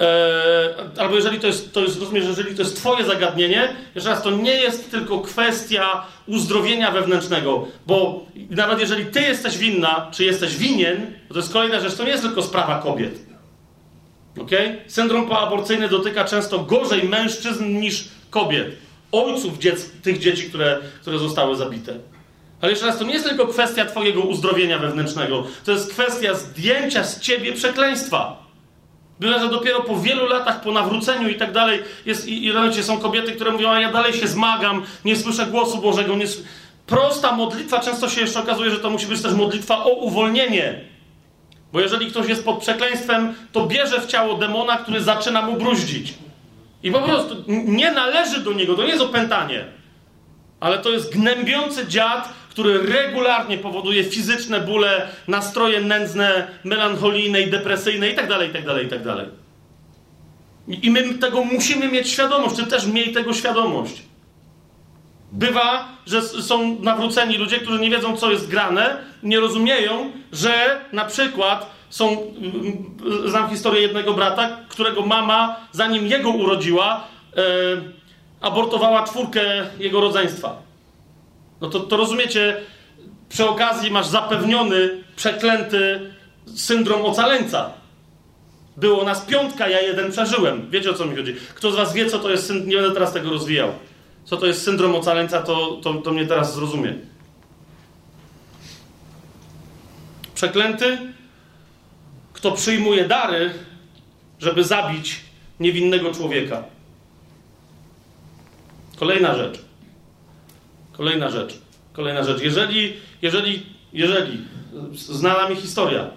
E, albo jeżeli to jest, to jest, rozumiesz, jeżeli to jest twoje zagadnienie, jeszcze raz, to nie jest tylko kwestia uzdrowienia wewnętrznego, bo nawet jeżeli ty jesteś winna, czy jesteś winien, to, jest kolejna rzecz, to nie jest tylko sprawa kobiet. Okay? Syndrom poaborcyjny dotyka często gorzej mężczyzn niż kobiet, ojców dziec, tych dzieci, które, które zostały zabite. Ale jeszcze raz, to nie jest tylko kwestia twojego uzdrowienia wewnętrznego, to jest kwestia zdjęcia z ciebie przekleństwa. Byle, że dopiero po wielu latach, po nawróceniu i tak dalej, jest, i, i są kobiety, które mówią, a ja dalej się zmagam, nie słyszę głosu Bożego. Nie... Prosta modlitwa, często się jeszcze okazuje, że to musi być też modlitwa o uwolnienie. Bo jeżeli ktoś jest pod przekleństwem, to bierze w ciało demona, który zaczyna mu bruździć. I po prostu nie należy do niego, to nie jest opętanie. Ale to jest gnębiący dziad, który regularnie powoduje fizyczne bóle, nastroje nędzne, melancholijne i depresyjne itd., itd., itd. I my tego musimy mieć świadomość, ty też miej tego świadomość. Bywa, że są nawróceni ludzie, którzy nie wiedzą, co jest grane, nie rozumieją, że na przykład są. Znam historię jednego brata, którego mama, zanim jego urodziła, yy, abortowała czwórkę jego rodzeństwa. No to, to rozumiecie, przy okazji masz zapewniony, przeklęty syndrom ocaleńca. Było nas piątka, ja jeden przeżyłem. Wiecie o co mi chodzi. Kto z was wie, co to jest syndrom, nie będę teraz tego rozwijał. Co to jest syndrom ocaleńca, to, to, to mnie teraz zrozumie. Przeklęty, kto przyjmuje dary, żeby zabić niewinnego człowieka. Kolejna rzecz. Kolejna rzecz. Kolejna rzecz. Jeżeli, jeżeli, jeżeli, znana mi historia,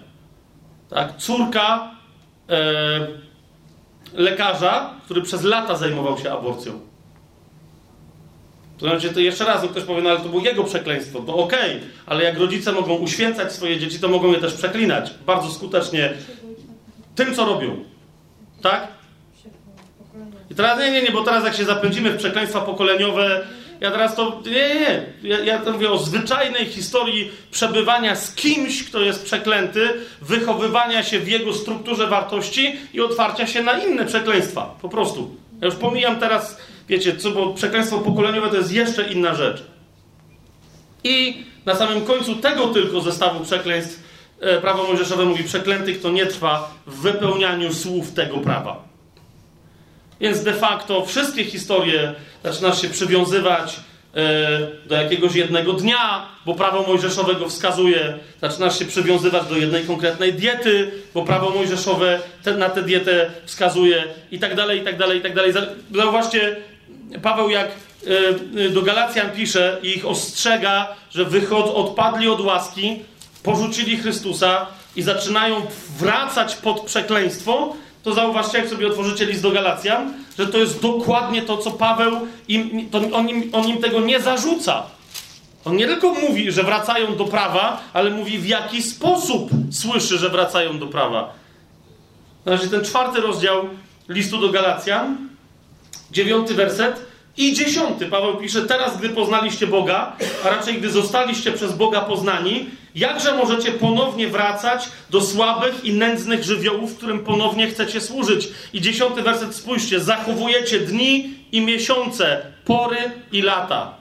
tak, córka e, lekarza, który przez lata zajmował się aborcją. To znaczy, to jeszcze raz no ktoś powie, no ale to było jego przekleństwo. To okej, okay, ale jak rodzice mogą uświęcać swoje dzieci, to mogą je też przeklinać bardzo skutecznie tym, co robią. Tak? I teraz nie, nie, nie, bo teraz jak się zapędzimy w przekleństwa pokoleniowe, ja teraz to. Nie, nie. Ja, ja mówię o zwyczajnej historii przebywania z kimś, kto jest przeklęty, wychowywania się w jego strukturze wartości i otwarcia się na inne przekleństwa. Po prostu. Ja już pomijam teraz, wiecie, co, bo przekleństwo pokoleniowe to jest jeszcze inna rzecz. I na samym końcu tego tylko zestawu przekleństw e, prawo mojżeszowe mówi: przeklęty, kto nie trwa w wypełnianiu słów tego prawa. Więc de facto wszystkie historie zaczynasz się przywiązywać e, do jakiegoś jednego dnia, bo prawo mojżeszowe go wskazuje. Zaczynasz się przywiązywać do jednej konkretnej diety, bo prawo mojżeszowe te, na tę dietę wskazuje i tak dalej, i tak dalej, i tak dalej. Zauważcie, Paweł jak e, do Galacjan pisze i ich ostrzega, że wychod, odpadli od łaski, porzucili Chrystusa i zaczynają wracać pod przekleństwo, to zauważcie, jak sobie otworzycie list do Galacjan, że to jest dokładnie to, co Paweł im, to on, im, on im tego nie zarzuca. On nie tylko mówi, że wracają do prawa, ale mówi, w jaki sposób słyszy, że wracają do prawa. Znaczy, ten czwarty rozdział listu do Galacjan, dziewiąty werset i dziesiąty. Paweł pisze: Teraz, gdy poznaliście Boga, a raczej gdy zostaliście przez Boga poznani, Jakże możecie ponownie wracać do słabych i nędznych żywiołów, którym ponownie chcecie służyć? I dziesiąty werset, spójrzcie. Zachowujecie dni i miesiące, pory i lata.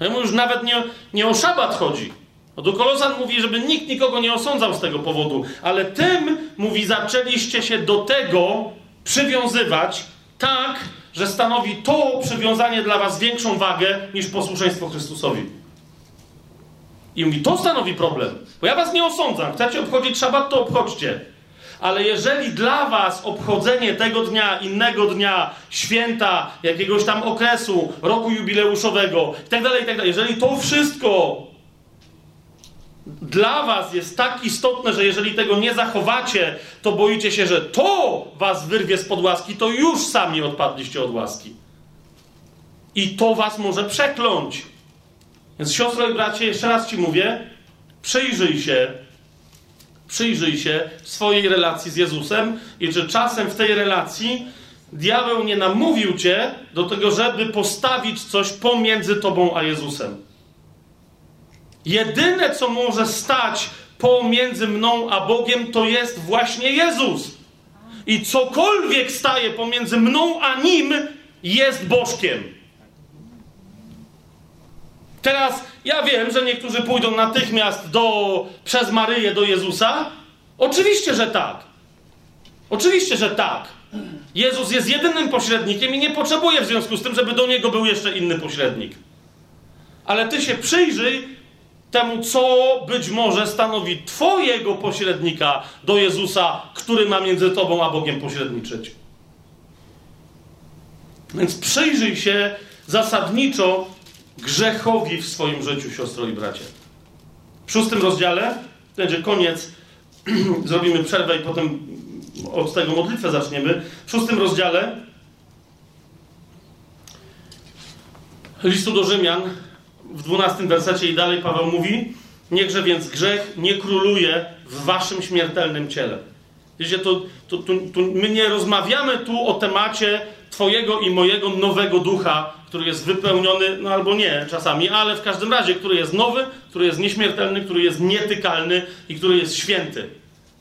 Ja mu już nawet nie, nie o szabat chodzi. No do Kolosan mówi, żeby nikt nikogo nie osądzał z tego powodu. Ale tym, mówi, zaczęliście się do tego przywiązywać tak, że stanowi to przywiązanie dla was większą wagę niż posłuszeństwo Chrystusowi. I mówi, to stanowi problem. Bo ja was nie osądzam. Chcecie obchodzić szabat, to obchodźcie. Ale jeżeli dla was obchodzenie tego dnia, innego dnia, święta, jakiegoś tam okresu, roku jubileuszowego itd., tak itd., tak jeżeli to wszystko dla was jest tak istotne, że jeżeli tego nie zachowacie, to boicie się, że to was wyrwie z łaski, to już sami odpadliście od łaski. I to was może przekląć. Więc siostro i bracie, jeszcze raz ci mówię, przyjrzyj się, przyjrzyj się swojej relacji z Jezusem i czy czasem w tej relacji diabeł nie namówił cię do tego, żeby postawić coś pomiędzy tobą a Jezusem. Jedyne, co może stać pomiędzy mną a Bogiem, to jest właśnie Jezus. I cokolwiek staje pomiędzy mną a Nim, jest Bożkiem. Teraz ja wiem, że niektórzy pójdą natychmiast do, przez Maryję do Jezusa. Oczywiście, że tak. Oczywiście, że tak. Jezus jest jedynym pośrednikiem i nie potrzebuje w związku z tym, żeby do niego był jeszcze inny pośrednik. Ale ty się przyjrzyj temu, co być może stanowi Twojego pośrednika do Jezusa, który ma między Tobą a Bogiem pośredniczyć. Więc przyjrzyj się zasadniczo grzechowi w swoim życiu, siostro i bracie. W szóstym rozdziale, będzie koniec, zrobimy przerwę i potem od tego modlitwę zaczniemy. W szóstym rozdziale listu do Rzymian, w dwunastym wersecie i dalej Paweł mówi, niechże więc grzech nie króluje w waszym śmiertelnym ciele. Wiecie, to, to, to, to my nie rozmawiamy tu o temacie Twojego i mojego nowego ducha, który jest wypełniony, no albo nie czasami, ale w każdym razie, który jest nowy, który jest nieśmiertelny, który jest nietykalny i który jest święty.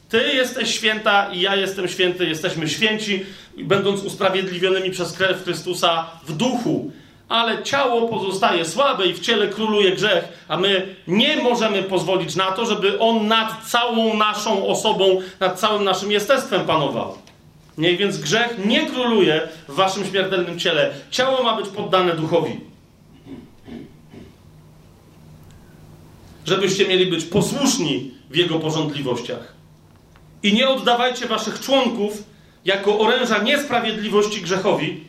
Ty jesteś święta i ja jestem święty, jesteśmy święci, będąc usprawiedliwionymi przez krew Chrystusa w duchu. Ale ciało pozostaje słabe i w ciele króluje grzech, a my nie możemy pozwolić na to, żeby on nad całą naszą osobą, nad całym naszym jestestwem panował. Nie, więc grzech nie króluje w waszym śmiertelnym ciele. Ciało ma być poddane duchowi. Żebyście mieli być posłuszni w jego porządliwościach. I nie oddawajcie waszych członków jako oręża niesprawiedliwości grzechowi,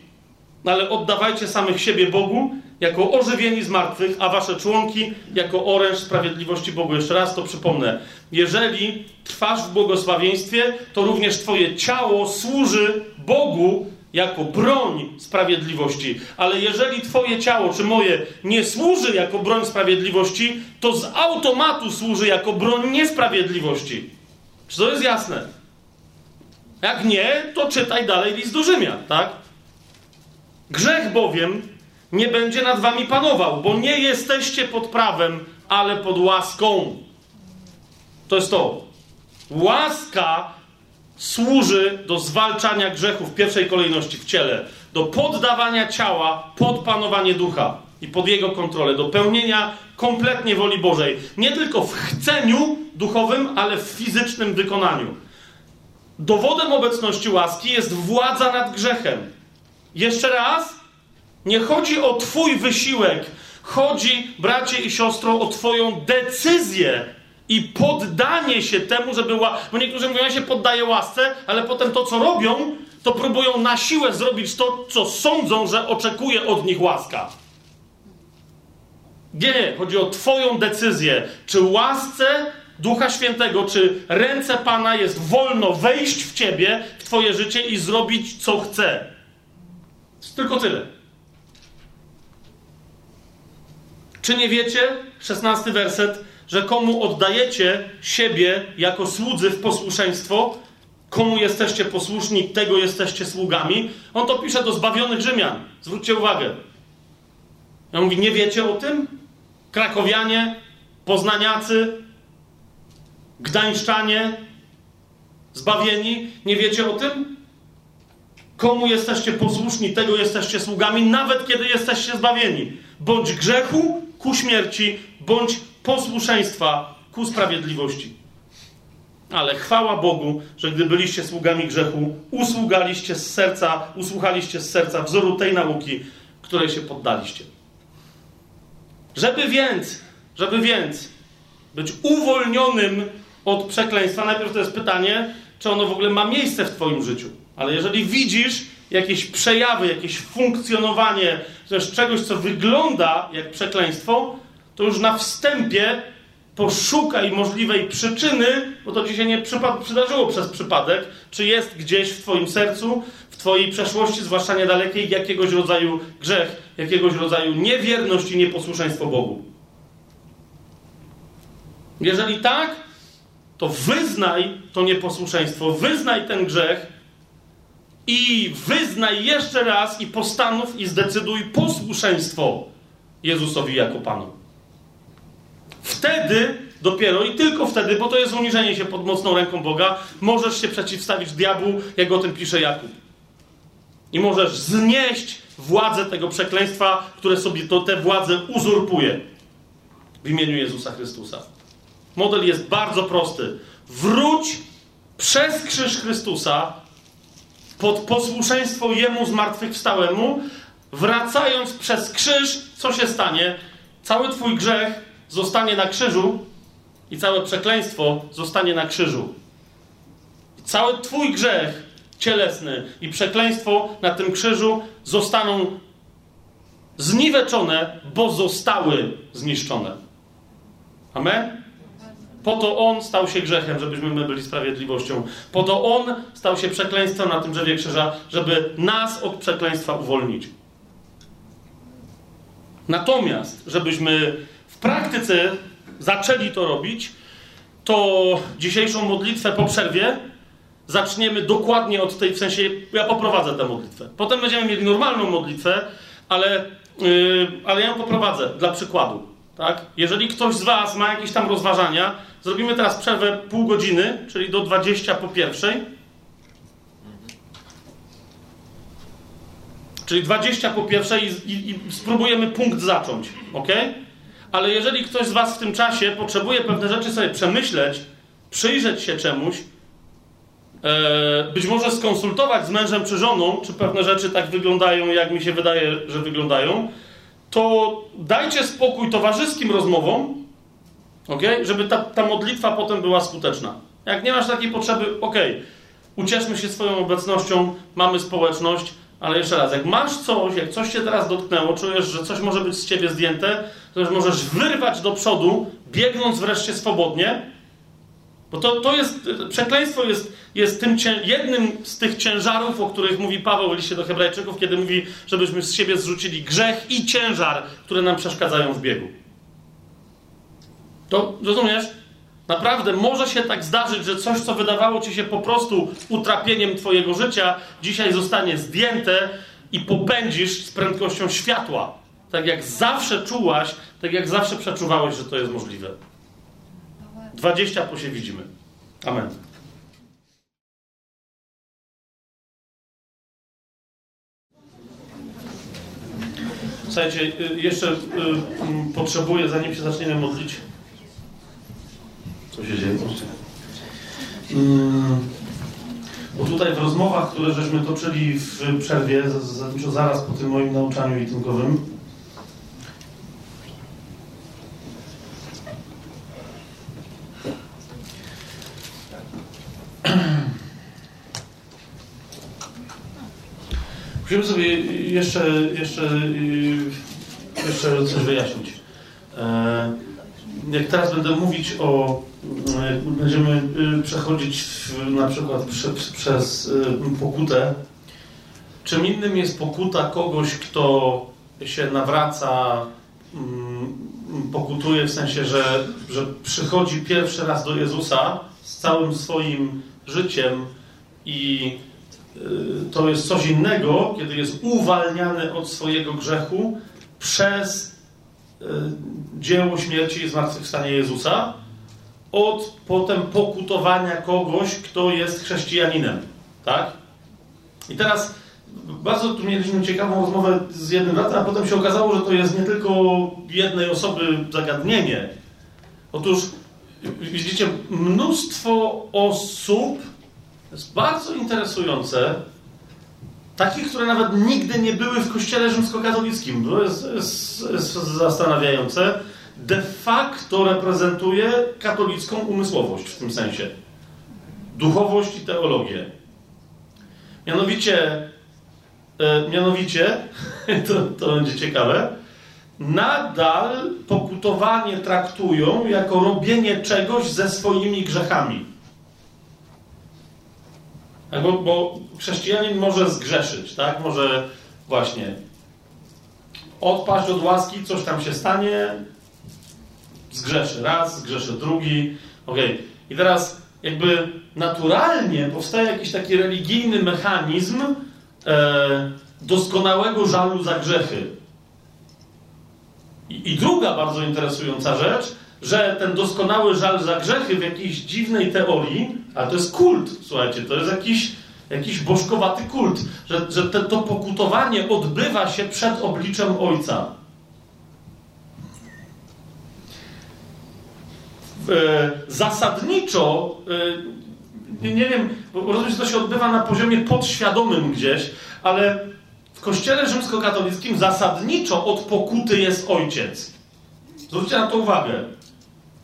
ale oddawajcie samych siebie Bogu jako ożywieni z martwych, a wasze członki jako oręż sprawiedliwości Bogu. Jeszcze raz to przypomnę. Jeżeli trwasz w błogosławieństwie, to również twoje ciało służy Bogu jako broń sprawiedliwości. Ale jeżeli twoje ciało, czy moje, nie służy jako broń sprawiedliwości, to z automatu służy jako broń niesprawiedliwości. Czy to jest jasne? Jak nie, to czytaj dalej list do Rzymian, tak? Grzech bowiem nie będzie nad wami panował, bo nie jesteście pod prawem, ale pod łaską. To jest to. Łaska służy do zwalczania grzechów w pierwszej kolejności w ciele, do poddawania ciała pod panowanie ducha i pod jego kontrolę, do pełnienia kompletnie woli Bożej. Nie tylko w chceniu duchowym, ale w fizycznym wykonaniu. Dowodem obecności łaski jest władza nad grzechem. Jeszcze raz, nie chodzi o Twój wysiłek, chodzi, bracie i siostro, o Twoją decyzję i poddanie się temu, żeby. Ła... Bo niektórzy mówią, ja się poddaję łasce, ale potem to, co robią, to próbują na siłę zrobić to, co sądzą, że oczekuje od nich łaska. Nie, chodzi o Twoją decyzję. Czy łasce Ducha Świętego, czy ręce Pana jest wolno wejść w Ciebie, w Twoje życie i zrobić, co chce. Tylko tyle. Czy nie wiecie, szesnasty werset, że komu oddajecie siebie jako słudzy w posłuszeństwo, komu jesteście posłuszni, tego jesteście sługami? On to pisze do zbawionych Rzymian. Zwróćcie uwagę. Ja mówi, nie wiecie o tym? Krakowianie, poznaniacy, gdańszczanie, zbawieni, nie wiecie o tym? Komu jesteście posłuszni, tego jesteście sługami, nawet kiedy jesteście zbawieni. Bądź grzechu ku śmierci, bądź posłuszeństwa ku sprawiedliwości. Ale chwała Bogu, że gdy byliście sługami grzechu, usługaliście z serca, usłuchaliście z serca wzoru tej nauki, której się poddaliście. Żeby więc, żeby więc być uwolnionym od przekleństwa, najpierw to jest pytanie, czy ono w ogóle ma miejsce w Twoim życiu. Ale jeżeli widzisz jakieś przejawy, jakieś funkcjonowanie też czegoś, co wygląda jak przekleństwo, to już na wstępie poszukaj możliwej przyczyny, bo to ci się nie przydarzyło przez przypadek, czy jest gdzieś w Twoim sercu, w Twojej przeszłości, zwłaszcza niedalekiej, jakiegoś rodzaju grzech, jakiegoś rodzaju niewierność i nieposłuszeństwo Bogu. Jeżeli tak, to wyznaj to nieposłuszeństwo, wyznaj ten grzech i wyznaj jeszcze raz i postanów i zdecyduj posłuszeństwo Jezusowi jako Panu. Wtedy dopiero i tylko wtedy, bo to jest uniżenie się pod mocną ręką Boga, możesz się przeciwstawić diabłu, jak o tym pisze Jakub. I możesz znieść władzę tego przekleństwa, które sobie to, tę władzę uzurpuje w imieniu Jezusa Chrystusa. Model jest bardzo prosty. Wróć przez krzyż Chrystusa pod posłuszeństwo Jemu zmartwychwstałemu, wracając przez krzyż, co się stanie? Cały Twój grzech zostanie na krzyżu i całe przekleństwo zostanie na krzyżu. Cały Twój grzech cielesny i przekleństwo na tym krzyżu zostaną zniweczone, bo zostały zniszczone. Amen? Po to On stał się grzechem, żebyśmy my byli sprawiedliwością. Po to On stał się przekleństwem na tym drzewie krzyża, żeby nas od przekleństwa uwolnić. Natomiast, żebyśmy w praktyce zaczęli to robić, to dzisiejszą modlitwę po przerwie zaczniemy dokładnie od tej, w sensie ja poprowadzę tę modlitwę. Potem będziemy mieli normalną modlitwę, ale, yy, ale ja ją poprowadzę dla przykładu. Tak? Jeżeli ktoś z Was ma jakieś tam rozważania, zrobimy teraz przerwę pół godziny, czyli do 20 po pierwszej. Czyli 20 po pierwszej i, i, i spróbujemy punkt zacząć, ok? Ale jeżeli ktoś z Was w tym czasie potrzebuje pewne rzeczy sobie przemyśleć, przyjrzeć się czemuś, e, być może skonsultować z mężem czy żoną, czy pewne rzeczy tak wyglądają, jak mi się wydaje, że wyglądają, to dajcie spokój towarzyskim rozmowom, ok? Żeby ta, ta modlitwa potem była skuteczna. Jak nie masz takiej potrzeby, ok, ucieszmy się swoją obecnością, mamy społeczność, ale jeszcze raz, jak masz coś, jak coś cię teraz dotknęło, czujesz, że coś może być z ciebie zdjęte, to już możesz wyrwać do przodu, biegnąc wreszcie swobodnie, bo to, to jest, przekleństwo jest, jest tym, jednym z tych ciężarów, o których mówi Paweł w liście do Hebrajczyków, kiedy mówi, żebyśmy z siebie zrzucili grzech i ciężar, które nam przeszkadzają w biegu. To rozumiesz? Naprawdę może się tak zdarzyć, że coś, co wydawało ci się po prostu utrapieniem twojego życia, dzisiaj zostanie zdjęte i popędzisz z prędkością światła. Tak jak zawsze czułaś, tak jak zawsze przeczuwałeś, że to jest możliwe. 20 po się widzimy. Amen. Słuchajcie, y, jeszcze y, mm, potrzebuję, zanim się zaczniemy modlić. Co się dzieje? Hmm. Bo tutaj w rozmowach, które żeśmy toczyli w przerwie, zasadniczo zaraz po tym moim nauczaniu itynkowym, Musimy sobie jeszcze, jeszcze, jeszcze coś wyjaśnić. E, jak teraz będę mówić o, będziemy y, przechodzić na przykład przez pokutę, czym innym jest pokuta kogoś, kto się nawraca, mm, pokutuje w sensie, że, że przychodzi pierwszy raz do Jezusa z całym swoim życiem i to jest coś innego, kiedy jest uwalniany od swojego grzechu przez y, dzieło śmierci i zmartwychwstania Jezusa, od potem pokutowania kogoś, kto jest chrześcijaninem. Tak? I teraz bardzo tu mieliśmy ciekawą rozmowę z jednym bratem, a potem się okazało, że to jest nie tylko jednej osoby zagadnienie. Otóż widzicie, mnóstwo osób jest bardzo interesujące. Takich, które nawet nigdy nie były w kościele rzymskokatolickim. To jest, jest, jest zastanawiające. De facto reprezentuje katolicką umysłowość w tym sensie. Duchowość i teologię. Mianowicie, e, mianowicie, to, to będzie ciekawe, nadal pokutowanie traktują jako robienie czegoś ze swoimi grzechami. Tak, bo, bo chrześcijanin może zgrzeszyć, tak? Może właśnie odpaść od łaski, coś tam się stanie, zgrzeszy raz, zgrzeszy drugi. Ok. I teraz jakby naturalnie powstaje jakiś taki religijny mechanizm e, doskonałego żalu za grzechy. I, I druga bardzo interesująca rzecz, że ten doskonały żal za grzechy w jakiejś dziwnej teorii, a to jest kult, słuchajcie, to jest jakiś, jakiś bożkowaty kult, że, że te, to pokutowanie odbywa się przed obliczem Ojca. E, zasadniczo, e, nie, nie wiem, rozumiem, że to się odbywa na poziomie podświadomym gdzieś, ale w kościele rzymskokatolickim zasadniczo od pokuty jest ojciec. Zwróćcie na to uwagę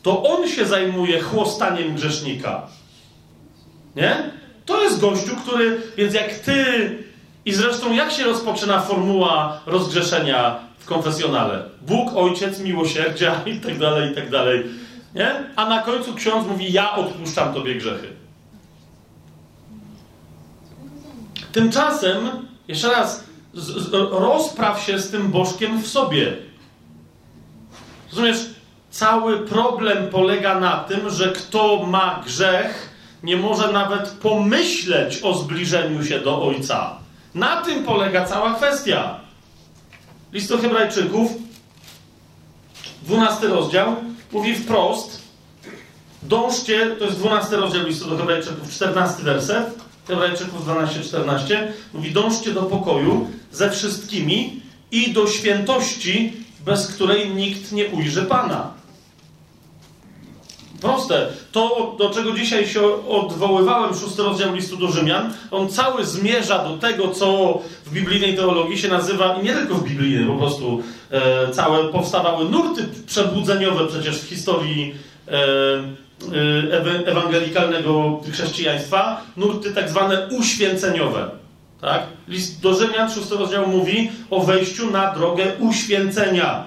to on się zajmuje chłostaniem grzesznika. Nie? To jest gościu, który, więc jak ty, i zresztą jak się rozpoczyna formuła rozgrzeszenia w konfesjonale? Bóg, Ojciec, miłosierdzia i tak dalej, i tak dalej. Nie? A na końcu ksiądz mówi, ja odpuszczam tobie grzechy. Tymczasem, jeszcze raz, rozpraw się z tym bożkiem w sobie. Rozumiesz? Cały problem polega na tym, że kto ma grzech, nie może nawet pomyśleć o zbliżeniu się do Ojca. Na tym polega cała kwestia. List do Hebrajczyków, 12 rozdział, mówi wprost, dążcie, to jest 12 rozdział listu do Hebrajczyków, 14 werset, Hebrajczyków 12-14, mówi dążcie do pokoju ze wszystkimi i do świętości, bez której nikt nie ujrzy Pana. Proste. To, do czego dzisiaj się odwoływałem, szósty rozdział listu do Rzymian, on cały zmierza do tego, co w biblijnej teologii się nazywa, i nie tylko w biblijnej, po prostu e, całe powstawały nurty przebudzeniowe przecież w historii e, e, ewangelikalnego chrześcijaństwa, nurty tak zwane uświęceniowe. Tak? List do Rzymian, szósty rozdział mówi o wejściu na drogę uświęcenia.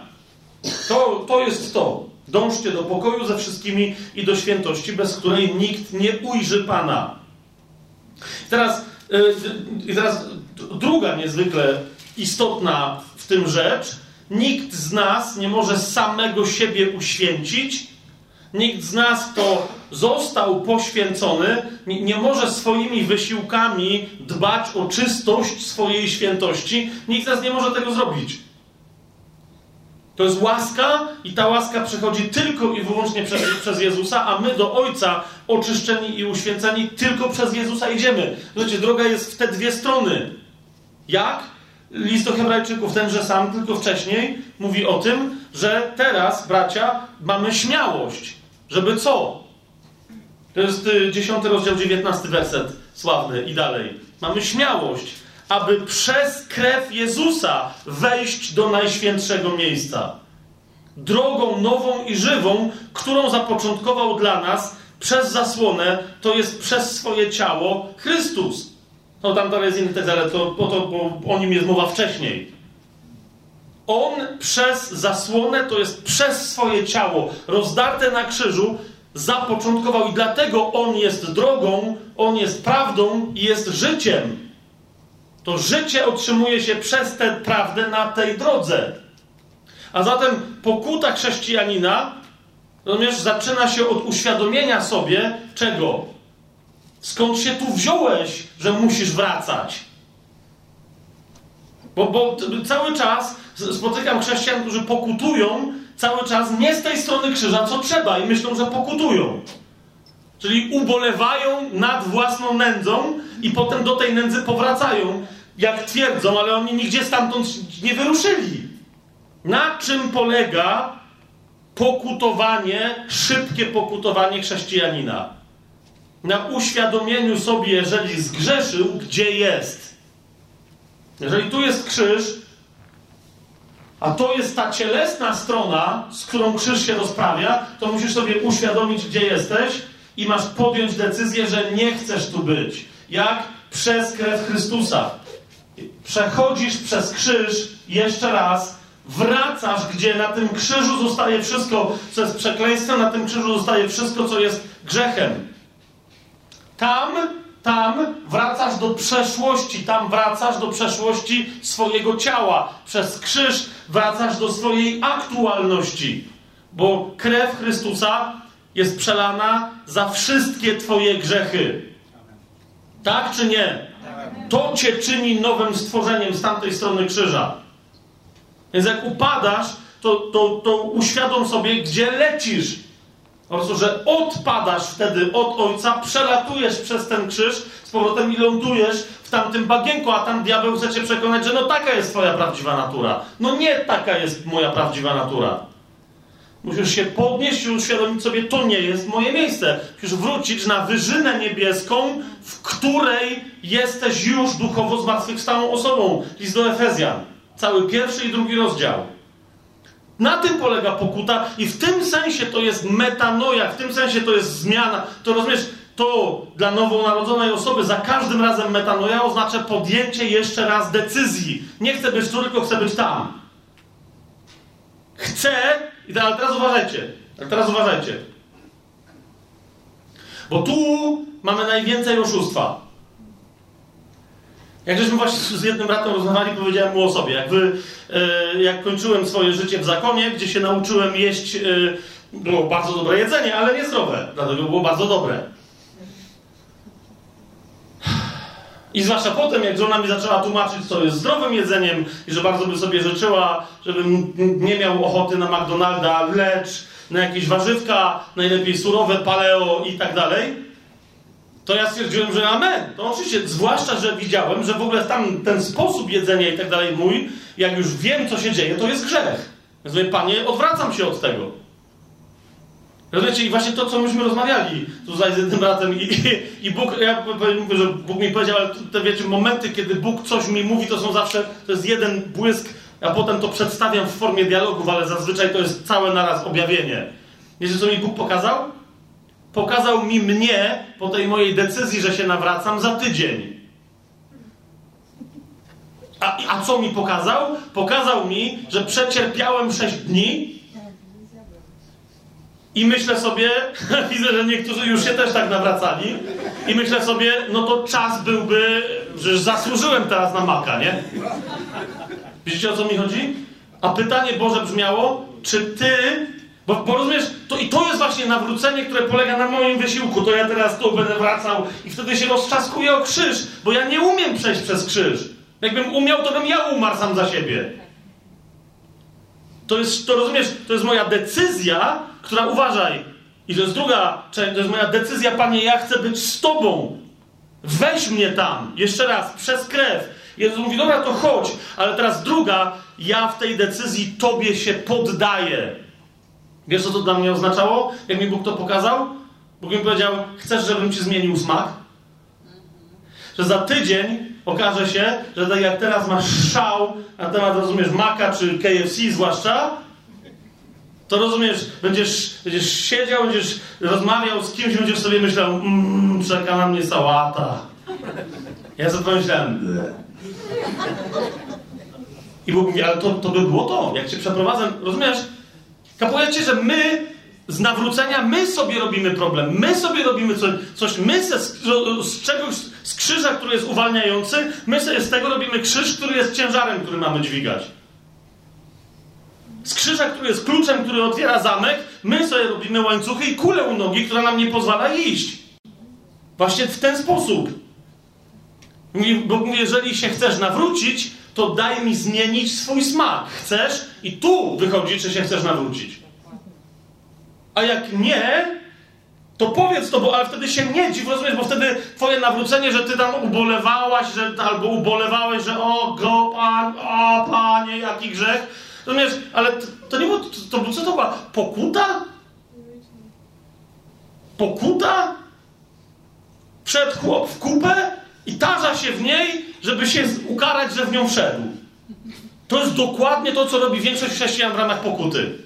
To, to jest to. Dążcie do pokoju ze wszystkimi i do świętości, bez której nikt nie ujrzy Pana. Teraz, yy, teraz druga niezwykle istotna w tym rzecz. Nikt z nas nie może samego siebie uświęcić. Nikt z nas, kto został poświęcony, nie, może swoimi wysiłkami dbać o czystość swojej świętości. Nikt z nas nie może tego zrobić. To jest łaska i ta łaska przychodzi tylko i wyłącznie przez, przez Jezusa, a my do Ojca oczyszczeni i uświęceni tylko przez Jezusa idziemy. Znaczy, droga jest w te dwie strony. Jak? List do Hebrajczyków, tenże sam, tylko wcześniej, mówi o tym, że teraz, bracia, mamy śmiałość. Żeby co? To jest 10 y, rozdział, 19 werset, sławny i dalej. Mamy śmiałość aby przez krew Jezusa wejść do najświętszego miejsca. Drogą nową i żywą, którą zapoczątkował dla nas przez zasłonę, to jest przez swoje ciało Chrystus. No tam dalej jest inny tekst, ale to, to, to, bo o nim jest mowa wcześniej. On przez zasłonę, to jest przez swoje ciało rozdarte na krzyżu, zapoczątkował i dlatego On jest drogą, On jest prawdą i jest życiem. To życie otrzymuje się przez tę prawdę na tej drodze. A zatem pokuta chrześcijanina, rozumiesz, zaczyna się od uświadomienia sobie czego? Skąd się tu wziąłeś, że musisz wracać? Bo, bo cały czas spotykam chrześcijan, którzy pokutują cały czas nie z tej strony krzyża, co trzeba, i myślą, że pokutują. Czyli ubolewają nad własną nędzą i potem do tej nędzy powracają, jak twierdzą, ale oni nigdzie stamtąd nie wyruszyli. Na czym polega pokutowanie, szybkie pokutowanie chrześcijanina? Na uświadomieniu sobie, jeżeli zgrzeszył, gdzie jest. Jeżeli tu jest krzyż, a to jest ta cielesna strona, z którą krzyż się rozprawia, to musisz sobie uświadomić, gdzie jesteś i masz podjąć decyzję, że nie chcesz tu być. Jak? Przez krew Chrystusa. Przechodzisz przez krzyż jeszcze raz, wracasz, gdzie na tym krzyżu zostaje wszystko, co jest przekleństwem, na tym krzyżu zostaje wszystko, co jest grzechem. Tam, tam wracasz do przeszłości, tam wracasz do przeszłości swojego ciała. Przez krzyż wracasz do swojej aktualności, bo krew Chrystusa jest przelana za wszystkie Twoje grzechy. Tak czy nie? To cię czyni nowym stworzeniem z tamtej strony krzyża. Więc jak upadasz, to, to, to uświadom sobie, gdzie lecisz. Po prostu, że odpadasz wtedy od Ojca, przelatujesz przez ten krzyż z powrotem i lądujesz w tamtym bagienku, a tam diabeł chce cię przekonać, że no taka jest twoja prawdziwa natura. No nie taka jest moja prawdziwa natura. Musisz się podnieść i uświadomić sobie, to nie jest moje miejsce. Musisz wrócić na wyżynę niebieską, w której jesteś już duchowo zmartwychwstałą osobą. List do Efezjan. Cały pierwszy i drugi rozdział. Na tym polega pokuta i w tym sensie to jest metanoja, w tym sensie to jest zmiana. To rozumiesz, to dla nowonarodzonej osoby za każdym razem metanoja oznacza podjęcie jeszcze raz decyzji. Nie chcę być tu, tylko chcę być tam. Chcę i ale teraz uważajcie. Ale teraz uważajcie. Bo tu mamy najwięcej oszustwa. Jak żeśmy właśnie z jednym bratem rozmawiali, powiedziałem mu o sobie. Jak, wy, e, jak kończyłem swoje życie w zakonie, gdzie się nauczyłem jeść, e, było bardzo dobre jedzenie, ale niezdrowe. Dlatego było bardzo dobre. I zwłaszcza potem, jak żona mi zaczęła tłumaczyć, co jest zdrowym jedzeniem i że bardzo by sobie życzyła, żebym nie miał ochoty na McDonalda, lecz na jakieś warzywka, najlepiej surowe, paleo i tak dalej, to ja stwierdziłem, że amen. To oczywiście, zwłaszcza, że widziałem, że w ogóle tam ten sposób jedzenia i tak dalej mój, jak już wiem, co się dzieje, to jest grzech. Więc mówię, panie, odwracam się od tego. Rozumiecie? I właśnie to, co myśmy rozmawiali tutaj z jednym bratem i, i, i Bóg, ja mówię, że Bóg mi powiedział, ale te wiecie, momenty, kiedy Bóg coś mi mówi, to są zawsze, to jest jeden błysk, a potem to przedstawiam w formie dialogów, ale zazwyczaj to jest całe naraz objawienie. Wiecie, co mi Bóg pokazał? Pokazał mi mnie po tej mojej decyzji, że się nawracam za tydzień. A, a co mi pokazał? Pokazał mi, że przecierpiałem 6 dni i myślę sobie, widzę, że niektórzy już się też tak nawracali, i myślę sobie, no to czas byłby, że zasłużyłem teraz na maka, nie? Widzicie o co mi chodzi? A pytanie Boże brzmiało, czy ty, bo, bo rozumiesz, to i to jest właśnie nawrócenie, które polega na moim wysiłku, to ja teraz tu będę wracał i wtedy się roztrzaskuję o krzyż, bo ja nie umiem przejść przez krzyż. Jakbym umiał, to bym ja umarł sam za siebie. To jest, to rozumiesz, to jest moja decyzja, która uważaj. I to jest druga część, to jest moja decyzja, Panie, ja chcę być z Tobą. Weź mnie tam, jeszcze raz, przez krew. Jezus mówi, dobra, to chodź, ale teraz druga, ja w tej decyzji Tobie się poddaję. Wiesz, co to dla mnie oznaczało? Jak mi Bóg to pokazał? Bóg mi powiedział, chcesz, żebym Ci zmienił smak? Że za tydzień okaże się, że tak jak teraz masz szał na temat, rozumiesz, Maka czy KFC zwłaszcza, to rozumiesz, będziesz, będziesz siedział, będziesz rozmawiał z kimś, będziesz sobie myślał, mmm, czeka na mnie sałata. Ja sobie pomyślałem, I Bóg mówi, ale to, to by było to, jak cię przeprowadzę, rozumiesz? Kapujecie, że my z nawrócenia, my sobie robimy problem, my sobie robimy coś, coś my z, z czegoś, z krzyża, który jest uwalniający, my sobie z tego robimy krzyż, który jest ciężarem, który mamy dźwigać. Z krzyża, który jest kluczem, który otwiera zamek, my sobie robimy łańcuchy i kulę u nogi, która nam nie pozwala iść. Właśnie w ten sposób. Bo jeżeli się chcesz nawrócić, to daj mi zmienić swój smak. Chcesz? I tu wychodzi, czy się chcesz nawrócić. A jak nie, to powiedz to, bo, ale wtedy się nie dziw, rozumiesz, bo wtedy twoje nawrócenie, że ty tam ubolewałaś, że, albo ubolewałeś, że o, go, pan, o, panie, jaki grzech, Rozumiesz, ale to, to nie było, to, to, co to była? Pokuta? Pokuta? Wszedł chłop w kupę i tarza się w niej, żeby się ukarać, że w nią wszedł. To jest dokładnie to, co robi większość chrześcijan w ramach pokuty.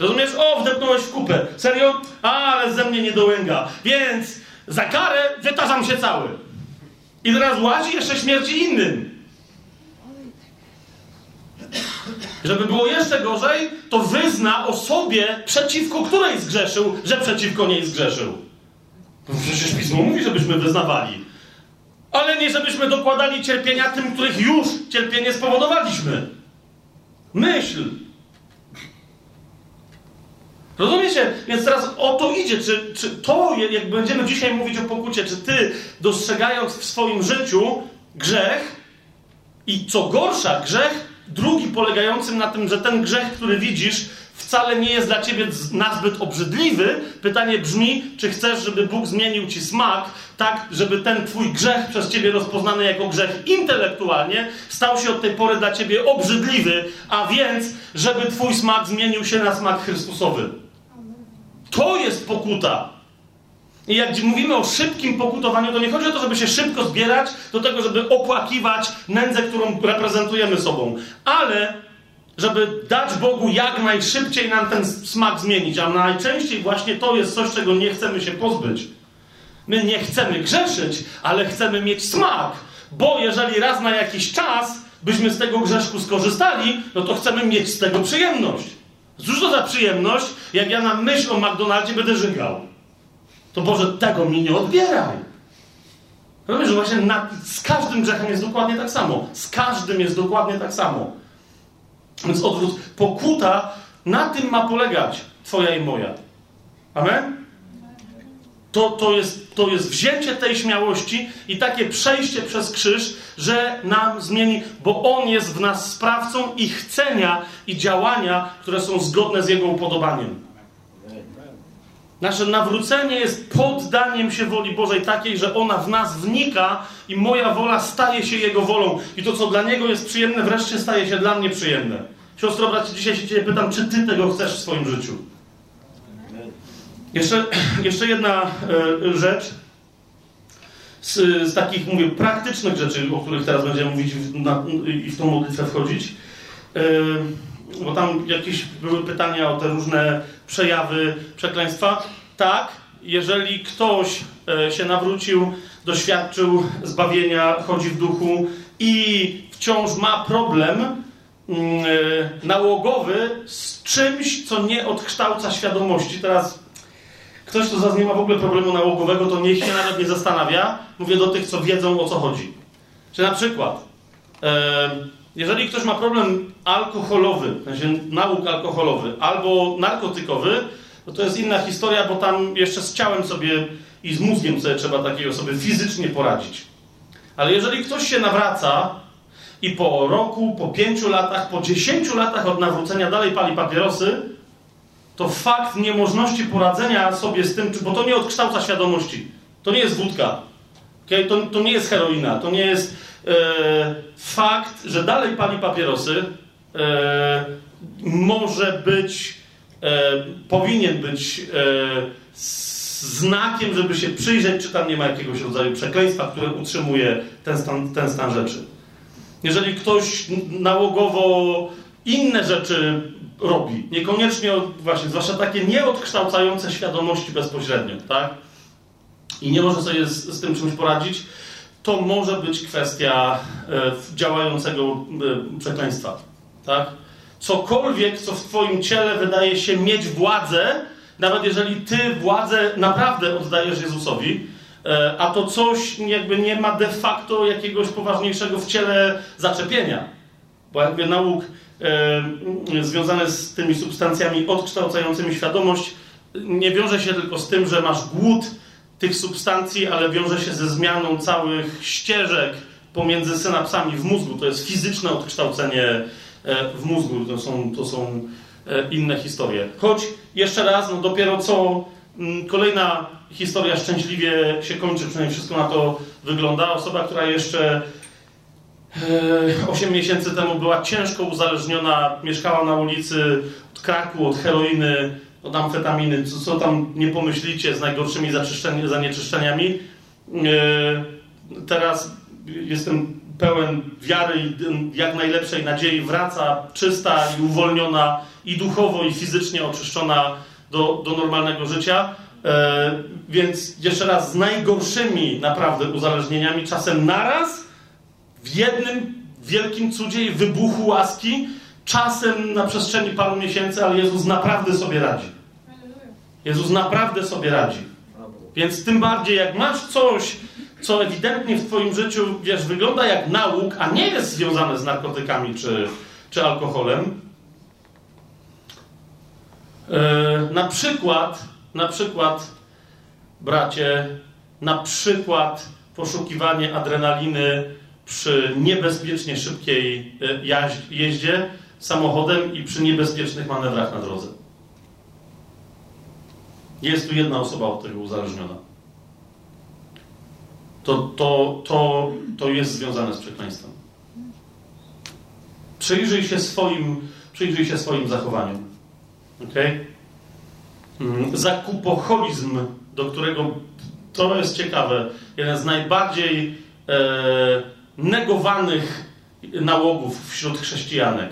Rozumiesz? O, wdepnąłeś w kupę. Serio? A, ale ze mnie nie dołęga. Więc za karę wytarzam się cały. I teraz łazi jeszcze śmierci innym. Żeby było jeszcze gorzej, to wyzna osobie, przeciwko której zgrzeszył, że przeciwko niej zgrzeszył. Przecież Pismo mówi, żebyśmy wyznawali. Ale nie żebyśmy dokładali cierpienia tym, których już cierpienie spowodowaliśmy. Myśl. Rozumiecie? Więc teraz o to idzie. Czy, czy to, jak będziemy dzisiaj mówić o pokucie, czy ty dostrzegając w swoim życiu grzech i co gorsza, grzech drugi polegającym na tym, że ten grzech, który widzisz, wcale nie jest dla ciebie nazbyt obrzydliwy. Pytanie brzmi, czy chcesz, żeby Bóg zmienił ci smak, tak, żeby ten twój grzech przez ciebie rozpoznany jako grzech intelektualnie stał się od tej pory dla ciebie obrzydliwy, a więc, żeby twój smak zmienił się na smak Chrystusowy. To jest pokuta. I jak mówimy o szybkim pokutowaniu, to nie chodzi o to, żeby się szybko zbierać do tego, żeby opłakiwać nędzę, którą reprezentujemy sobą, ale żeby dać Bogu jak najszybciej nam ten smak zmienić. A najczęściej właśnie to jest coś, czego nie chcemy się pozbyć. My nie chcemy grzeszyć, ale chcemy mieć smak, bo jeżeli raz na jakiś czas byśmy z tego grzeszku skorzystali, no to chcemy mieć z tego przyjemność. Cóż to za przyjemność, jak ja na myśl o McDonaldzie będę żygał? to Boże, tego mi nie odbieraj. Rozumiesz, że właśnie na, z każdym grzechem jest dokładnie tak samo. Z każdym jest dokładnie tak samo. Więc odwrót, pokuta na tym ma polegać Twoja i moja. Amen? To, to, jest, to jest wzięcie tej śmiałości i takie przejście przez krzyż, że nam zmieni, bo On jest w nas sprawcą i chcenia i działania, które są zgodne z Jego upodobaniem. Nasze nawrócenie jest poddaniem się woli Bożej takiej, że ona w nas wnika i moja wola staje się Jego wolą. I to, co dla Niego jest przyjemne, wreszcie staje się dla mnie przyjemne. Siostro, bracie, dzisiaj się Ciebie pytam, czy Ty tego chcesz w swoim życiu? Jeszcze, jeszcze jedna e, rzecz z, z, takich, mówię, praktycznych rzeczy, o których teraz będziemy mówić w, i w tą modlitwę wchodzić. E, bo tam jakieś były pytania o te różne przejawy przekleństwa. Tak, jeżeli ktoś e, się nawrócił, doświadczył zbawienia, chodzi w duchu i wciąż ma problem mm, nałogowy z czymś, co nie odkształca świadomości. Teraz ktoś, kto zaraz nie ma w ogóle problemu nałogowego, to niech się nawet nie zastanawia. Mówię do tych, co wiedzą o co chodzi. Czy na przykład, jeżeli ktoś ma problem alkoholowy, w sensie nauk alkoholowy, albo narkotykowy, to to jest inna historia, bo tam jeszcze z ciałem sobie i z mózgiem sobie trzeba takiej osoby fizycznie poradzić. Ale jeżeli ktoś się nawraca i po roku, po pięciu latach, po dziesięciu latach od nawrócenia dalej pali papierosy, to fakt niemożności poradzenia sobie z tym, bo to nie odkształca świadomości. To nie jest wódka. Okay? To, to nie jest heroina. To nie jest e, fakt, że dalej pali papierosy. E, może być, e, powinien być e, znakiem, żeby się przyjrzeć, czy tam nie ma jakiegoś rodzaju przekleństwa, które utrzymuje ten stan, ten stan rzeczy. Jeżeli ktoś nałogowo inne rzeczy robi. Niekoniecznie, właśnie, zwłaszcza takie nieodkształcające świadomości bezpośrednio, tak? I nie może sobie z, z tym czymś poradzić, to może być kwestia e, działającego e, przekleństwa, tak? Cokolwiek, co w Twoim ciele wydaje się mieć władzę, nawet jeżeli Ty władzę naprawdę oddajesz Jezusowi, e, a to coś jakby nie ma de facto jakiegoś poważniejszego w ciele zaczepienia. Bo jakby nauk E, związane z tymi substancjami odkształcającymi świadomość nie wiąże się tylko z tym, że masz głód tych substancji, ale wiąże się ze zmianą całych ścieżek pomiędzy synapsami w mózgu. To jest fizyczne odkształcenie e, w mózgu. To są, to są e, inne historie. Choć jeszcze raz, no dopiero co kolejna historia szczęśliwie się kończy, przynajmniej wszystko na to wygląda. Osoba, która jeszcze 8 e, miesięcy temu była ciężko uzależniona, mieszkała na ulicy od kraku, od heroiny, od amfetaminy, co, co tam nie pomyślicie z najgorszymi zanieczyszczeniami. E, teraz jestem pełen wiary i jak najlepszej nadziei, wraca czysta i uwolniona i duchowo, i fizycznie oczyszczona do, do normalnego życia. E, więc jeszcze raz z najgorszymi naprawdę uzależnieniami, czasem naraz, w jednym wielkim cudzie i wybuchu łaski, czasem na przestrzeni paru miesięcy, ale Jezus naprawdę sobie radzi. Jezus naprawdę sobie radzi. Więc tym bardziej, jak masz coś, co ewidentnie w Twoim życiu, wiesz, wygląda jak nauk, a nie jest związane z narkotykami czy, czy alkoholem, yy, na przykład, na przykład, bracie, na przykład poszukiwanie adrenaliny przy niebezpiecznie szybkiej e, jeździe samochodem i przy niebezpiecznych manewrach na drodze. Jest tu jedna osoba od tego uzależniona. To, to, to, to jest związane z przekleństwem. Przyjrzyj się swoim, przyjrzyj się swoim zachowaniom. Ok? Mm, zakupoholizm, do którego to jest ciekawe, jeden z najbardziej e, negowanych nałogów wśród chrześcijanek.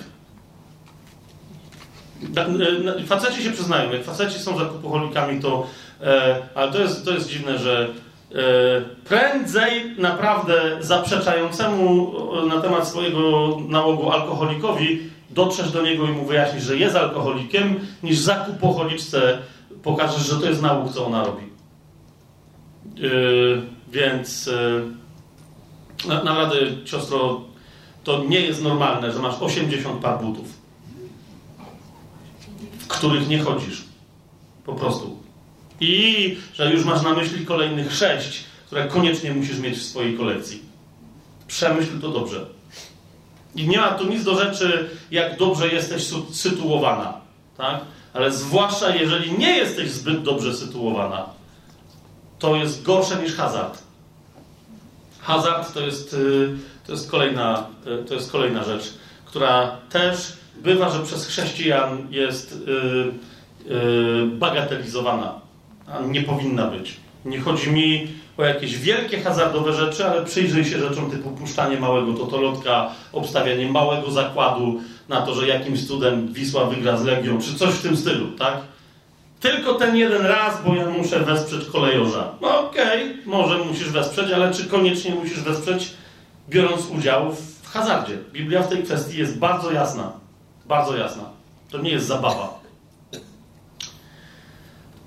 E, faceci się przyznają, jak faceci są zakupoholikami, to. E, ale to jest, to jest dziwne, że e, prędzej naprawdę zaprzeczającemu na temat swojego nałogu alkoholikowi dotrzesz do niego i mu wyjaśnisz, że jest alkoholikiem, niż zakupoholiczce pokażesz, że to jest nałóg, co ona robi. Więc. Naprawdę, siostro, to nie jest normalne, że masz 80 par butów, w których nie chodzisz. Po prostu. I że już masz na myśli kolejnych sześć, które koniecznie musisz mieć w swojej kolekcji. Przemyśl to dobrze. I nie ma tu nic do rzeczy, jak dobrze jesteś sytuowana. Tak? Ale zwłaszcza jeżeli nie jesteś zbyt dobrze sytuowana, to jest gorsze niż hazard. Hazard to jest, y, to jest, kolejna, y, to jest kolejna rzecz, która też bywa, że przez chrześcijan jest y, bagatelizowana, a nie powinna być. Nie chodzi mi o jakieś wielkie hazardowe rzeczy, ale przyjrzyj się rzeczom typu puszczanie małego totolotka, obstawianie małego zakładu na to, że jakimś cudem Wisła wygra z Legią, czy coś w tym stylu, tak? Tylko ten jeden raz, bo ja muszę wesprzeć kolejorza. No okej, okay, może musisz wesprzeć, ale czy koniecznie musisz wesprzeć, biorąc udział w hazardzie? Biblia w tej kwestii jest bardzo jasna. Bardzo jasna. To nie jest zabawa.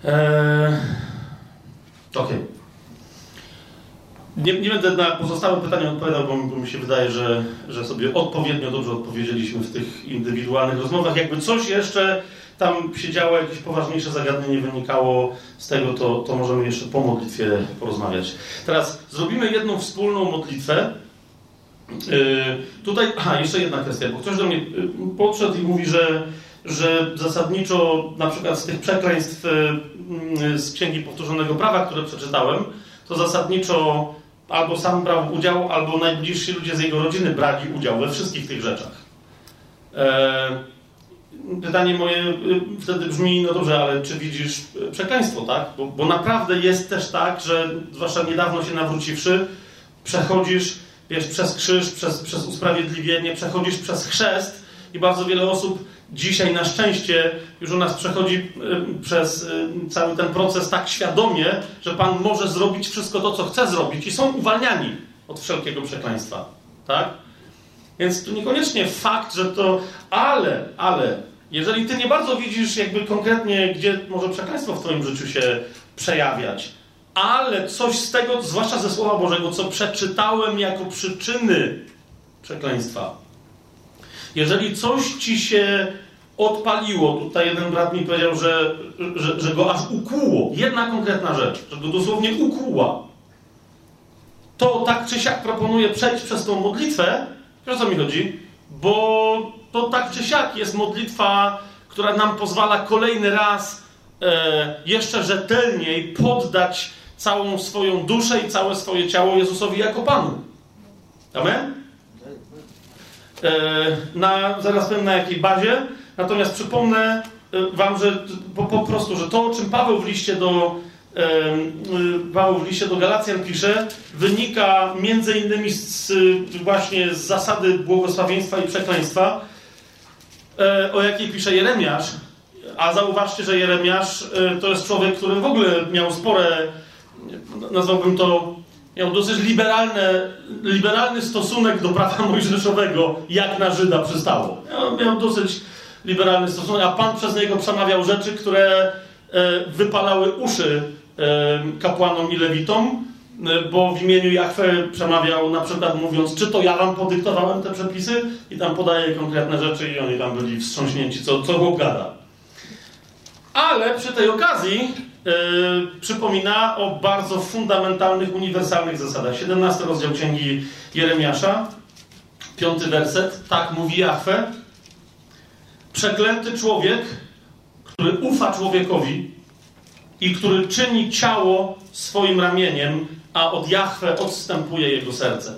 Eee... Okej. Okay. Nie, nie, będę na pozostałe pytania odpowiadał, bo, bo, mi się wydaje, że, że sobie odpowiednio dobrze odpowiedzieliśmy w tych indywidualnych rozmowach. Jakby coś jeszcze tam się działo, jakieś poważniejsze zagadnienie wynikało z tego, to, to możemy jeszcze po modlitwie porozmawiać. Teraz zrobimy jedną wspólną modlitwę. Yy, tutaj, aha, jeszcze jedna kwestia, bo ktoś do mnie yy, podszedł i mówi, że, że zasadniczo na przykład z tych przekleństw yy, z Księgi Powtórzonego Prawa, które przeczytałem, to zasadniczo albo sam brał udział, albo najbliżsi ludzie z jego rodziny brali udział we wszystkich tych rzeczach. E, pytanie moje y, wtedy brzmi, no dobrze, ale czy widzisz przekleństwo, tak? Bo, bo naprawdę jest też tak, że zwłaszcza niedawno się nawróciwszy, przechodzisz wiesz, przez krzyż, przez, przez usprawiedliwienie, przechodzisz przez chrzest i bardzo wiele osób dzisiaj na szczęście już u nas przechodzi y, przez y, cały ten proces tak świadomie, że Pan może zrobić wszystko to, co chce zrobić i są uwalniani od wszelkiego przekleństwa. Tak? Więc to niekoniecznie fakt, że to, ale, ale, jeżeli ty nie bardzo widzisz jakby konkretnie, gdzie może przekleństwo w twoim życiu się przejawiać, ale coś z tego, zwłaszcza ze Słowa Bożego, co przeczytałem jako przyczyny przekleństwa, jeżeli coś ci się odpaliło, tutaj jeden brat mi powiedział, że, że, że go aż ukłuło, jedna konkretna rzecz, że go dosłownie ukłuła, to tak czy siak proponuję przejść przez tą modlitwę, o co mi chodzi? Bo to tak czy siak jest modlitwa, która nam pozwala kolejny raz e, jeszcze rzetelniej poddać całą swoją duszę i całe swoje ciało Jezusowi jako Panu. Amen? E, na, zaraz powiem na jakiej bazie. Natomiast przypomnę e, Wam, że po, po prostu, że to, o czym Paweł w liście do Y, Paweł w liście do Galacjan pisze, wynika między innymi z, właśnie z zasady błogosławieństwa i przekleństwa, e, o jakiej pisze Jeremiasz. A zauważcie, że Jeremiasz e, to jest człowiek, który w ogóle miał spore, nazwałbym to, miał dosyć liberalne, liberalny stosunek do prawa mojżeszowego, jak na Żyda przystało. Miał, miał dosyć liberalny stosunek, a Pan przez niego przemawiał rzeczy, które e, wypalały uszy kapłanom i lewitom, e, bo w imieniu Jachwę przemawiał na przykład mówiąc, czy to ja wam podyktowałem te przepisy i tam podaje konkretne rzeczy i oni tam byli wstrząśnięci, co, co Bóg gada. Ale przy tej okazji yy, przypomina o bardzo fundamentalnych, uniwersalnych zasadach. 17 rozdział Księgi Jeremiasza, piąty werset, tak mówi Jachwę. Przeklęty człowiek, który ufa człowiekowi, i który czyni ciało swoim ramieniem, a od Jahwe odstępuje jego serce.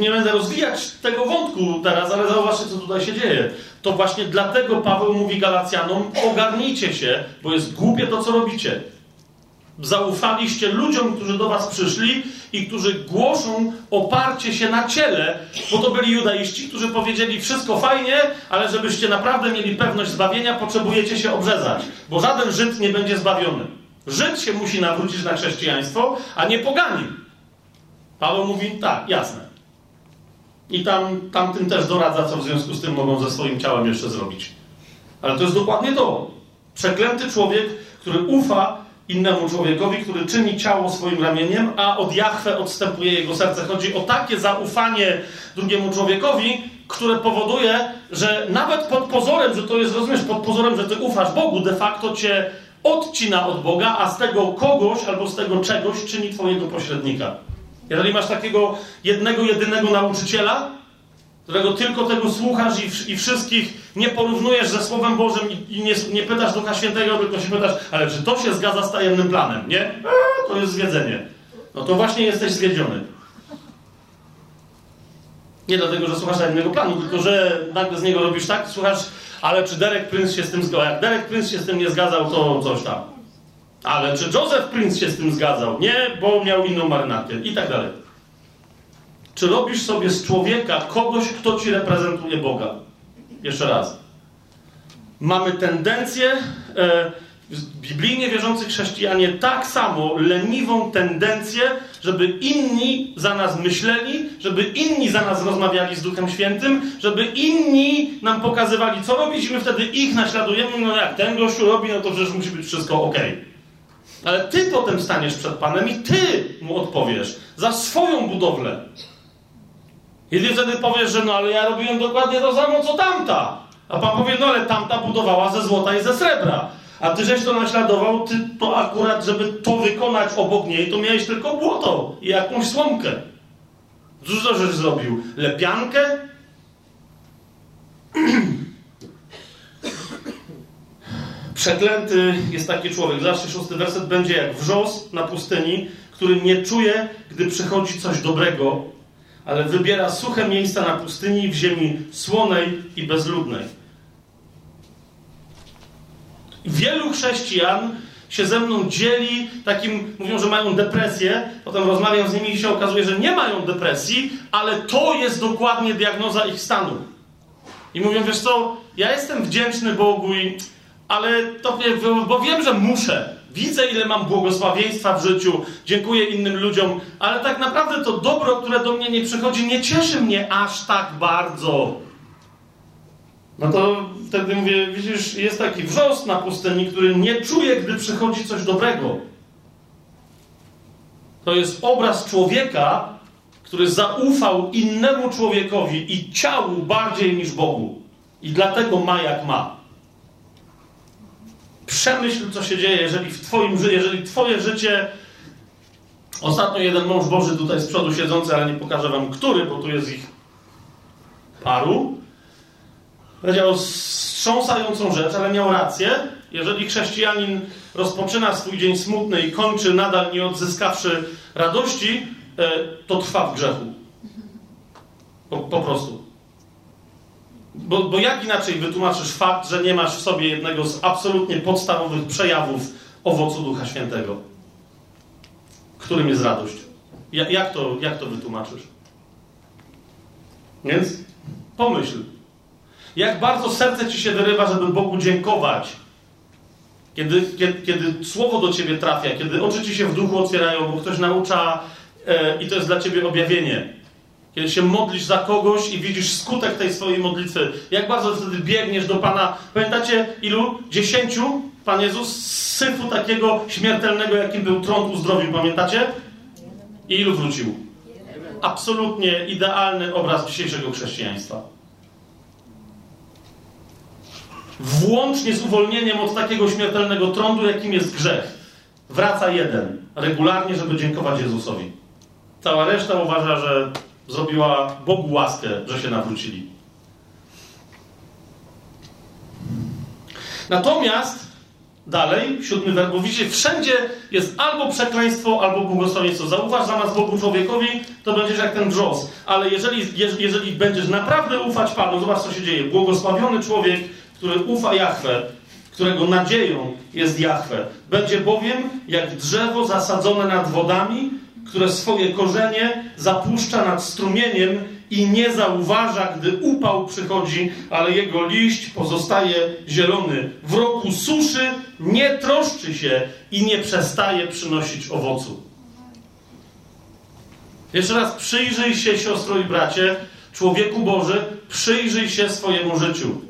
Nie będę rozwijać tego wątku teraz, ale zauważcie, co tutaj się dzieje. To właśnie dlatego Paweł mówi Galacjanom: ogarnijcie się, bo jest głupie to, co robicie. Zaufaliście ludziom, którzy do was przyszli i którzy głoszą oparcie się na ciele, bo to byli judaiści, którzy powiedzieli wszystko fajnie, ale żebyście naprawdę mieli pewność zbawienia, potrzebujecie się obrzezać, bo żaden Żyd nie będzie zbawiony. Żyd się musi nawrócić na chrześcijaństwo, a nie poganin. Paweł mówi tak, jasne. I tam, tamtym też doradza, co w związku z tym mogą ze swoim ciałem jeszcze zrobić. Ale to jest dokładnie to. Przeklęty człowiek, który ufa innemu człowiekowi, który czyni ciało swoim ramieniem, a od Jachwę odstępuje jego serce. Chodzi o takie zaufanie drugiemu człowiekowi, które powoduje, że nawet pod pozorem, że to jest, rozumiesz, pod pozorem, że ty ufasz Bogu, de facto cię odcina od Boga, a z tego kogoś albo z tego czegoś czyni twojego pośrednika. Jeżeli masz takiego jednego, jedynego nauczyciela, którego tylko tego słuchasz i, i wszystkich nie porównujesz ze Słowem Bożym i, i nie, nie, pytasz Ducha Świętego, tylko się pytasz, ale czy to się zgadza z tajemnym planem, nie? Eee, to jest zwiedzenie. No to właśnie jesteś zwiedziony. Nie dlatego, że słuchasz tajemnego planu, tylko że nagle z niego robisz tak, słuchasz, ale czy Derek Prince się z tym zgadzał? Jak Derek Prince się z tym nie zgadzał, to coś tam. Ale czy Joseph Prince się z tym zgadzał? Nie, bo miał inną marynarkę i tak dalej. Czy robisz sobie z człowieka kogoś, kto ci reprezentuje Boga? Jeszcze raz. Mamy tendencję, e, biblijnie wierzący chrześcijanie, tak samo leniwą tendencję, żeby inni za nas myśleli, żeby inni za nas rozmawiali z Duchem Świętym, żeby inni nam pokazywali, co robić, i my wtedy ich naśladujemy. No jak ten gościu robi, no to przecież musi być wszystko ok. Ale ty potem staniesz przed Panem i ty mu odpowiesz za swoją budowlę. I ty wtedy powiesz, że no ale ja robiłem dokładnie to samo, co tamta. A Pan powie, no ale tamta budowała ze złota i ze srebra. A ty żeś to naśladował, ty to akurat, żeby to wykonać obok niej, to miałeś tylko błoto i jakąś słomkę. Cóż to żeś zrobił? Lepiankę? Przeklęty jest taki człowiek. Zawsze szósty werset będzie jak wrzos na pustyni, który nie czuje, gdy przychodzi coś dobrego, ale wybiera suche miejsca na pustyni w ziemi słonej i bezludnej. Wielu chrześcijan się ze mną dzieli, takim, mówią, że mają depresję, potem rozmawiam z nimi i się okazuje, że nie mają depresji, ale to jest dokładnie diagnoza ich stanu. I mówią, wiesz co, ja jestem wdzięczny Bogu, i, ale to, bo wiem, że muszę. Widzę, ile mam błogosławieństwa w życiu, dziękuję innym ludziom, ale tak naprawdę to dobro, które do mnie nie przychodzi, nie cieszy mnie aż tak bardzo. No to wtedy mówię, widzisz, jest taki wrzos na pustyni, który nie czuje, gdy przychodzi coś dobrego. To jest obraz człowieka, który zaufał innemu człowiekowi i ciału bardziej niż Bogu. I dlatego ma jak ma. Przemyśl, co się dzieje, jeżeli w twoim życiu, jeżeli twoje życie... Ostatnio jeden mąż Boży tutaj z przodu siedzący, ale nie pokażę wam który, bo tu jest ich paru powiedział wstrząsającą rzecz, ale miał rację. Jeżeli chrześcijanin rozpoczyna swój dzień smutny i kończy nadal nie odzyskawszy radości, e, to trwa w grzechu. Po, po prostu. Bo, bo jak inaczej wytłumaczysz fakt, że nie masz w sobie jednego z absolutnie podstawowych przejawów owocu Ducha Świętego? Którym jest radość? Ja, jak, to, jak to wytłumaczysz? Więc pomyśl. Jak bardzo serce ci się wyrywa, żeby Bogu dziękować. Kiedy, kiedy, kiedy słowo do ciebie trafia, kiedy oczy ci się w duchu otwierają, bo ktoś naucza e, i to jest dla ciebie objawienie. Kiedy się modlisz za kogoś i widzisz skutek tej swojej modlitwy, jak bardzo wtedy biegniesz do Pana. Pamiętacie ilu? Dziesięciu? Pan Jezus z syfu takiego śmiertelnego, jakim był trąd uzdrowił, pamiętacie? I ilu wrócił? Absolutnie idealny obraz dzisiejszego chrześcijaństwa. Włącznie z uwolnieniem od takiego śmiertelnego trądu, jakim jest grzech. Wraca jeden, regularnie, żeby dziękować Jezusowi. Cała reszta uważa, że zrobiła Bogu łaskę, że się nawrócili. Natomiast dalej, siódmy werb, bo widzicie, wszędzie jest albo przekleństwo, albo błogosławieństwo. Zauważ zamiast Bogu człowiekowi, to będziesz jak ten brzos. Ale jeżeli, jeżeli będziesz naprawdę ufać Panu, zobacz co się dzieje. Błogosławiony człowiek który ufa Jahwe, którego nadzieją jest Jahwe. Będzie bowiem jak drzewo zasadzone nad wodami, które swoje korzenie zapuszcza nad strumieniem i nie zauważa, gdy upał przychodzi, ale jego liść pozostaje zielony. W roku suszy nie troszczy się i nie przestaje przynosić owocu. Jeszcze raz przyjrzyj się, siostro i bracie, człowieku Boży, przyjrzyj się swojemu życiu.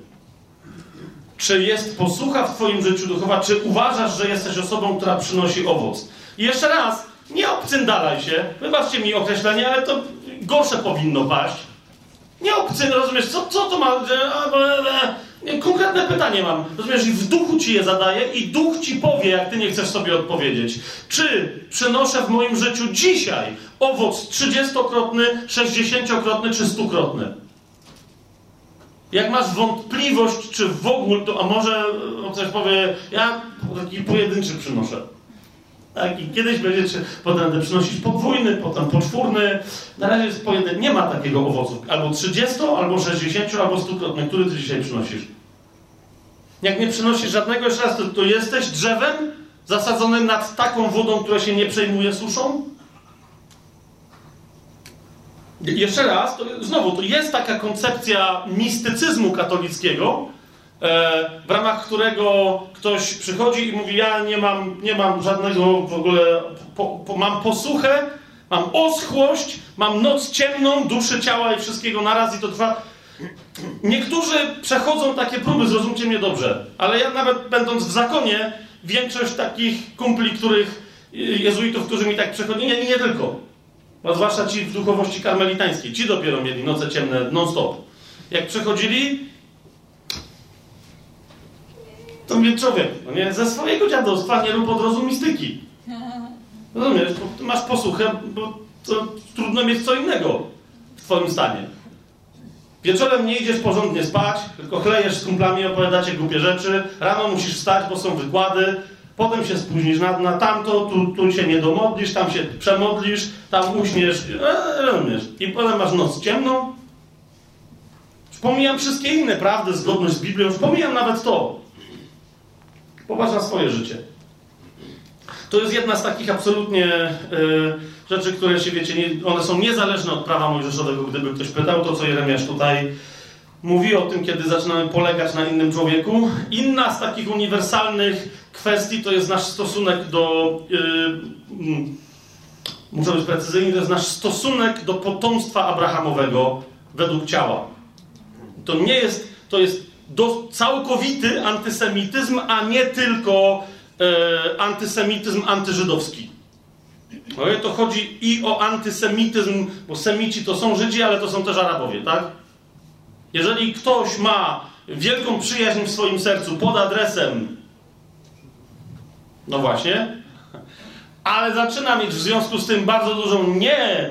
Czy jest posłucha w Twoim życiu duchowa? Czy uważasz, że jesteś osobą, która przynosi owoc? I jeszcze raz, nie obcyndalaj się. Wybaczcie mi określenie, ale to gorsze powinno paść. Nie obcy, rozumiesz, co, co to ma... Konkretne pytanie mam. Rozumiesz, i w duchu ci je zadaję i duch ci powie, jak ty nie chcesz sobie odpowiedzieć. Czy przynoszę w moim życiu dzisiaj owoc 30-krotny, 60-krotny czy 100-krotny? Jak masz wątpliwość, czy w ogóle, to, a może ktoś powie, ja taki pojedynczy przynoszę. Tak, i kiedyś będziecie potem przynosić podwójny, potem poczwórny. Na razie jest pojedynczy. Nie ma takiego owocu. Albo 30, albo 60, albo 100-krotny. Który ty dzisiaj przynosisz? Jak nie przynosisz żadnego, jeszcze raz, to, to jesteś drzewem zasadzonym nad taką wodą, która się nie przejmuje suszą? Jeszcze raz, to, znowu, to jest taka koncepcja mistycyzmu katolickiego, e, w ramach którego ktoś przychodzi i mówi: Ja nie mam, nie mam żadnego w ogóle, po, po, mam posłuchę, mam oschłość, mam noc ciemną, duszy, ciała i wszystkiego naraz i to trwa. Niektórzy przechodzą takie próby, zrozumcie mnie dobrze, ale ja nawet będąc w zakonie, większość takich kumpli, których jezuitów, którzy mi tak przechodzili, nie, nie tylko. A zwłaszcza ci w duchowości karmelitańskiej. Ci dopiero mieli noce ciemne non-stop. Jak przechodzili, to mnie człowiek, no nie, ze swojego dziadostwa nie rób od razu mistyki. Rozumiesz? Masz posłuchę, bo to trudno mieć co innego w twoim stanie. Wieczorem nie idziesz porządnie spać, tylko chlejesz z kumplami, opowiadacie głupie rzeczy. Rano musisz wstać, bo są wykłady. Potem się spóźnisz na, na tamto, tu, tu się nie domodlisz, tam się przemodlisz, tam uśniesz, e, rozumiesz. I potem masz noc ciemną. Już wszystkie inne prawdy, zgodność z Biblią, już nawet to. Popatrz na swoje życie. To jest jedna z takich absolutnie y, rzeczy, które się, wiecie, nie, one są niezależne od prawa mojżeszowego. Gdyby ktoś pytał, to co Jeremiasz tutaj mówi o tym, kiedy zaczynamy polegać na innym człowieku. Inna z takich uniwersalnych kwestii to jest nasz stosunek do. Yy, muszę być precyzyjny, to jest nasz stosunek do potomstwa Abrahamowego według ciała. To nie jest, to jest do, całkowity antysemityzm, a nie tylko e, antysemityzm antyżydowski. No to chodzi i o antysemityzm, bo semici to są Żydzi, ale to są też Arabowie, tak? Jeżeli ktoś ma wielką przyjaźń w swoim sercu pod adresem, no właśnie, ale zaczyna mieć w związku z tym bardzo dużą nie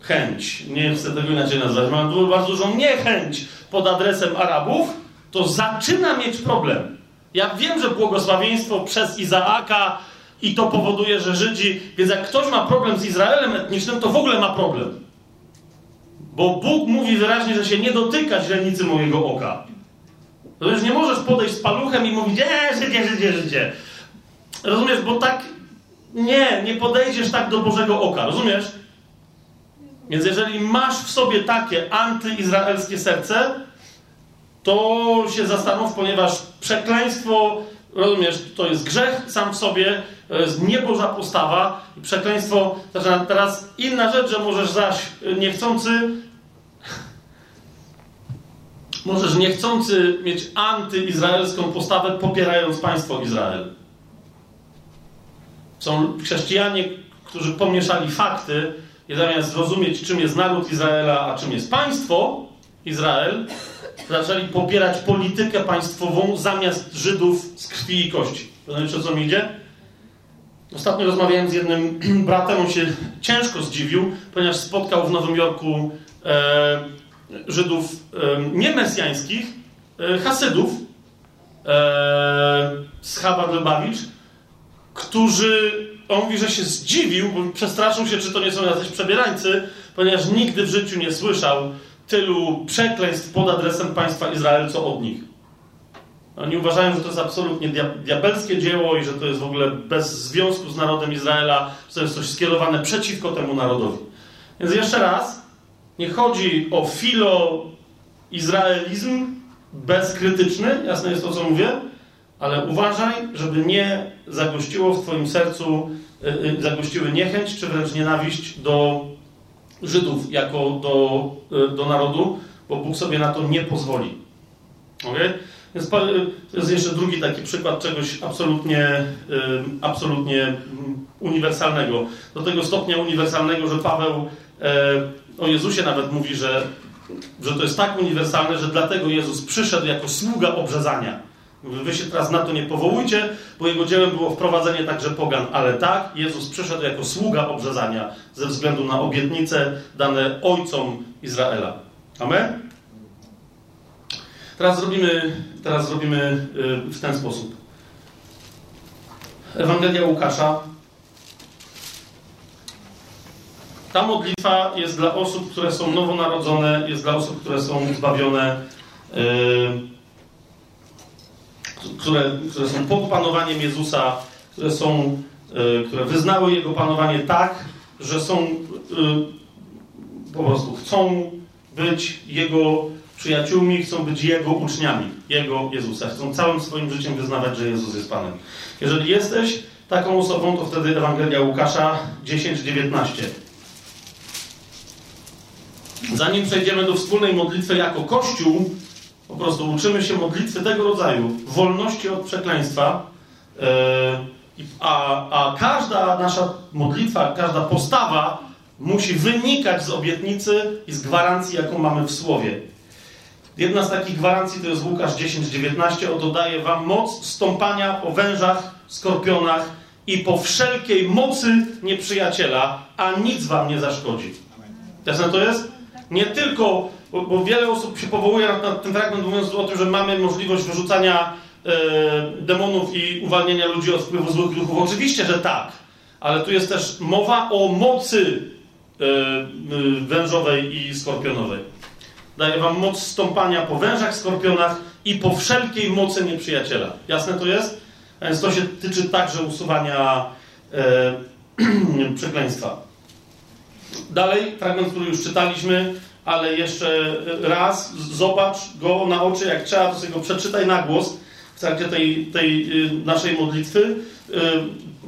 chęć, nie chcę tego inaczej nazwać, mam bardzo dużą niechęć pod adresem Arabów, to zaczyna mieć problem. Ja wiem, że błogosławieństwo przez Izaaka i to powoduje, że Żydzi, więc jak ktoś ma problem z Izraelem etnicznym, to w ogóle ma problem. Bo Bóg mówi wyraźnie, że się nie dotyka źrenicy mojego oka. To już nie możesz podejść z paluchem i mówić, eee, Żydzie, Żydzie, Żydzie. Rozumiesz, bo tak, nie, nie podejdziesz tak do Bożego oka, rozumiesz? Więc jeżeli masz w sobie takie antyizraelskie serce, to się zastanów, ponieważ przekleństwo, rozumiesz, to jest grzech sam w sobie, to jest nieboża postawa i przekleństwo, teraz inna rzecz, że możesz zaś niechcący możesz niechcący mieć antyizraelską postawę, popierając państwo Izrael. Są chrześcijanie, którzy pomieszali fakty i zamiast zrozumieć, czym jest naród Izraela, a czym jest państwo Izrael, zaczęli popierać politykę państwową zamiast Żydów z krwi i kości. Rozumiecie, co mi idzie? Ostatnio rozmawiałem z jednym bratem, on się ciężko zdziwił, ponieważ spotkał w Nowym Jorku e, Żydów niemesjańskich, e, Hasydów e, z Chabad Lubawicz, którzy, on mówi, że się zdziwił, bo przestraszył się, czy to nie są jacyś przebierańcy, ponieważ nigdy w życiu nie słyszał tylu przekleństw pod adresem państwa Izrael, co od nich. Oni uważają, że to jest absolutnie diabelskie dzieło i że to jest w ogóle bez związku z narodem Izraela, że to jest coś skierowane przeciwko temu narodowi. Więc jeszcze raz, nie chodzi o filo-izraelizm bezkrytyczny, jasne jest to, co mówię, ale uważaj, żeby nie zagościło w Twoim sercu, yy, zagościły niechęć, czy wręcz nienawiść do Żydów jako do, yy, do narodu, bo Bóg sobie na to nie pozwoli. Okay? Więc to jest jeszcze drugi taki przykład czegoś absolutnie, absolutnie uniwersalnego. Do tego stopnia uniwersalnego, że Paweł o Jezusie nawet mówi, że że to jest tak uniwersalne, że dlatego Jezus przyszedł jako sługa obrzezania. Wy się teraz na to nie powołujcie, bo jego dziełem było wprowadzenie także pogan, ale tak, Jezus przyszedł jako sługa obrzezania ze względu na obietnice dane ojcom Izraela. Amen? Teraz zrobimy, teraz zrobimy y, w ten sposób. Ewangelia Łukasza. Ta modlitwa jest dla osób, które są nowonarodzone, jest dla osób, które są zbawione. Yy, które, które są pod panowaniem Jezusa, które są, e, które wyznały Jego panowanie tak, że są e, po prostu chcą być Jego przyjaciółmi, chcą być Jego uczniami, Jego Jezusa. Chcą całym swoim życiem wyznawać, że Jezus jest Panem. Jeżeli jesteś taką osobą, to wtedy Ewangelia Łukasza 10-19. Zanim przejdziemy do wspólnej modlitwy jako Kościół, po prostu uczymy się modlitwy tego rodzaju, wolności od przekleństwa, yy, a, a każda nasza modlitwa, każda postawa musi wynikać z obietnicy i z gwarancji, jaką mamy w Słowie. Jedna z takich gwarancji to jest Łukasz 10:19. Oto daje wam moc stąpania po wężach, skorpionach i po wszelkiej mocy nieprzyjaciela, a nic wam nie zaszkodzi. Jasne to jest? Nie tylko bo, bo, wiele osób się powołuje na, na, ten fragment, mówiąc o tym, że mamy możliwość wyrzucania e, demonów i uwalniania ludzi od wpływu złych duchów. Oczywiście, że tak, ale tu jest też mowa o mocy e, wężowej i skorpionowej. Daje wam moc stąpania po wężach, skorpionach i po wszelkiej mocy nieprzyjaciela. Jasne to jest? Więc to się tyczy także usuwania e, przekleństwa. Dalej, fragment, który już czytalimy, ale jeszcze raz zobacz go na oczy, jak trzeba, to sobie go przeczytaj na głos w trakcie tej, tej y, naszej modlitwy, y,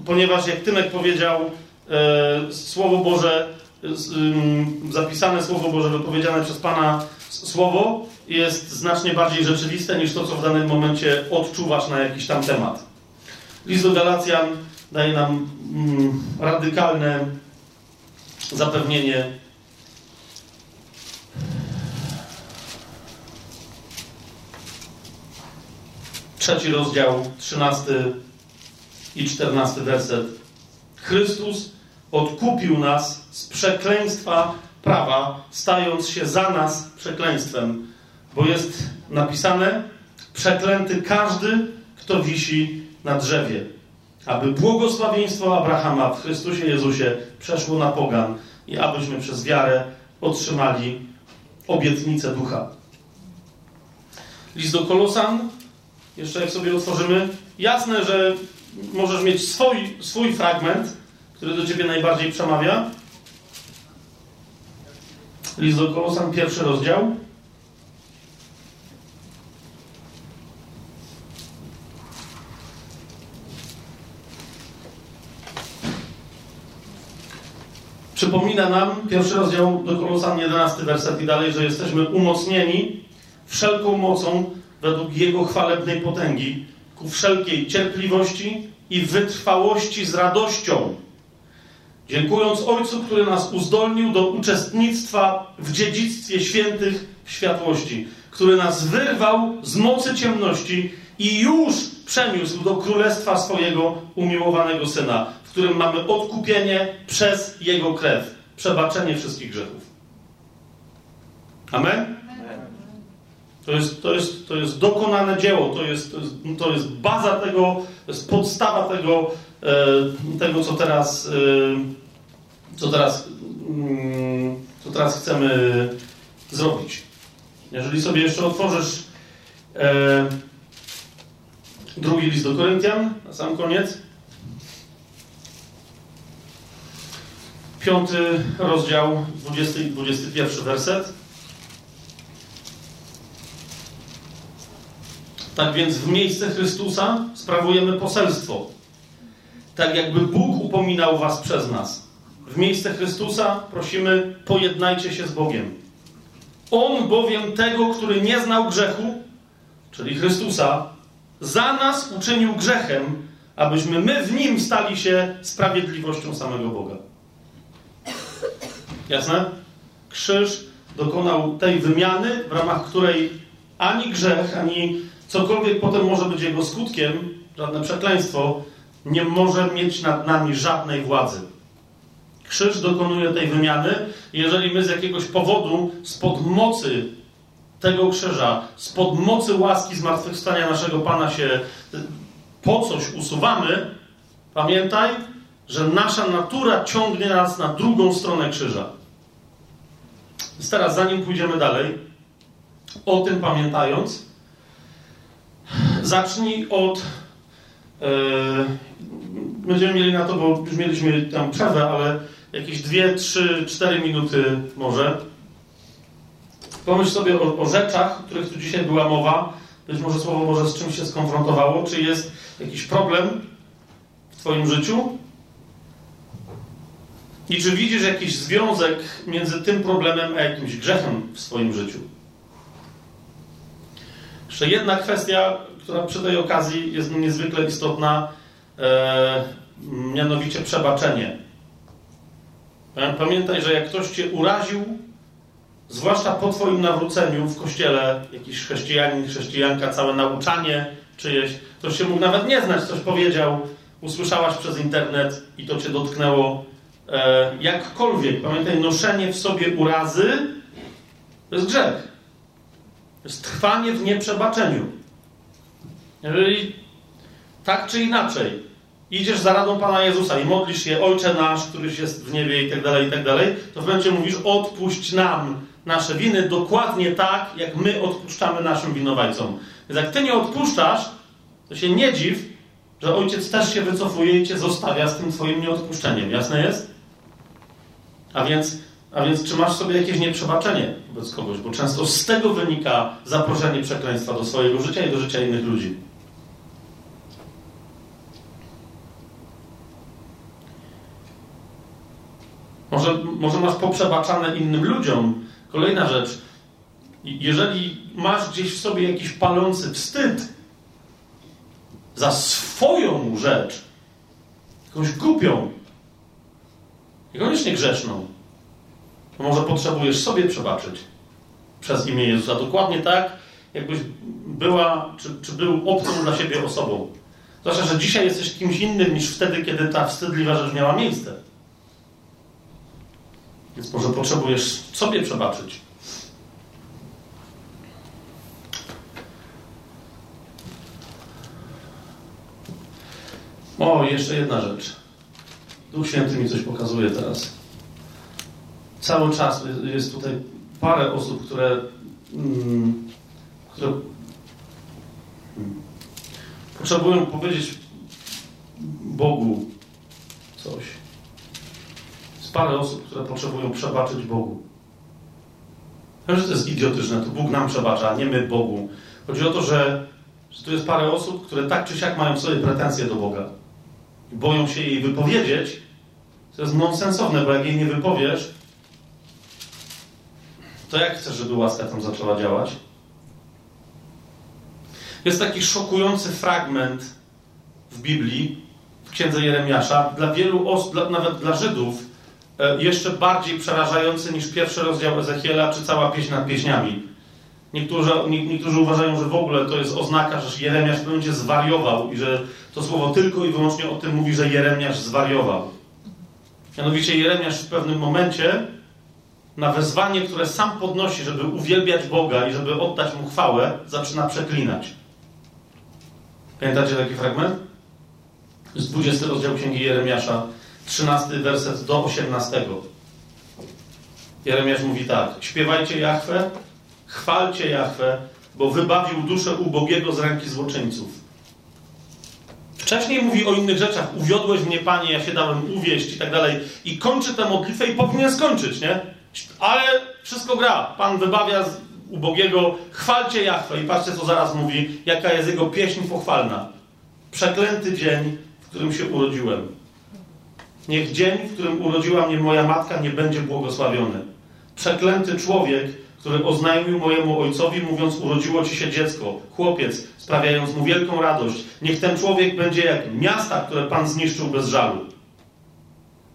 ponieważ jak Tymek powiedział, Słowo Boże, zapisane Słowo Boże, wypowiedziane przez Pana Słowo jest znacznie bardziej rzeczywiste niż to, co w danym momencie odczuwasz na jakiś tam temat. List do Galacjan daje nam mm, radykalne zapewnienie trzeci rozdział, trzynasty i czternasty werset. Chrystus odkupił nas z przekleństwa prawa, stając się za nas przekleństwem, bo jest napisane: Przeklęty każdy, kto wisi na drzewie, aby błogosławieństwo Abrahama w Chrystusie Jezusie przeszło na pogan i abyśmy przez wiarę otrzymali obietnicę ducha. List do Kolosan jeszcze jak sobie otworzymy, jasne, że możesz mieć swój, swój fragment, który do ciebie najbardziej przemawia. List do Kolosan, pierwszy rozdział. Przypomina nam pierwszy rozdział do Kolosan, 11 werset i dalej, że jesteśmy umocnieni wszelką mocą według Jego chwalebnej potęgi, ku wszelkiej cierpliwości i wytrwałości z radością, dziękując Ojcu, który nas uzdolnił do uczestnictwa w dziedzictwie świętych światłości, który nas wyrwał z mocy ciemności i już przeniósł do królestwa swojego umiłowanego Syna, w którym mamy odkupienie przez Jego krew, przebaczenie wszystkich grzechów. Amen? To jest, to jest, to jest dokonane dzieło, to jest, to jest, to jest baza tego, to jest podstawa tego, e, tego co teraz, e, co teraz, mm, co teraz chcemy zrobić. Jeżeli sobie jeszcze otworzysz e, drugi list do Koryntian, na sam koniec. Piąty rozdział, 20 i 21 werset. Tak więc w miejsce Chrystusa sprawujemy poselstwo. Tak jakby Bóg upominał was przez nas. W miejsce Chrystusa prosimy, pojednajcie się z Bogiem. On bowiem tego, który nie znał grzechu, czyli Chrystusa, za nas uczynił grzechem, abyśmy my w nim stali się sprawiedliwością samego Boga. Jasne? Krzyż dokonał tej wymiany, w ramach której ani grzech, ani cokolwiek potem może być jego skutkiem, żadne przekleństwo, nie może mieć nad nami żadnej władzy. Krzyż dokonuje tej wymiany. Jeżeli my z jakiegoś powodu, spod mocy tego krzyża, spod mocy łaski zmartwychwstania naszego Pana się po coś usuwamy, pamiętaj, że nasza natura ciągnie nas na drugą stronę krzyża. Więc teraz, zanim pójdziemy dalej, o tym pamiętając, zacznij od. Yy, będziemy mieli na to, bo już mieliśmy tam przerwę, ale jakieś dwie, trzy, cztery minuty może. Pomyśl sobie o, o rzeczach, o których tu dzisiaj była mowa. Być może słowo może z czymś się skonfrontowało. Czy jest jakiś problem w Twoim życiu? I czy widzisz jakiś związek między tym problemem a jakimś grzechem w swoim życiu? Jeszcze jedna kwestia, która przy tej okazji jest niezwykle istotna, e, mianowicie przebaczenie. Pamiętaj, że jak ktoś cię uraził, zwłaszcza po twoim nawróceniu w kościele, jakiś chrześcijanin, chrześcijanka, całe nauczanie czyjeś, ktoś się mógł nawet nie znać, coś powiedział, usłyszałaś przez internet i to cię dotknęło e, jakkolwiek. Pamiętaj, noszenie w sobie urazy to jest grzech. To jest trwanie w nieprzebaczeniu. Jeżeli tak czy inaczej idziesz za radą Pana Jezusa i modlisz się, Ojcze nasz, któryś jest w niebie i tak dalej, i tak dalej, to w momencie mówisz, odpuść nam nasze winy dokładnie tak, jak my odpuszczamy naszym winowajcom. Więc jak Ty nie odpuszczasz, to się nie dziw, że Ojciec też się wycofuje i Cię zostawia z tym Twoim nieodpuszczeniem. Jasne jest? A więc, a więc czy masz sobie jakieś nieprzebaczenie wobec kogoś? Bo często z tego wynika zaproszenie przekleństwa do swojego życia i do życia innych ludzi. Może, może masz poprzebaczane innym ludziom. Kolejna rzecz. Jeżeli masz gdzieś w sobie jakiś palący wstyd za swoją rzecz, jakąś głupią, niekoniecznie grzeszną, to może potrzebujesz sobie przebaczyć przez imię Jezusa. Dokładnie tak, jakbyś była, czy, czy był obcą dla siebie osobą. Zwłaszcza, że dzisiaj jesteś kimś innym niż wtedy, kiedy ta wstydliwa rzecz miała miejsce. Więc może potrzebujesz sobie przebaczyć. O, jeszcze jedna rzecz. Duch Święty mi coś pokazuje teraz. Cały czas jest tutaj parę osób, które, mm, które potrzebują powiedzieć Bogu coś parę osób, które potrzebują przebaczyć Bogu. Wiem, że to jest idiotyczne, to Bóg nam przebacza, a nie my Bogu. Chodzi o to, że, że tu jest parę osób, które tak czy siak mają w sobie pretensje do Boga. Boją się jej wypowiedzieć. To jest nonsensowne, bo jak jej nie wypowiesz, to jak chcesz, żeby łaska tam zaczęła działać? Jest taki szokujący fragment w Biblii, w księdze Jeremiasza, dla wielu osób, nawet dla Żydów, E, jeszcze bardziej przerażający niż pierwszy rozdział Ezechiela czy cała pieśń nad pieśniami. Niektórzy, nie, niektórzy uważają, że w ogóle to jest oznaka, że Jeremiasz w momencie zwariował i że to słowo tylko i wyłącznie o tym mówi, że Jeremiasz zwariował. Mianowicie Jeremiasz w pewnym momencie na wezwanie, które sam podnosi, żeby uwielbiać Boga i żeby oddać Mu chwałę, zaczyna przeklinać. Pamiętacie taki fragment? Z 20 rozdział Księgi Jeremiasza, 13 werset do 18. Jeremiasz mówi tak: Śpiewajcie Jachwę, chwalcie Jachwę, bo wybawił duszę ubogiego z ręki złoczyńców. Wcześniej mówi o innych rzeczach. Uwiodłeś mnie, panie, ja się dałem uwieść i tak dalej. I kończy tę modlitwę i powinien skończyć, nie? Ale wszystko gra. Pan wybawia z ubogiego. Chwalcie Jachwę. I patrzcie, co zaraz mówi, jaka jest jego pieśń pochwalna. Przeklęty dzień, w którym się urodziłem. Niech dzień, w którym urodziła mnie moja matka, nie będzie błogosławiony. Przeklęty człowiek, który oznajmił mojemu ojcowi, mówiąc: Urodziło ci się dziecko, chłopiec, sprawiając mu wielką radość. Niech ten człowiek będzie jak miasta, które Pan zniszczył bez żalu.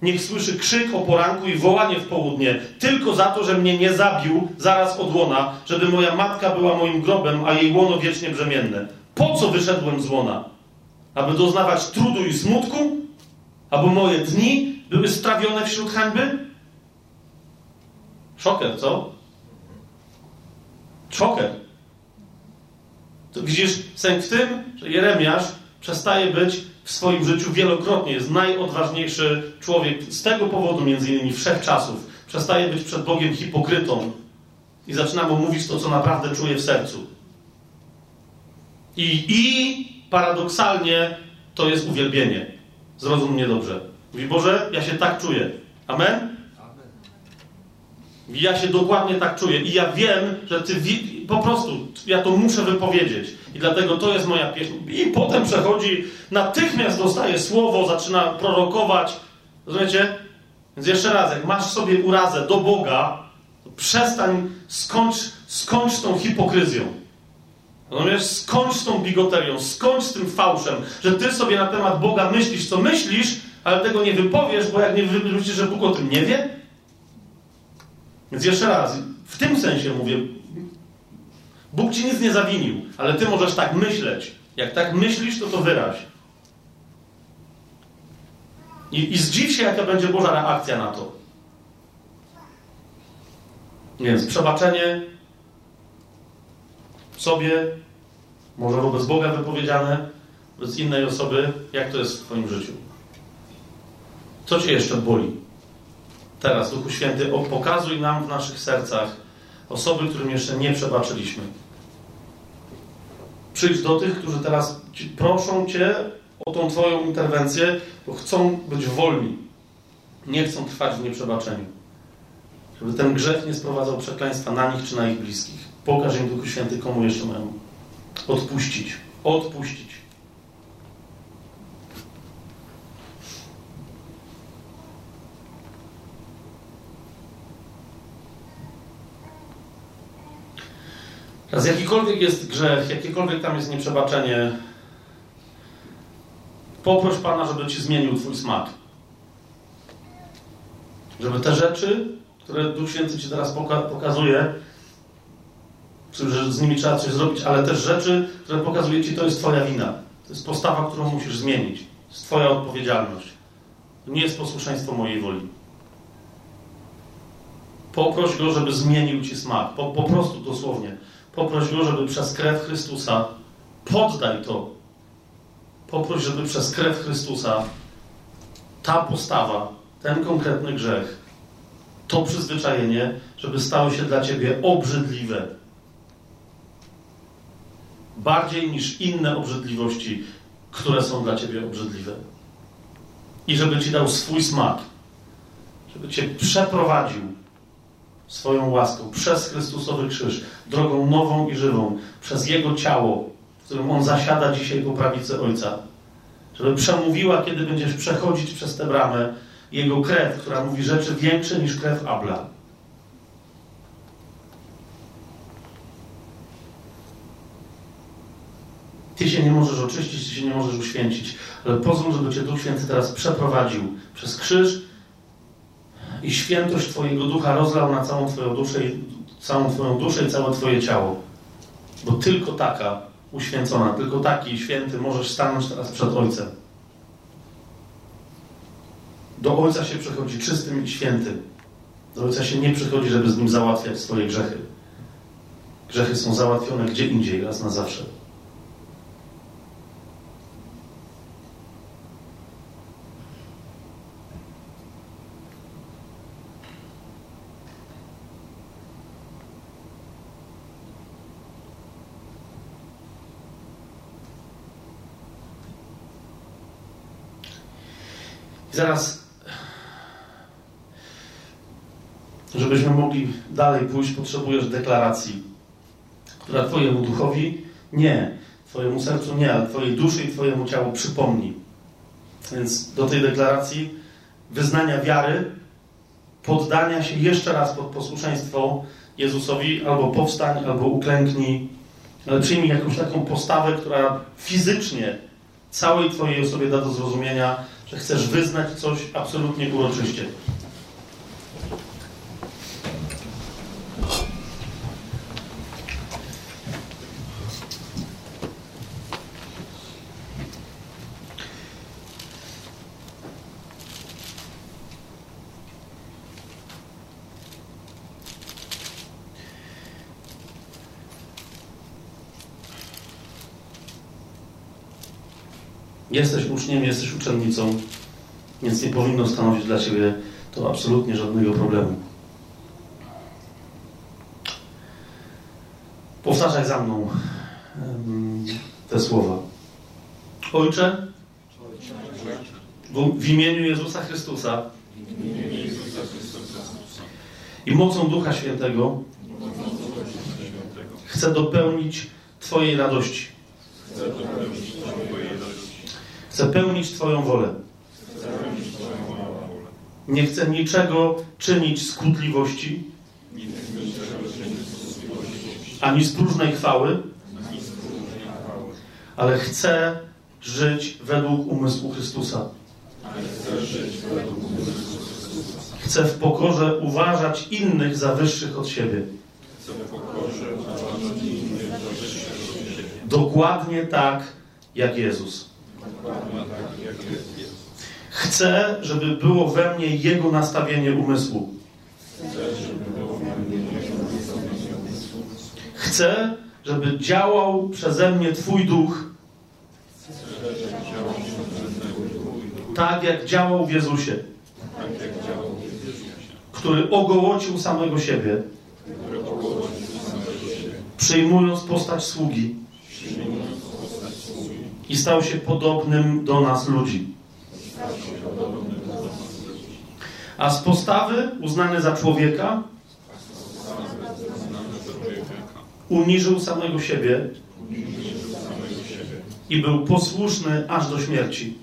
Niech słyszy krzyk o poranku i wołanie w południe, tylko za to, że mnie nie zabił zaraz od łona, żeby moja matka była moim grobem, a jej łono wiecznie brzemienne. Po co wyszedłem z łona? Aby doznawać trudu i smutku? Aby moje dni były strawione wśród hańby? Szoker, co? Szoker. To widzisz sęk w tym, że Jeremiasz przestaje być w swoim życiu wielokrotnie. Jest najodważniejszy człowiek z tego powodu, między innymi wszechczasów. Przestaje być przed Bogiem hipokrytą i zaczyna mu mówić to, co naprawdę czuje w sercu. I, i paradoksalnie to jest uwielbienie. Zrozum mnie dobrze. Mówi, Boże, ja się tak czuję. Amen? Ja się dokładnie tak czuję i ja wiem, że ty po prostu ja to muszę wypowiedzieć. I dlatego to jest moja pieśń. I potem przechodzi, natychmiast dostaje słowo, zaczyna prorokować. Rozumiecie? Więc jeszcze raz, jak masz sobie urazę do Boga, to przestań, skończ, skończ tą hipokryzją. Rozumiesz? Skończ tą bigoterią, skończ tym fałszem, że ty sobie na temat Boga myślisz, co myślisz, ale tego nie wypowiesz, bo jak nie wymyślisz, że Bóg o tym nie wie, więc jeszcze raz, w tym sensie mówię, Bóg ci nic nie zawinił, ale ty możesz tak myśleć. Jak tak myślisz, to to wyraź. I, I zdziw się, jaka będzie Boża reakcja na to. Więc przebaczenie sobie, może wobec Boga wypowiedziane, wobec innej osoby, jak to jest w Twoim życiu? Co Cię jeszcze boli? Teraz, Duchu Święty, pokazuj nam w naszych sercach osoby, którym jeszcze nie przebaczyliśmy. Przyjdź do tych, którzy teraz proszą Cię o tą Twoją interwencję, bo chcą być wolni. Nie chcą trwać w nieprzebaczeniu. Żeby ten grzech nie sprowadzał przekleństwa na nich czy na ich bliskich. Pokaż im, Duchu Święty, komu jeszcze mają odpuścić. Odpuścić. Teraz jakikolwiek jest grzech, jakiekolwiek tam jest nieprzebaczenie, poproś Pana, żeby Ci zmienił Twój smak. Żeby te rzeczy, które Duch Święty Ci teraz poka pokazuje, że z nimi trzeba coś zrobić, ale też rzeczy, które pokazuje Ci, to jest Twoja wina. To jest postawa, którą musisz zmienić. To jest Twoja odpowiedzialność. To nie jest posłuszeństwo mojej woli. Poproś Go, żeby zmienił Ci smak. Po, po prostu, dosłownie. Poproś Go, żeby przez krew Chrystusa, poddaj to. Poproś, żeby przez krew Chrystusa ta postawa, ten konkretny grzech, to przyzwyczajenie, żeby stało się dla Ciebie obrzydliwe. Bardziej niż inne obrzydliwości, które są dla Ciebie obrzydliwe. I żeby Ci dał swój smak, żeby Cię przeprowadził swoją łaską przez Chrystusowy krzyż, drogą nową i żywą, przez Jego ciało, w którym On zasiada dzisiaj po prawicy Ojca. Żeby przemówiła, kiedy będziesz przechodzić przez tę bramę, Jego krew, która mówi rzeczy większe niż krew Abla. Ty się nie możesz oczyścić, ty się nie możesz uświęcić, ale pozwól, żeby Cię Duch Święty teraz przeprowadził przez krzyż, i świętość Twojego ducha rozlał na całą Twoją duszę i całą Twoją duszę i całe Twoje ciało. Bo tylko taka uświęcona, tylko taki święty możesz stanąć teraz przed Ojcem. Do Ojca się przychodzi czystym i świętym. Do Ojca się nie przychodzi, żeby z Nim załatwiać swoje grzechy. Grzechy są załatwione gdzie indziej, raz na zawsze. I zaraz, żebyśmy mogli dalej pójść, potrzebujesz deklaracji, która Twojemu duchowi nie, Twojemu sercu nie, ale Twojej duszy i Twojemu ciału przypomni. Więc do tej deklaracji wyznania wiary, poddania się jeszcze raz pod posłuszeństwo Jezusowi, albo powstań, albo uklęknij, ale przyjmij jakąś taką postawę, która fizycznie całej Twojej osobie da do zrozumienia, że chcesz wyznać coś absolutnie uroczyście. Jesteś uczniem, jesteś uczennicą, więc nie powinno stanowić dla Ciebie to absolutnie żadnego problemu. Powtarzaj za mną te słowa. Ojcze, w, imieniu Jezusa Chrystusa i mocą Ducha Świętego chcę dopełnić Twojej radości. Chcę pełnić Twoją wolę. Nie chcę niczego czynić z kłótliwości, ani z próżnej chwały, ale chcę żyć według umysłu Chrystusa. Chcę w pokorze uważać innych za wyższych od siebie. Dokładnie tak jak Jezus. Chcę, żeby było we mnie Jego nastawienie umysłu. Chcę, żeby działał przeze mnie Twój duch. Tak, jak działał w Jezusie, który ogołocił samego siebie, przyjmując postać sługi i stał się podobnym do nas ludzi. A z postawy uznany za człowieka uniżył samego siebie i był posłuszny aż do śmierci.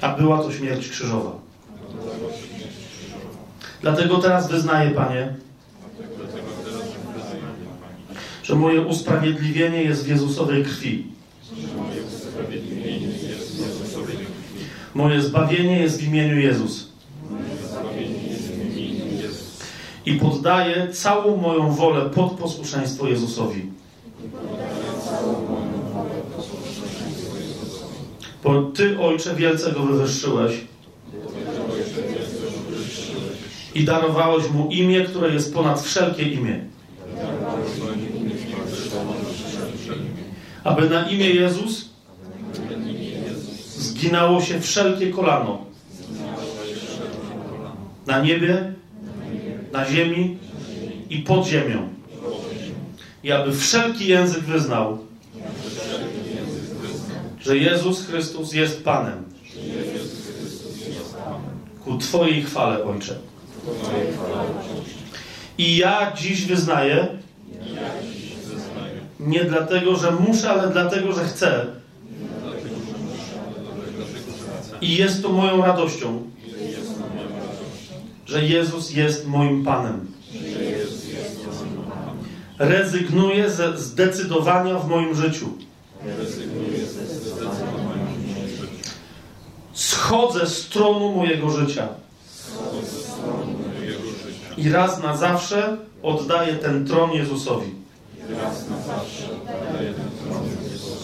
A była to śmierć krzyżowa. Dlatego teraz wyznaję, Panie, że moje usprawiedliwienie jest w Jezusowej krwi. Moje zbawienie jest w imieniu Jezus. I poddaję całą moją wolę pod posłuszeństwo Jezusowi. Bo Ty, Ojcze, wielce go wywyższyłeś i darowałeś mu imię, które jest ponad wszelkie imię. Aby na imię Jezus zginało się wszelkie kolano. Na niebie, na ziemi i pod ziemią. I aby wszelki język wyznał, że Jezus Chrystus jest Panem. Ku Twojej chwale, Ojcze. I ja dziś wyznaję, nie dlatego, że muszę, ale dlatego, że chcę. I jest to moją radością, że Jezus jest moim Panem. Rezygnuję ze zdecydowania w moim życiu. Schodzę z tronu mojego życia. I raz na zawsze oddaję ten tron Jezusowi.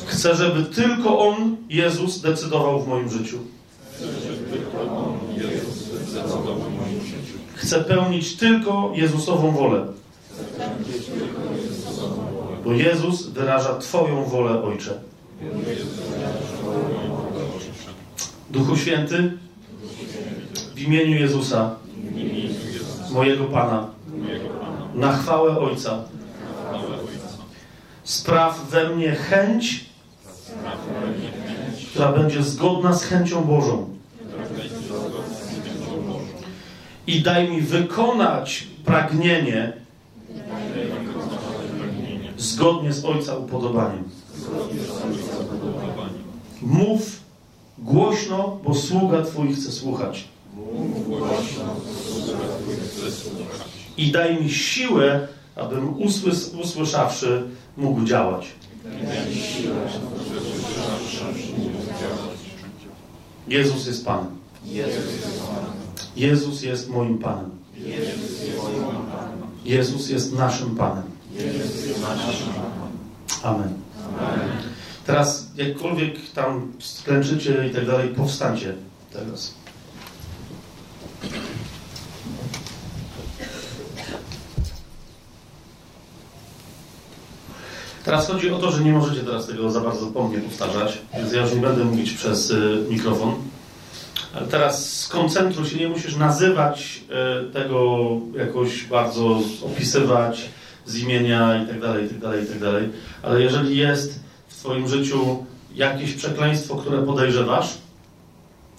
Chcę, żeby tylko On, Jezus, decydował w moim życiu. Chcę pełnić tylko Jezusową wolę. Bo Jezus wyraża Twoją wolę, Ojcze. Duchu Święty, w imieniu Jezusa, mojego Pana, na chwałę Ojca, spraw we mnie chęć, która będzie zgodna z chęcią Bożą. I daj mi wykonać pragnienie zgodnie z Ojca upodobaniem. Mów głośno, bo sługa Twój chce słuchać. I daj mi siłę, abym usłys usłyszawszy mógł działać. Jezus jest Panem. Jezus jest moim Panem. Jezus jest naszym Panem. Amen. Teraz jakkolwiek tam sklęczycie i tak dalej, powstańcie teraz. Teraz chodzi o to, że nie możecie teraz tego za bardzo po mnie powtarzać, więc ja już nie będę mówić przez y, mikrofon. Ale teraz skoncentruj się, nie musisz nazywać y, tego jakoś bardzo, opisywać z imienia i tak dalej, i tak dalej, i tak dalej. Ale jeżeli jest w Twoim życiu jakieś przekleństwo, które podejrzewasz,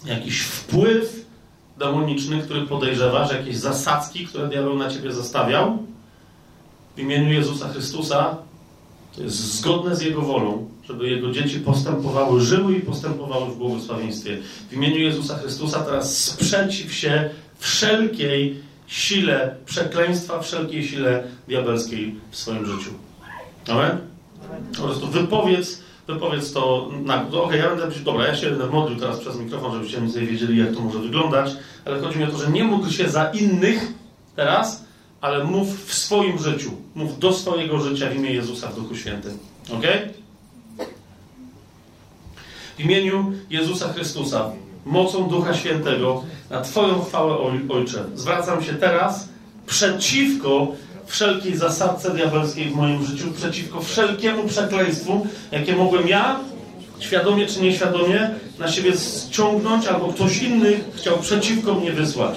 jakiś wpływ demoniczny, który podejrzewasz, jakieś zasadzki, które diabeł na Ciebie zastawiał, w imieniu Jezusa Chrystusa zgodne z Jego wolą, żeby Jego dzieci postępowały, żyły i postępowały w błogosławieństwie. W imieniu Jezusa Chrystusa teraz sprzeciw się wszelkiej sile przekleństwa, wszelkiej sile diabelskiej w swoim życiu. Amen? Po prostu wypowiedz, wypowiedz to. Na, no, okay, ja będę, dobra, ja się będę modlił teraz przez mikrofon, żebyście mniej wiedzieli, jak to może wyglądać, ale chodzi mi o to, że nie mógł się za innych teraz, ale mów w swoim życiu. Mów do swojego życia w imię Jezusa w Duchu Świętym. Ok? W imieniu Jezusa Chrystusa, mocą Ducha Świętego, na Twoją chwałę, Ojcze, zwracam się teraz przeciwko wszelkiej zasadce diabelskiej w moim życiu, przeciwko wszelkiemu przekleństwu, jakie mogłem ja, świadomie czy nieświadomie, na siebie ściągnąć, albo ktoś inny chciał przeciwko mnie wysłać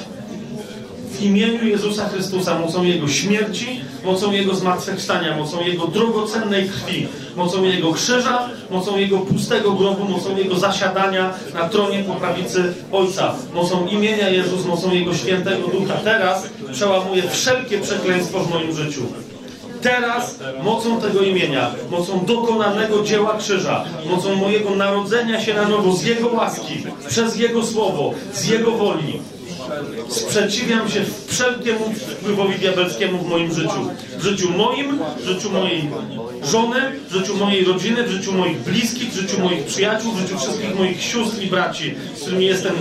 w imieniu Jezusa Chrystusa, mocą Jego śmierci, mocą Jego zmartwychwstania, mocą Jego drogocennej krwi, mocą Jego krzyża, mocą Jego pustego grobu, mocą Jego zasiadania na tronie po prawicy Ojca, mocą imienia Jezus, mocą Jego świętego Ducha. Teraz przełamuję wszelkie przekleństwo w moim życiu. Teraz mocą tego imienia, mocą dokonanego dzieła krzyża, mocą mojego narodzenia się na nowo z Jego łaski, przez Jego słowo, z Jego woli, Sprzeciwiam się wszelkiemu wpływowi diabelskiemu w moim życiu. W życiu moim, w życiu mojej żony, w życiu mojej rodziny, w życiu moich bliskich, w życiu moich przyjaciół, w życiu wszystkich moich sióstr i braci, z którymi jestem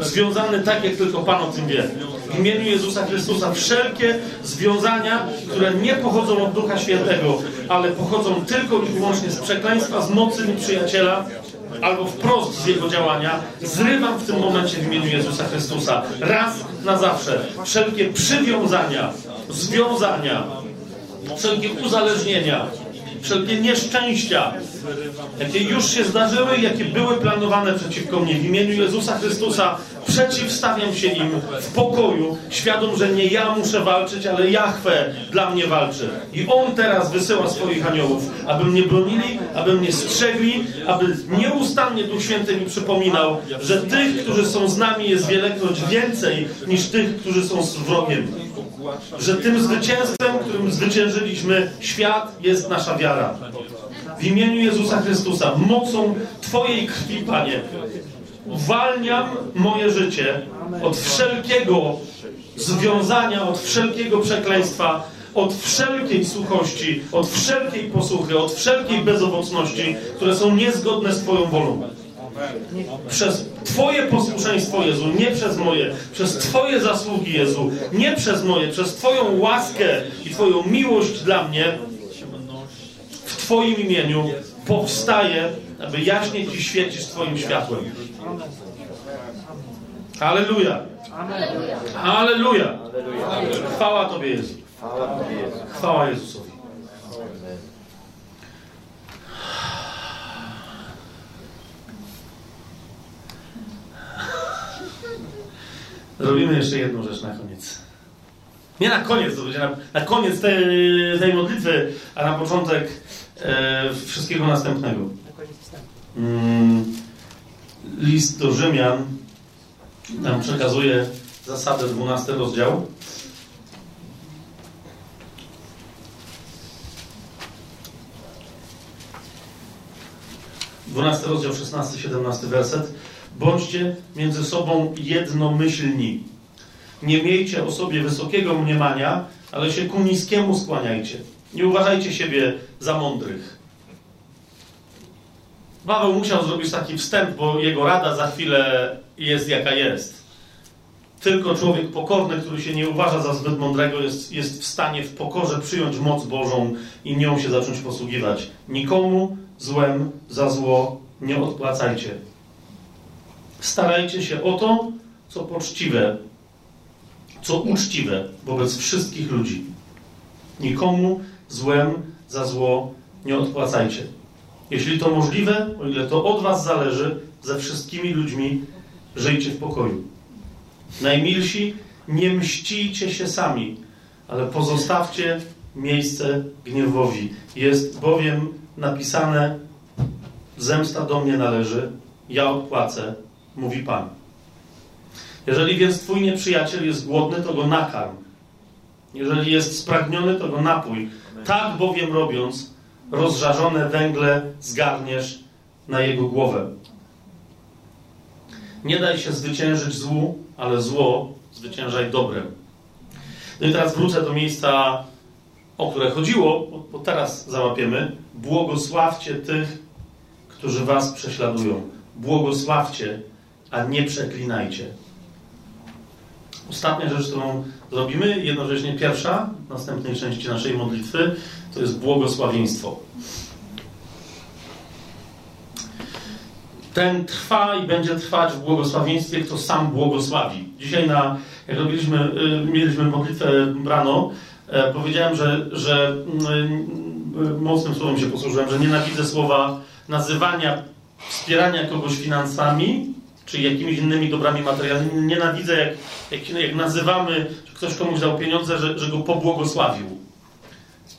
związany tak, jak tylko Pan o tym wie. W imieniu Jezusa Chrystusa wszelkie związania, które nie pochodzą od Ducha Świętego, ale pochodzą tylko i wyłącznie z przekleństwa, z mocy nieprzyjaciela, albo wprost z jego działania, zrywam w tym momencie w imieniu Jezusa Chrystusa. Raz na zawsze. Wszelkie przywiązania, związania, wszelkie uzależnienia, wszelkie nieszczęścia, jakie już się zdarzyły, jakie były planowane przeciwko mnie. W imieniu Jezusa Chrystusa przeciwstawiam się im w pokoju, świadom, że nie ja muszę walczyć, ale Jahwe dla mnie walczy. I On teraz wysyła swoich aniołów, aby mnie bronili, aby mnie strzegli, aby nieustannie Duch Święty mi przypominał, że tych, którzy są z nami jest wielekroć więcej niż tych, którzy są z wrogiem. Że tym zwycięstwem, którym zwyciężyliśmy świat, jest nasza wiara. W imieniu Jezusa Chrystusa, mocą Twojej krwi, Panie, uwalniam moje życie od wszelkiego związania, od wszelkiego przekleństwa, od wszelkiej suchości, od wszelkiej posłuchy, od wszelkiej bezowocności, które są niezgodne z Twoją wolą. Przez Twoje posłuszeństwo, Jezu, nie przez moje, przez Twoje zasługi, Jezu, nie przez moje, przez Twoją łaskę i Twoją miłość dla mnie, Twoim imieniu powstaje, aby jaśnie Ci świecić Twoim światłem. Halleluja. Halleluja. Chwała Tobie, Jezu. Chwała Jezusowi. Zrobimy jeszcze jedną rzecz na koniec. Nie na koniec, to będzie na, na koniec tej, tej modlitwy, a na początek wszystkiego następnego. Mm, list do Rzymian nam przekazuje zasadę 12 rozdział. Dwunasty rozdział, 16-17 werset. Bądźcie między sobą jednomyślni. Nie miejcie o sobie wysokiego mniemania, ale się ku niskiemu skłaniajcie. Nie uważajcie siebie za mądrych. Paweł musiał zrobić taki wstęp, bo jego rada za chwilę jest jaka jest. Tylko człowiek pokorny, który się nie uważa za zbyt mądrego, jest, jest w stanie w pokorze przyjąć moc Bożą i nią się zacząć posługiwać. Nikomu złem za zło nie odpłacajcie. Starajcie się o to, co poczciwe, co uczciwe wobec wszystkich ludzi. Nikomu złem za zło nie odpłacajcie. Jeśli to możliwe, o ile to od Was zależy, ze wszystkimi ludźmi żyjcie w pokoju. Najmilsi, nie mścijcie się sami, ale pozostawcie miejsce gniewowi. Jest bowiem napisane: Zemsta do mnie należy, ja odpłacę, mówi Pan. Jeżeli więc Twój nieprzyjaciel jest głodny, to go nakarm. Jeżeli jest spragniony, to go napój. Tak bowiem robiąc, rozżarzone węgle zgarniesz na jego głowę. Nie daj się zwyciężyć złu, ale zło zwyciężaj dobrem. No i teraz wrócę do miejsca, o które chodziło, bo teraz załapiemy. Błogosławcie tych, którzy was prześladują. Błogosławcie, a nie przeklinajcie. Ostatnia rzecz, którą zrobimy, jednocześnie pierwsza, w następnej części naszej modlitwy, to jest błogosławieństwo. Ten trwa i będzie trwać w błogosławieństwie, kto sam błogosławi. Dzisiaj, na, jak robiliśmy, y, mieliśmy modlitwę rano, e, powiedziałem, że, że y, mocnym słowem się posłużyłem, że nienawidzę słowa nazywania, wspierania kogoś finansami, czy jakimiś innymi dobrami materialnymi. Nienawidzę, jak, jak, jak nazywamy, że ktoś komuś dał pieniądze, że, że go pobłogosławił.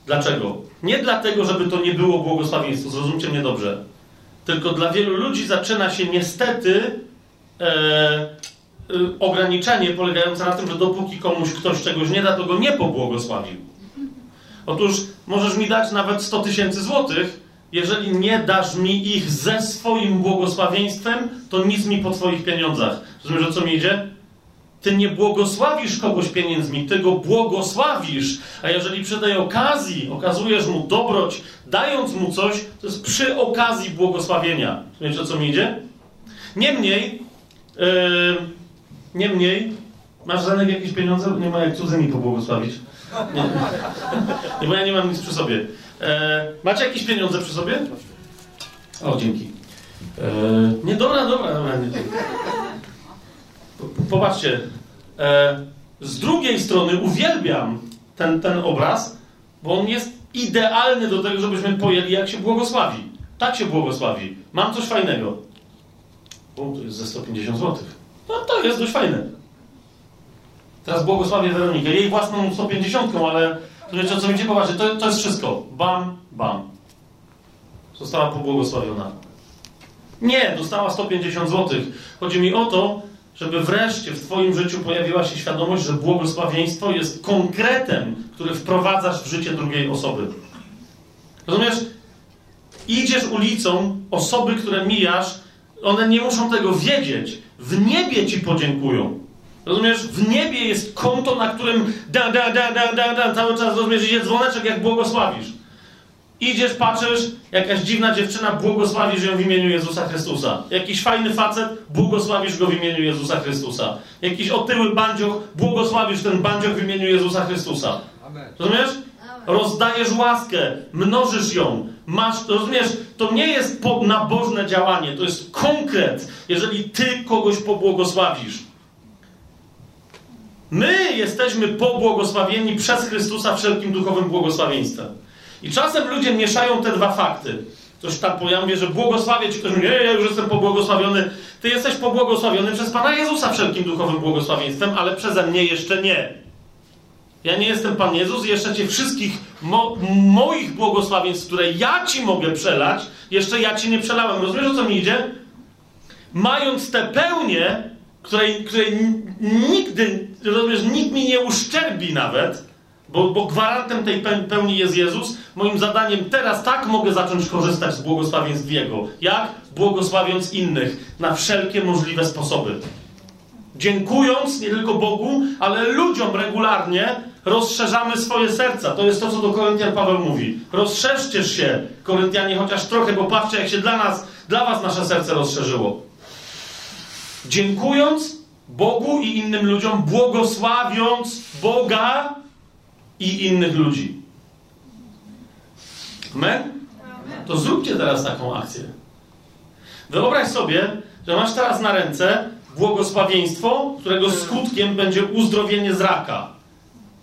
Dlaczego? Nie dlatego, żeby to nie było błogosławieństwo, zrozumcie mnie dobrze. Tylko dla wielu ludzi zaczyna się niestety e, e, ograniczenie polegające na tym, że dopóki komuś ktoś czegoś nie da, to go nie pobłogosławił. Otóż możesz mi dać nawet 100 tysięcy złotych, jeżeli nie dasz mi ich ze swoim błogosławieństwem, to nic mi po twoich pieniądzach. Rozumiesz, o co mi idzie? Ty nie błogosławisz kogoś pieniędzmi, ty go błogosławisz. A jeżeli przy tej okazji okazujesz mu dobroć, dając mu coś, to jest przy okazji błogosławienia. Wiecie o co mi idzie? Niemniej, yy, niemniej, masz Zanek jakieś pieniądze? Nie ma jak cudzymi pobłogosławić. Nie. nie, bo ja nie mam nic przy sobie. E, macie jakieś pieniądze przy sobie? O, dzięki. E, nie, dobra, dobra, dobra. Nie, Popatrzcie. E, z drugiej strony uwielbiam ten, ten obraz, bo on jest idealny do tego, żebyśmy pojęli, jak się błogosławi. Tak się błogosławi. Mam coś fajnego. O, to jest ze 150 zł. No to jest dość fajne. Teraz błogosławię Weronikę. Jej własną 150, ale to wiecie o co mi popatrzcie, to, to jest wszystko. Bam, bam. Została pobłogosławiona. Nie, dostała 150 zł. Chodzi mi o to, żeby wreszcie w Twoim życiu pojawiła się świadomość, że błogosławieństwo jest konkretem, który wprowadzasz w życie drugiej osoby. Rozumiesz? Idziesz ulicą, osoby, które mijasz, one nie muszą tego wiedzieć. W niebie Ci podziękują. Rozumiesz? W niebie jest konto, na którym da, da, da, da, da, da, cały czas, rozumiesz, idzie dzwoneczek, jak błogosławisz. Idziesz, patrzysz, jakaś dziwna dziewczyna, błogosławisz ją w imieniu Jezusa Chrystusa. Jakiś fajny facet, błogosławisz go w imieniu Jezusa Chrystusa. Jakiś otyły bandzioch, błogosławisz ten bandzioch w imieniu Jezusa Chrystusa. Amen. Rozumiesz? Rozdajesz łaskę, mnożysz ją, masz, rozumiesz, to nie jest nabożne działanie, to jest konkret, jeżeli ty kogoś pobłogosławisz. My jesteśmy pobłogosławieni przez Chrystusa wszelkim duchowym błogosławieństwem. I czasem ludzie mieszają te dwa fakty. Ktoś tam pojawia, że błogosławię ci, ktoś mówi, nie, ja już jestem pobłogosławiony. Ty jesteś pobłogosławiony przez Pana Jezusa wszelkim duchowym błogosławieństwem, ale przeze mnie jeszcze nie. Ja nie jestem Pan Jezus, jeszcze Cię wszystkich mo moich błogosławieństw, które ja Ci mogę przelać, jeszcze ja Ci nie przelałem. Rozumiesz, o co mi idzie? Mając tę pełnię, której, której nigdy, rozumiesz, nikt mi nie uszczerbi nawet, bo, bo gwarantem tej pełni jest Jezus. Moim zadaniem teraz tak mogę zacząć korzystać z błogosławieństw Jego. Jak? Błogosławiąc innych na wszelkie możliwe sposoby. Dziękując nie tylko Bogu, ale ludziom regularnie, rozszerzamy swoje serca. To jest to, co do Koryntian Paweł mówi. Rozszerzcie się, Koryntianie, chociaż trochę, bo patrzcie, jak się dla nas, dla was nasze serce rozszerzyło. Dziękując Bogu i innym ludziom, błogosławiąc Boga i innych ludzi. Amen? To zróbcie teraz taką akcję. Wyobraź sobie, że masz teraz na ręce błogosławieństwo, którego skutkiem będzie uzdrowienie z raka.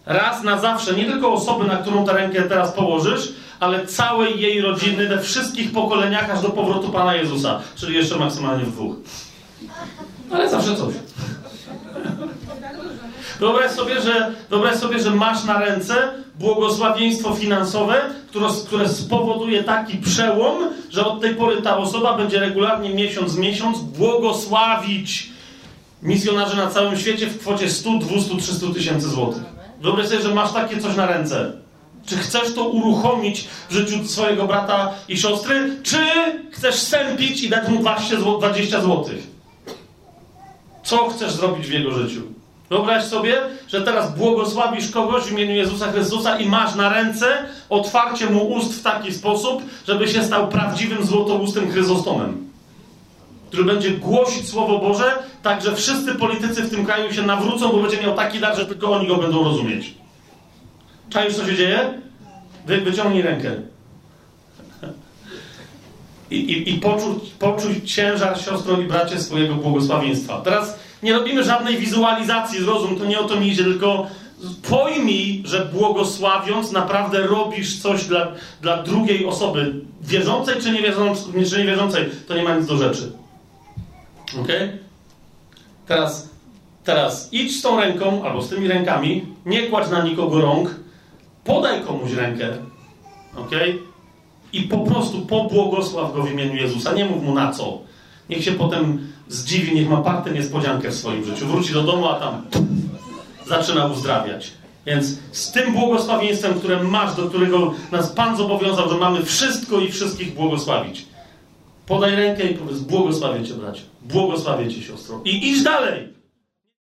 Raz na zawsze, nie tylko osoby, na którą tę rękę teraz położysz, ale całej jej rodziny, we wszystkich pokoleniach, aż do powrotu Pana Jezusa. Czyli jeszcze maksymalnie w dwóch. Ale zawsze coś. Wyobraź sobie, że, wyobraź sobie, że masz na ręce błogosławieństwo finansowe, które, które spowoduje taki przełom, że od tej pory ta osoba będzie regularnie miesiąc miesiąc błogosławić misjonarzy na całym świecie w kwocie 100, 200, 300 tysięcy złotych. Wyobraź sobie, że masz takie coś na ręce. Czy chcesz to uruchomić w życiu swojego brata i siostry, czy chcesz sępić i dać mu 20 złotych? Co chcesz zrobić w jego życiu? Wyobraź sobie, że teraz błogosławisz kogoś w imieniu Jezusa Chrystusa i masz na ręce otwarcie mu ust w taki sposób, żeby się stał prawdziwym złotoustym Chryzostomem, który będzie głosić Słowo Boże, tak że wszyscy politycy w tym kraju się nawrócą, bo będzie miał taki dar, że tylko oni go będą rozumieć. Czaisz, co się dzieje? Wy, wyciągnij rękę. I, i, i poczuć, poczuć ciężar, siostro i bracie, swojego błogosławieństwa. Teraz nie robimy żadnej wizualizacji, zrozum, to nie o to mi idzie, tylko pojmij, że błogosławiąc naprawdę robisz coś dla, dla drugiej osoby, wierzącej czy niewierzącej, czy niewierzącej, to nie ma nic do rzeczy. Ok? Teraz, teraz idź z tą ręką, albo z tymi rękami, nie kładź na nikogo rąk, podaj komuś rękę, ok? I po prostu pobłogosław go w imieniu Jezusa. Nie mów mu na co. Niech się potem zdziwi, niech ma partę niespodziankę w swoim życiu. Wróci do domu, a tam zaczyna uzdrawiać. Więc z tym błogosławieństwem, które masz, do którego nas Pan zobowiązał, że mamy wszystko i wszystkich błogosławić. Podaj rękę i powiedz, błogosławię Cię, bracie. Błogosławię Cię, siostro. I idź dalej.